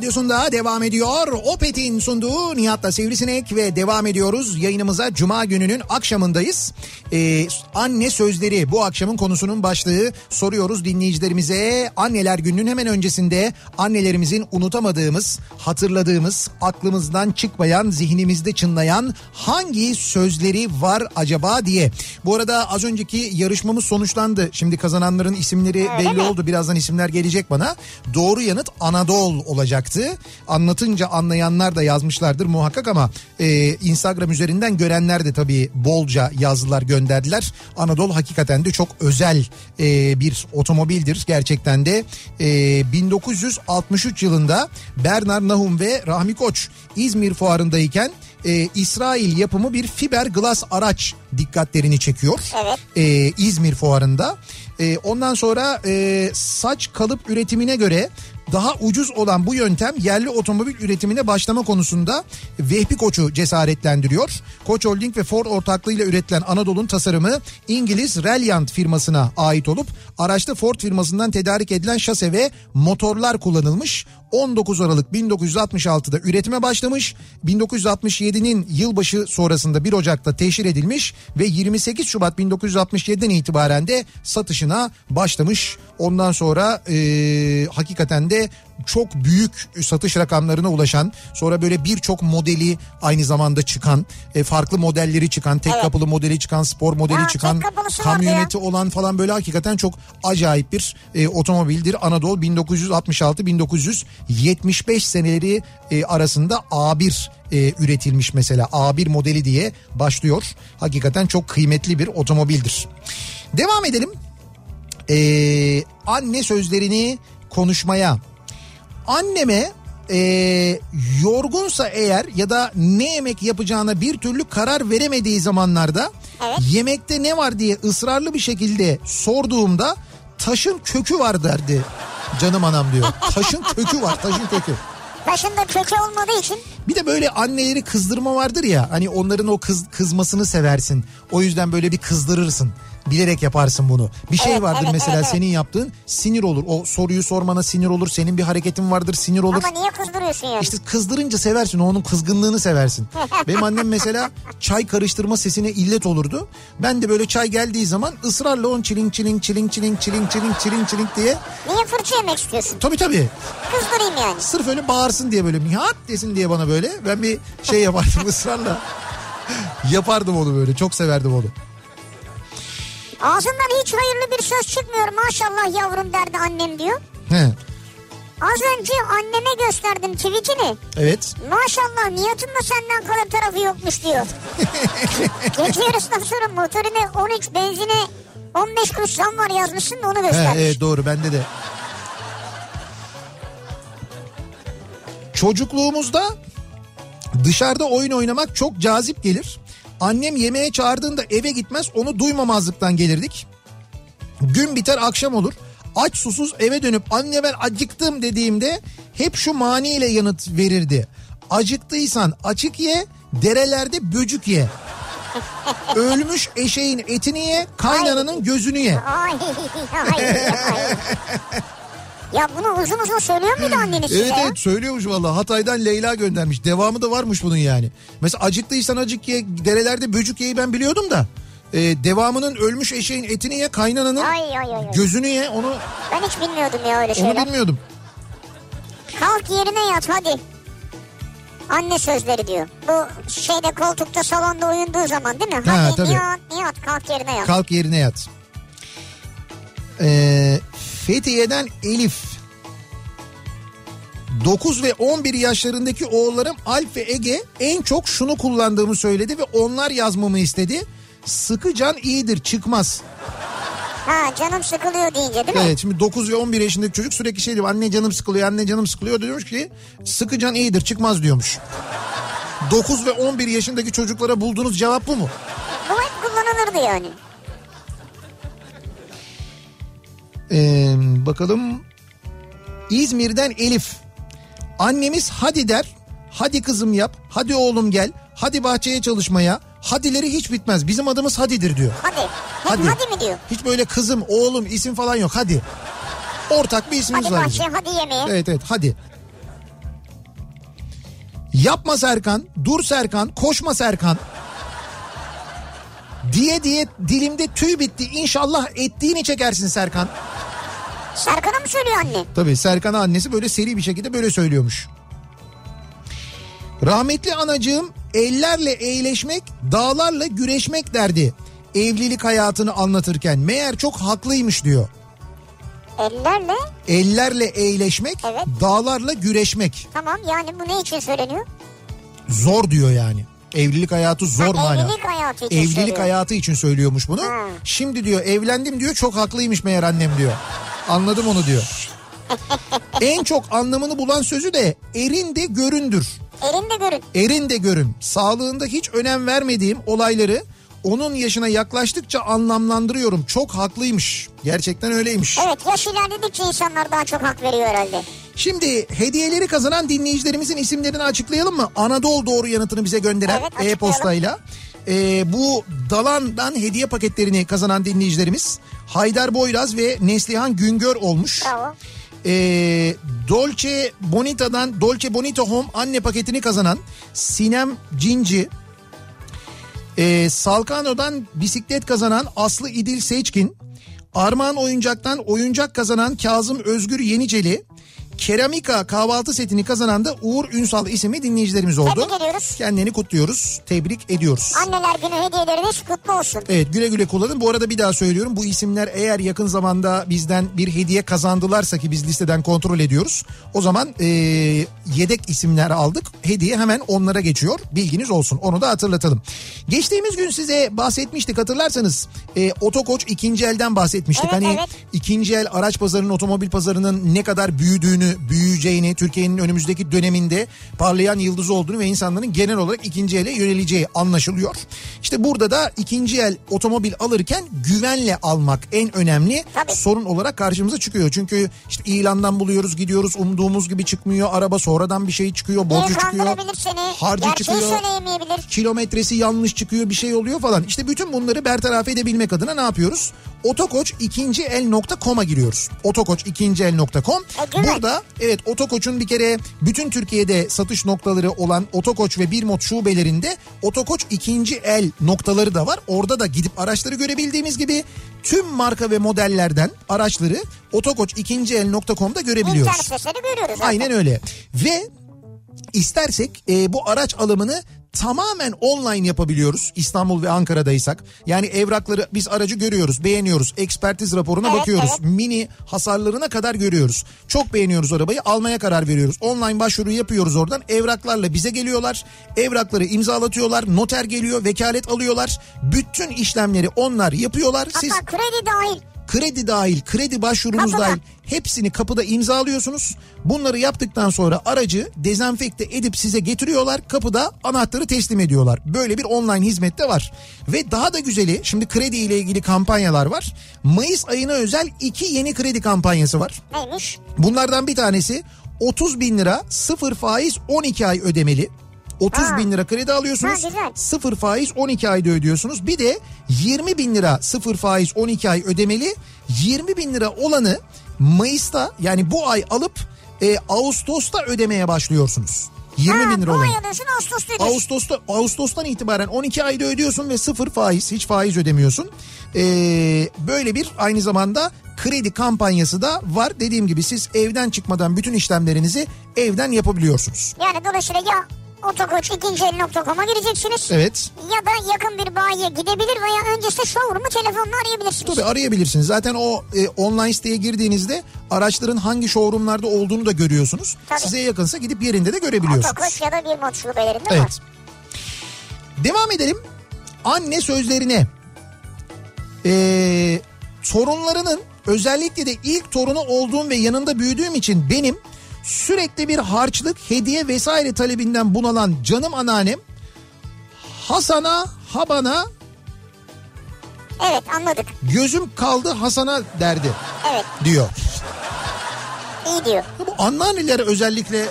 radyosunda devam ediyor. Opet'in sunduğu Nihat'la Sivrisinek ve devam ediyoruz. Yayınımıza Cuma gününün akşamındayız. Ee, anne sözleri bu akşamın konusunun başlığı. Soruyoruz dinleyicilerimize anneler gününün hemen öncesinde annelerimizin unutamadığımız, hatırladığımız, aklımızdan çıkmayan, zihnimizde çınlayan hangi sözleri var acaba diye. Bu arada az önceki yarışmamız sonuçlandı. Şimdi kazananların isimleri belli oldu. Birazdan isimler gelecek bana. Doğru yanıt Anadolu olacaktı. Anlatınca anlayanlar da yazmışlardır muhakkak ama e, Instagram üzerinden görenler de tabii bolca yazdılar gönderdiler. Anadolu hakikaten de çok özel e, bir otomobildir. Gerçekten de e, 1963 yılında Bernard Nahum ve Rahmi Koç İzmir fuarındayken e, İsrail yapımı bir fiberglass araç dikkatlerini çekiyor. Evet. E, İzmir fuarında. E, ondan sonra e, saç kalıp üretimine göre daha ucuz olan bu yöntem yerli otomobil üretimine başlama konusunda Vehbi Koç'u cesaretlendiriyor. Koç Holding ve Ford ortaklığıyla üretilen Anadolu'nun tasarımı İngiliz Reliant firmasına ait olup araçta Ford firmasından tedarik edilen şase ve motorlar kullanılmış. 19 Aralık 1966'da üretime başlamış. 1967'nin yılbaşı sonrasında 1 Ocak'ta teşhir edilmiş ve 28 Şubat 1967'den itibaren de satışına başlamış. Ondan sonra e, hakikaten de çok büyük satış rakamlarına ulaşan sonra böyle birçok modeli aynı zamanda çıkan e, farklı modelleri çıkan tek Evet. kapılı modeli çıkan spor modeli Ya, çıkan kamyoneti olan falan böyle hakikaten çok acayip bir e, otomobildir. Anadolu 1966-1975 seneleri e, arasında A1 e, üretilmiş mesela A1 modeli diye başlıyor. Hakikaten çok kıymetli bir otomobildir. Devam edelim. Ee, anne sözlerini konuşmaya. Anneme e, yorgunsa eğer ya da ne yemek yapacağına bir türlü karar veremediği zamanlarda yemekte ne var diye ısrarlı bir şekilde sorduğumda taşın kökü var derdi canım anam diyor. Taşın kökü var taşın kökü. Başında kökü olmadığı için Bir de böyle anneleri kızdırma vardır ya hani onların o kız kızmasını seversin. O yüzden böyle bir kızdırırsın. Bilerek yaparsın bunu. Bir şey Evet, vardır evet, mesela evet, senin yaptığın sinir olur. O soruyu sormana sinir olur. Senin bir hareketin vardır sinir olur. ama niye kızdırıyorsun yani? İşte kızdırınca seversin onun kızgınlığını seversin. Benim annem mesela çay karıştırma sesine illet olurdu. Ben de böyle çay geldiği zaman ısrarla on çiling çiling çiling çiling çiling çiling çiling çiling diye. Niye fırça yemek istiyorsun? Tabii tabii. Kızdırayım yani. Sırf öyle bağırsın diye böyle mihat desin diye bana böyle. Ben bir şey yapardım ısrarla. Yapardım onu böyle çok severdim onu. Ağzından hiç hayırlı bir söz çıkmıyor maşallah yavrum derdi annem diyor. He, Az önce anneme gösterdim tweetini. evet. Maşallah Nihat'ın da senden kalan tarafı yokmuş diyor. Gece yarısından sonra motorine 13 benzine 15 kuruş zam var yazmışsın da onu He, göstermiş. evet doğru bende de. Çocukluğumuzda dışarıda oyun oynamak çok cazip gelir. Annem yemeğe çağırdığında eve gitmez onu duymamazlıktan gelirdik. Gün biter akşam olur. Aç susuz eve dönüp anne ben acıktım dediğimde hep şu maniyle yanıt verirdi. Acıktıysan açık ye, derelerde böcük ye. Ölmüş eşeğin etini ye, kaynananın gözünü ye. Ya bunu uzun uzun söylüyor muydu anneniz size Evet evet söylüyormuş valla Hatay'dan Leyla göndermiş. Devamı da varmış bunun yani. Mesela acıktıysan acık ye derelerde böcük yeyi ben biliyordum da. e, devamının ölmüş eşeğin etini ye kaynananın Ay ay ay. ay. gözünü ye onu Ben hiç bilmiyordum ya öyle onu şeyler. bilmiyordum. Kalk yerine yat hadi. Anne sözleri diyor. Bu şeyde koltukta salonda uyunduğu zaman değil mi? Ha, hadi tabii. Nihat Nihat kalk yerine yat. Kalk yerine yat. Ee, Fethiye'den Elif. 9 ve 11 yaşlarındaki oğullarım Alp ve Ege en çok şunu kullandığımı söyledi ve onlar yazmamı istedi. Sıkı can iyidir çıkmaz. Ha canım sıkılıyor deyince değil mi? Evet şimdi 9 ve 11 yaşındaki çocuk sürekli şey diyor anne canım sıkılıyor anne canım sıkılıyor diyormuş ki sıkı can iyidir çıkmaz diyormuş. 9 ve 11 yaşındaki çocuklara bulduğunuz cevap bu mu? Bu hep kullanılırdı yani. Ee, bakalım İzmir'den Elif. Annemiz hadi der. Hadi kızım yap. Hadi oğlum gel. Hadi bahçeye çalışmaya. Hadileri hiç bitmez. Bizim adımız hadidir diyor. Hadi. Hadi. hadi, mi diyor? Hiç böyle kızım, oğlum isim falan yok. Hadi. Ortak bir ismimiz Hadi var. bahçeye bizim. hadi yemeğe. Evet evet hadi. Yapma Serkan, dur Serkan, koşma Serkan. Diye diye dilimde tüy bitti. İnşallah ettiğini çekersin Serkan. Serkan'a mı söylüyor anne? Tabii Serkan'a annesi böyle seri bir şekilde böyle söylüyormuş. Rahmetli anacığım ellerle eğleşmek, dağlarla güreşmek derdi. Evlilik hayatını anlatırken meğer çok haklıymış diyor. Ellerle Ellerle eğleşmek, Evet. dağlarla güreşmek. tamam yani bu ne için söyleniyor? Zor diyor yani. Evlilik hayatı zor Ha, mana. evlilik hayatı için Evlilik söylüyor. hayatı için söylüyormuş bunu. Ha. Şimdi diyor evlendim diyor çok haklıymış meğer annem diyor. Anladım onu diyor. en çok anlamını bulan sözü de erin de göründür. Elinde görün. Erin de görün. Sağlığında hiç önem vermediğim olayları onun yaşına yaklaştıkça anlamlandırıyorum. Çok haklıymış. Gerçekten öyleymiş. Evet yaş ilerledikçe insanlar daha çok hak veriyor herhalde. Şimdi hediyeleri kazanan dinleyicilerimizin isimlerini açıklayalım mı? Anadolu doğru yanıtını bize gönderen Evet, e-postayla. Ee, bu Dalan'dan hediye paketlerini kazanan dinleyicilerimiz Haydar Boyraz ve Neslihan Güngör olmuş. Bravo. Ee, Dolce Bonita'dan Dolce Bonita Home anne paketini kazanan Sinem Cinci. Ee, Salkano'dan bisiklet kazanan Aslı İdil Seçkin. Armağan Oyuncak'tan oyuncak kazanan Kazım Özgür Yeniceli. Keramika kahvaltı setini kazanan da Uğur Ünsal isimli dinleyicilerimiz oldu. Tebrik ediyoruz. Kendilerini kutluyoruz. Tebrik ediyoruz. Anneler günü hediyeleriniz kutlu olsun. Evet güle güle kullanın. Bu arada bir daha söylüyorum. Bu isimler eğer yakın zamanda bizden bir hediye kazandılarsa ki biz listeden kontrol ediyoruz. O zaman e, yedek isimler aldık. Hediye hemen onlara geçiyor. Bilginiz olsun. Onu da hatırlatalım. Geçtiğimiz gün size bahsetmiştik hatırlarsanız. E, Otokoç ikinci elden bahsetmiştik. Evet, hani evet. ikinci el araç pazarının otomobil pazarının ne kadar büyüdüğünü, büyüyeceğini, Türkiye'nin önümüzdeki döneminde parlayan yıldız olduğunu ve insanların genel olarak ikinci ele yöneleceği anlaşılıyor. İşte burada da ikinci el otomobil alırken güvenle almak en önemli Tabii. sorun olarak karşımıza çıkıyor. Çünkü işte ilandan buluyoruz, gidiyoruz, umduğumuz gibi çıkmıyor. Araba sonradan bir şey çıkıyor, borcu çıkıyor. seni. Harcı çıkıyor kilometresi yanlış çıkıyor bir şey oluyor falan. İşte bütün bunları bertaraf edebilmek adına ne yapıyoruz? Otokoç ikinci el.com'a giriyoruz. Otokoç ikinci el.com. Burada evet Otokoç'un bir kere bütün Türkiye'de satış noktaları olan Otokoç ve Birmot şubelerinde Otokoç ikinci el noktaları da var. Orada da gidip araçları görebildiğimiz gibi tüm marka ve modellerden araçları Otokoç ikinci el.com'da görebiliyoruz. İnternet görüyoruz. zaten. Aynen öyle. Ve istersek e, bu araç alımını tamamen online yapabiliyoruz İstanbul ve Ankara'daysak. Yani evrakları biz aracı görüyoruz, beğeniyoruz. Ekspertiz raporuna Evet, bakıyoruz. evet. Mini hasarlarına kadar görüyoruz. Çok beğeniyoruz arabayı, almaya karar veriyoruz. Online başvuru yapıyoruz oradan. Evraklarla bize geliyorlar. Evrakları imzalatıyorlar. Noter geliyor, vekalet alıyorlar. Bütün işlemleri onlar yapıyorlar. Siz Hatta kredi dahil. Kredi dahil, kredi başvurunuz Kapıda. dahil hepsini kapıda imzalıyorsunuz. Bunları yaptıktan sonra aracı dezenfekte edip size getiriyorlar. Kapıda anahtarı teslim ediyorlar. Böyle bir online hizmet de var. Ve daha da güzeli şimdi kredi ile ilgili kampanyalar var. Mayıs ayına özel iki yeni kredi kampanyası var. Neymiş? Bunlardan bir tanesi 30 bin lira sıfır faiz 12 ay ödemeli. 30 Ha. bin lira kredi alıyorsunuz. Ha, güzel. Sıfır faiz 12 ayda ödüyorsunuz. Bir de 20 bin lira sıfır faiz 12 ay ödemeli. 20 bin lira olanı Mayıs'ta yani bu ay alıp e, Ağustos'ta ödemeye başlıyorsunuz. 20 ha, bin lira alıyorsun Ağustos'ta ödüyorsun. Ağustos'ta Ağustos'tan itibaren 12 ayda ödüyorsun ve sıfır faiz hiç faiz ödemiyorsun. Ee, böyle bir aynı zamanda kredi kampanyası da var. Dediğim gibi siz evden çıkmadan bütün işlemlerinizi evden yapabiliyorsunuz. Yani dolayısıyla ya otokoç ikinci el.com'a gireceksiniz. Evet. Ya da yakın bir bayiye gidebilir veya öncesinde showroom'u telefonla arayabilirsiniz. Tabii arayabilirsiniz. Zaten o e, online siteye girdiğinizde araçların hangi showroomlarda olduğunu da görüyorsunuz. Tabii. Size yakınsa gidip yerinde de görebiliyorsunuz. Otokoç ya da bir mod şubelerinde var. Evet. Devam edelim. Anne sözlerine. Ee, torunlarının özellikle de ilk torunu olduğum ve yanında büyüdüğüm için benim sürekli bir harçlık, hediye vesaire talebinden bunalan canım anneannem Hasan'a, Haban'a Evet anladık. gözüm kaldı Hasan'a derdi Evet diyor. iyi diyor. Bu anneanneler özellikle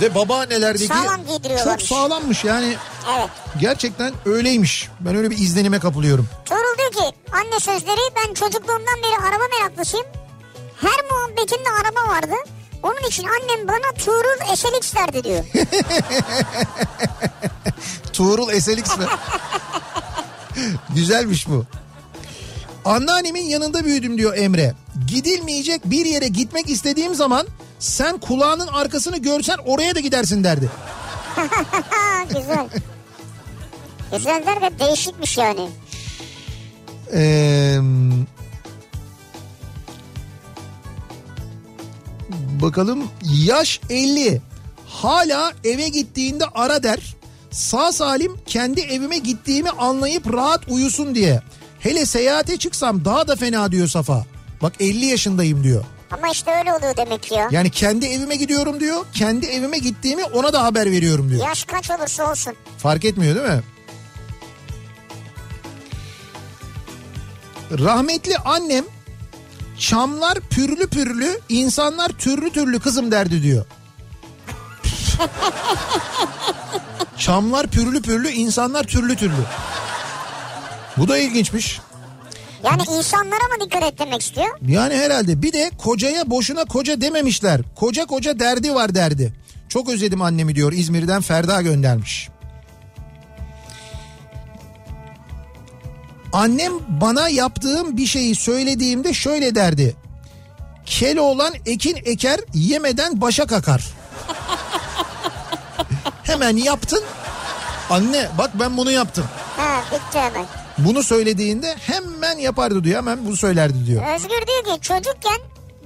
ve babaannelerdeki Sağlam çok sağlammış yani Evet. gerçekten öyleymiş. Ben öyle bir izlenime kapılıyorum. Tuğrul diyor ki anne sözleri ben çocukluğumdan beri araba meraklısıyım. Her muhabbetimde araba vardı. Onun için annem bana Tuğrul SLX derdi diyor. Tuğrul SLX mi? Güzelmiş bu. Anneannemin yanında büyüdüm diyor Emre. Gidilmeyecek bir yere gitmek istediğim zaman sen kulağının arkasını görsen oraya da gidersin derdi. güzel. Güzel der değişikmiş yani. Ee, bakalım yaş 50 hala eve gittiğinde ara der sağ salim kendi evime gittiğimi anlayıp rahat uyusun diye. Hele seyahate çıksam daha da fena diyor Safa. Bak 50 yaşındayım diyor. Ama işte öyle oluyor demek ki ya. Yani kendi evime gidiyorum diyor. Kendi evime gittiğimi ona da haber veriyorum diyor. Yaş kaç olursa olsun. Fark etmiyor değil mi? Rahmetli annem çamlar pürlü pürlü insanlar türlü türlü kızım derdi diyor. Çamlar pürlü pürlü insanlar türlü türlü. Bu da ilginçmiş. Yani insanlara mı dikkat et demek istiyor? Yani herhalde bir de kocaya boşuna koca dememişler. Koca koca derdi var derdi. Çok özledim annemi diyor İzmir'den Ferda göndermiş. Annem bana yaptığım bir şeyi söylediğimde şöyle derdi. Kel olan ekin eker yemeden başa kakar. Hemen yaptın. Anne bak ben bunu yaptım. Ha bitti hemen. Bunu söylediğinde hemen yapardı diyor. Hemen bunu söylerdi diyor. Özgür diyor ki çocukken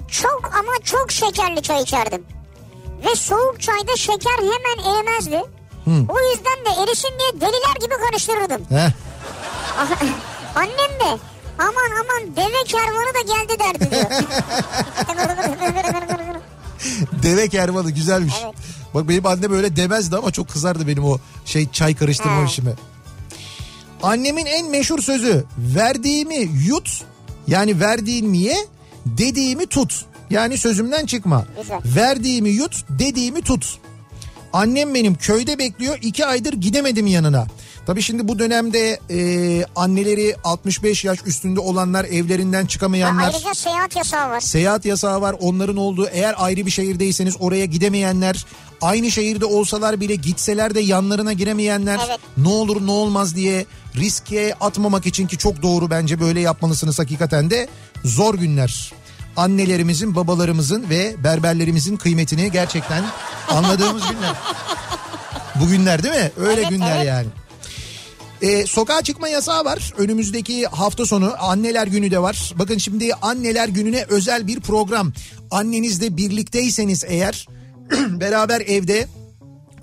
çok ama çok şekerli çay içerdim. Ve soğuk çayda şeker hemen erimezdi. O yüzden de erisin diye deliler gibi karıştırırdım. Heh. Annem de aman aman deve kervanı da geldi derdi diyor. Deve kervanı güzelmiş. Evet. Bak benim annem öyle demezdi ama çok kızardı benim o şey çay karıştırma Ha. işime. Annemin en meşhur sözü verdiğimi yut yani verdiğimi ye dediğimi tut. Yani sözümden çıkma. Güzel. Verdiğimi yut dediğimi tut. Annem benim köyde bekliyor iki aydır gidemedim yanına. Tabii şimdi bu dönemde e, anneleri 65 yaş üstünde olanlar evlerinden çıkamayanlar. Ayrıca seyahat yasağı var. Seyahat yasağı var onların olduğu eğer ayrı bir şehirdeyseniz oraya gidemeyenler aynı şehirde olsalar bile gitseler de yanlarına giremeyenler Evet. ne olur ne olmaz diye riske atmamak için ki çok doğru bence böyle yapmalısınız hakikaten de zor günler. Annelerimizin, babalarımızın ve berberlerimizin kıymetini gerçekten anladığımız günler. Bu günler değil mi? Öyle Evet, günler evet. yani. Ee, sokağa çıkma yasağı var. Önümüzdeki hafta sonu anneler günü de var. Bakın şimdi anneler gününe özel bir program. Annenizle birlikteyseniz eğer beraber evde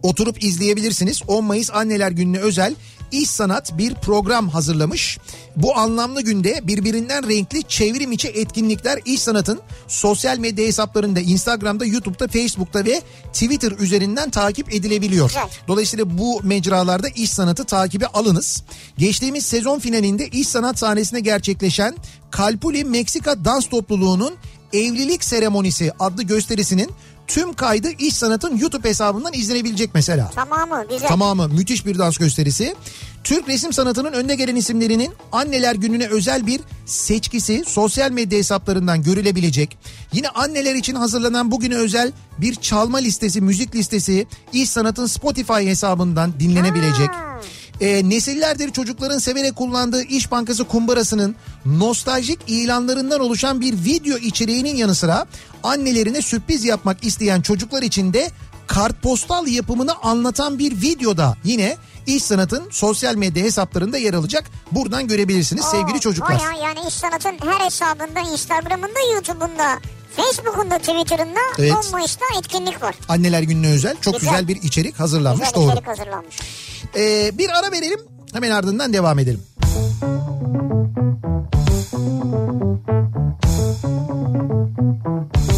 oturup izleyebilirsiniz. 10 Mayıs Anneler Günü'ne özel İş Sanat bir program hazırlamış. Bu anlamlı günde birbirinden renkli çevrim içi etkinlikler İş Sanat'ın sosyal medya hesaplarında Instagram'da, YouTube'da, Facebook'ta ve Twitter üzerinden takip edilebiliyor. Dolayısıyla bu mecralarda İş Sanat'ı takibe alınız. Geçtiğimiz sezon finalinde İş Sanat sahnesinde gerçekleşen Kalpuli Meksika Dans Topluluğu'nun Evlilik Seremonisi adlı gösterisinin tüm kaydı İş Sanat'ın YouTube hesabından izlenebilecek mesela. Tamamı güzel. Tamamı müthiş bir dans gösterisi. Türk resim sanatının önde gelen isimlerinin anneler gününe özel bir seçkisi sosyal medya hesaplarından görülebilecek. Yine anneler için hazırlanan bugüne özel bir çalma listesi, müzik listesi İş Sanat'ın Spotify hesabından dinlenebilecek. Ee, nesillerdir çocukların severek kullandığı İş Bankası kumbarasının nostaljik ilanlarından oluşan bir video içeriğinin yanı sıra annelerine sürpriz yapmak isteyen çocuklar için de kartpostal yapımını anlatan bir videoda yine İş Sanat'ın sosyal medya hesaplarında yer alacak. Buradan görebilirsiniz sevgili Oo, çocuklar. Bayağı yani İş Sanat'ın her hesabında, Instagram'ında, YouTube'unda, Facebook'unda, Twitter'ında Evet. 10 Mayıs'ta etkinlik var. Anneler gününe özel çok güzel, Güzel. bir içerik hazırlanmış Güzel doğru. içerik hazırlanmış. Ee, bir ara verelim hemen ardından devam edelim. Kafa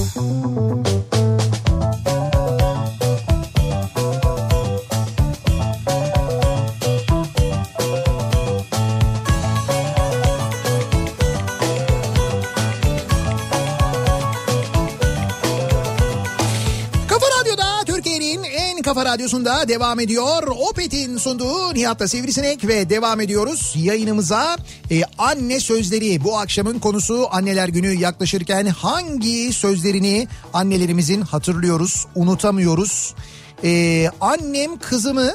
kafa radyosunda devam ediyor. Opet'in sunduğu Nihat'la Sivrisinek ve devam ediyoruz yayınımıza. Ee, anne sözleri bu akşamın konusu anneler günü yaklaşırken hangi sözlerini annelerimizin hatırlıyoruz, unutamıyoruz. Ee, annem kızımı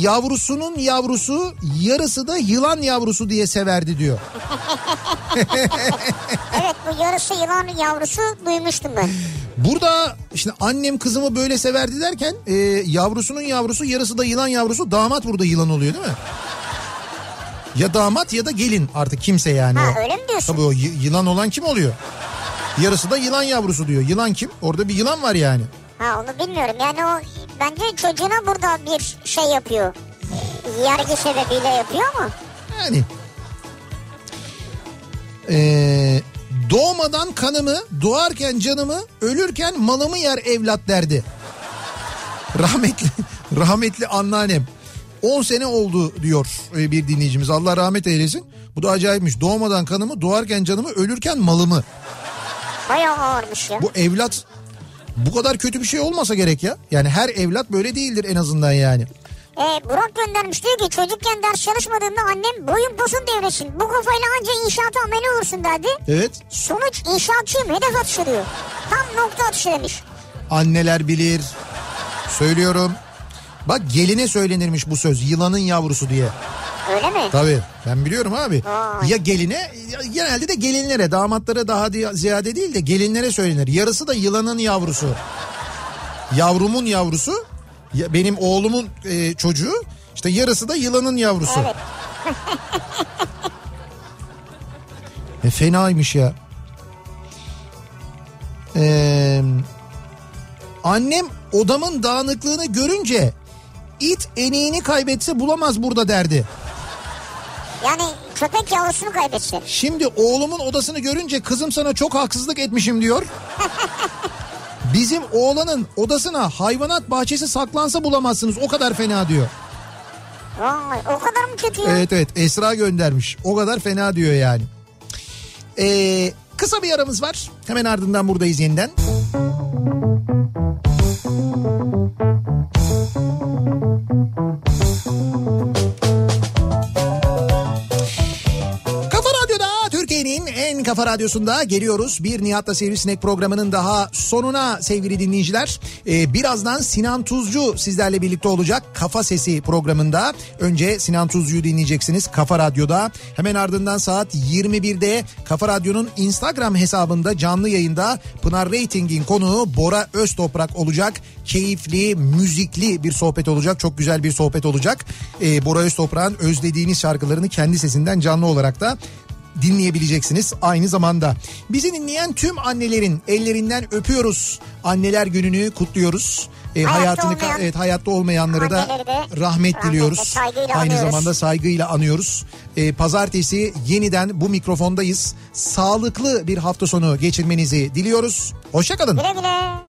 yavrusunun yavrusu yarısı da yılan yavrusu diye severdi diyor. Evet bu yarısı yılan yavrusu duymuştum ben. Burada işte annem kızımı böyle severdi derken e, yavrusunun yavrusu yarısı da yılan yavrusu damat burada yılan oluyor değil mi? Ya damat ya da gelin artık kimse yani. Ha öyle mi diyorsun? Tabii o yılan olan kim oluyor? Yarısı da yılan yavrusu diyor. Yılan kim? Orada bir yılan var yani. Ha onu bilmiyorum yani o bence çocuğuna burada bir şey yapıyor. Yargı sebebiyle yapıyor ama. Yani. Ee, doğmadan kanımı, doğarken canımı, ölürken malımı yer evlat derdi. Rahmetli, rahmetli anneannem. 10 sene oldu diyor e, bir dinleyicimiz. Allah rahmet eylesin. Bu da acayipmiş. Doğmadan kanımı, doğarken canımı, ölürken malımı. Bayağı ağırmış ya. Bu evlat bu kadar kötü bir şey olmasa gerek ya. Yani her evlat böyle değildir en azından yani. Ee, Burak göndermiş diyor ki çocukken ders çalışmadığımda annem boyun posun devresin. Bu kafayla anca inşaata ameli olursun derdi. Evet. Sonuç inşaatçıyım hedef atışı diyor. Tam nokta atışı demiş. Anneler bilir. Söylüyorum. Bak geline söylenirmiş bu söz. Yılanın yavrusu diye. Öyle mi? Tabii ben biliyorum abi. Vay. Ya geline ya genelde de gelinlere damatlara daha ziyade değil de gelinlere söylenir. Yarısı da yılanın yavrusu. Yavrumun yavrusu ya benim oğlumun e, çocuğu işte yarısı da yılanın yavrusu. Evet. E, fenaymış ya. Ee, annem odamın dağınıklığını görünce it eniğini kaybetse bulamaz burada derdi. Yani köpek yavrusunu kaybetse. Şimdi oğlumun odasını görünce kızım sana çok haksızlık etmişim diyor. Bizim oğlanın odasına hayvanat bahçesi saklansa bulamazsınız o kadar fena diyor. Vay o kadar mı kötü ya? Evet evet Esra göndermiş o kadar fena diyor yani. Ee, kısa bir aramız var hemen ardından buradayız yeniden. Kafa kafa radyosunda geliyoruz. Bir Nihat'la Sivrisinek programının daha sonuna sevgili dinleyiciler. Ee, birazdan Sinan Tuzcu sizlerle birlikte olacak Kafa Sesi programında. Önce Sinan Tuzcu'yu dinleyeceksiniz Kafa Radyo'da. Hemen ardından saat 21'de Kafa Radyo'nun Instagram hesabında canlı yayında Pınar Rating'in konuğu Bora Öztoprak olacak. Keyifli, müzikli bir sohbet olacak. Çok güzel bir sohbet olacak. Ee, Bora Öztoprak'ın özlediğiniz şarkılarını kendi sesinden canlı olarak da dinleyebileceksiniz aynı zamanda. Bizi dinleyen tüm annelerin ellerinden öpüyoruz. Anneler gününü kutluyoruz. Ee, Hayatta hayatını olmayan evet hayatta olmayanlara da rahmet rahmetle, diliyoruz. Aynı anıyoruz. zamanda saygıyla anıyoruz. Ee, pazartesi yeniden bu mikrofondayız. Sağlıklı bir hafta sonu geçirmenizi diliyoruz. Hoşçakalın. Güle güle.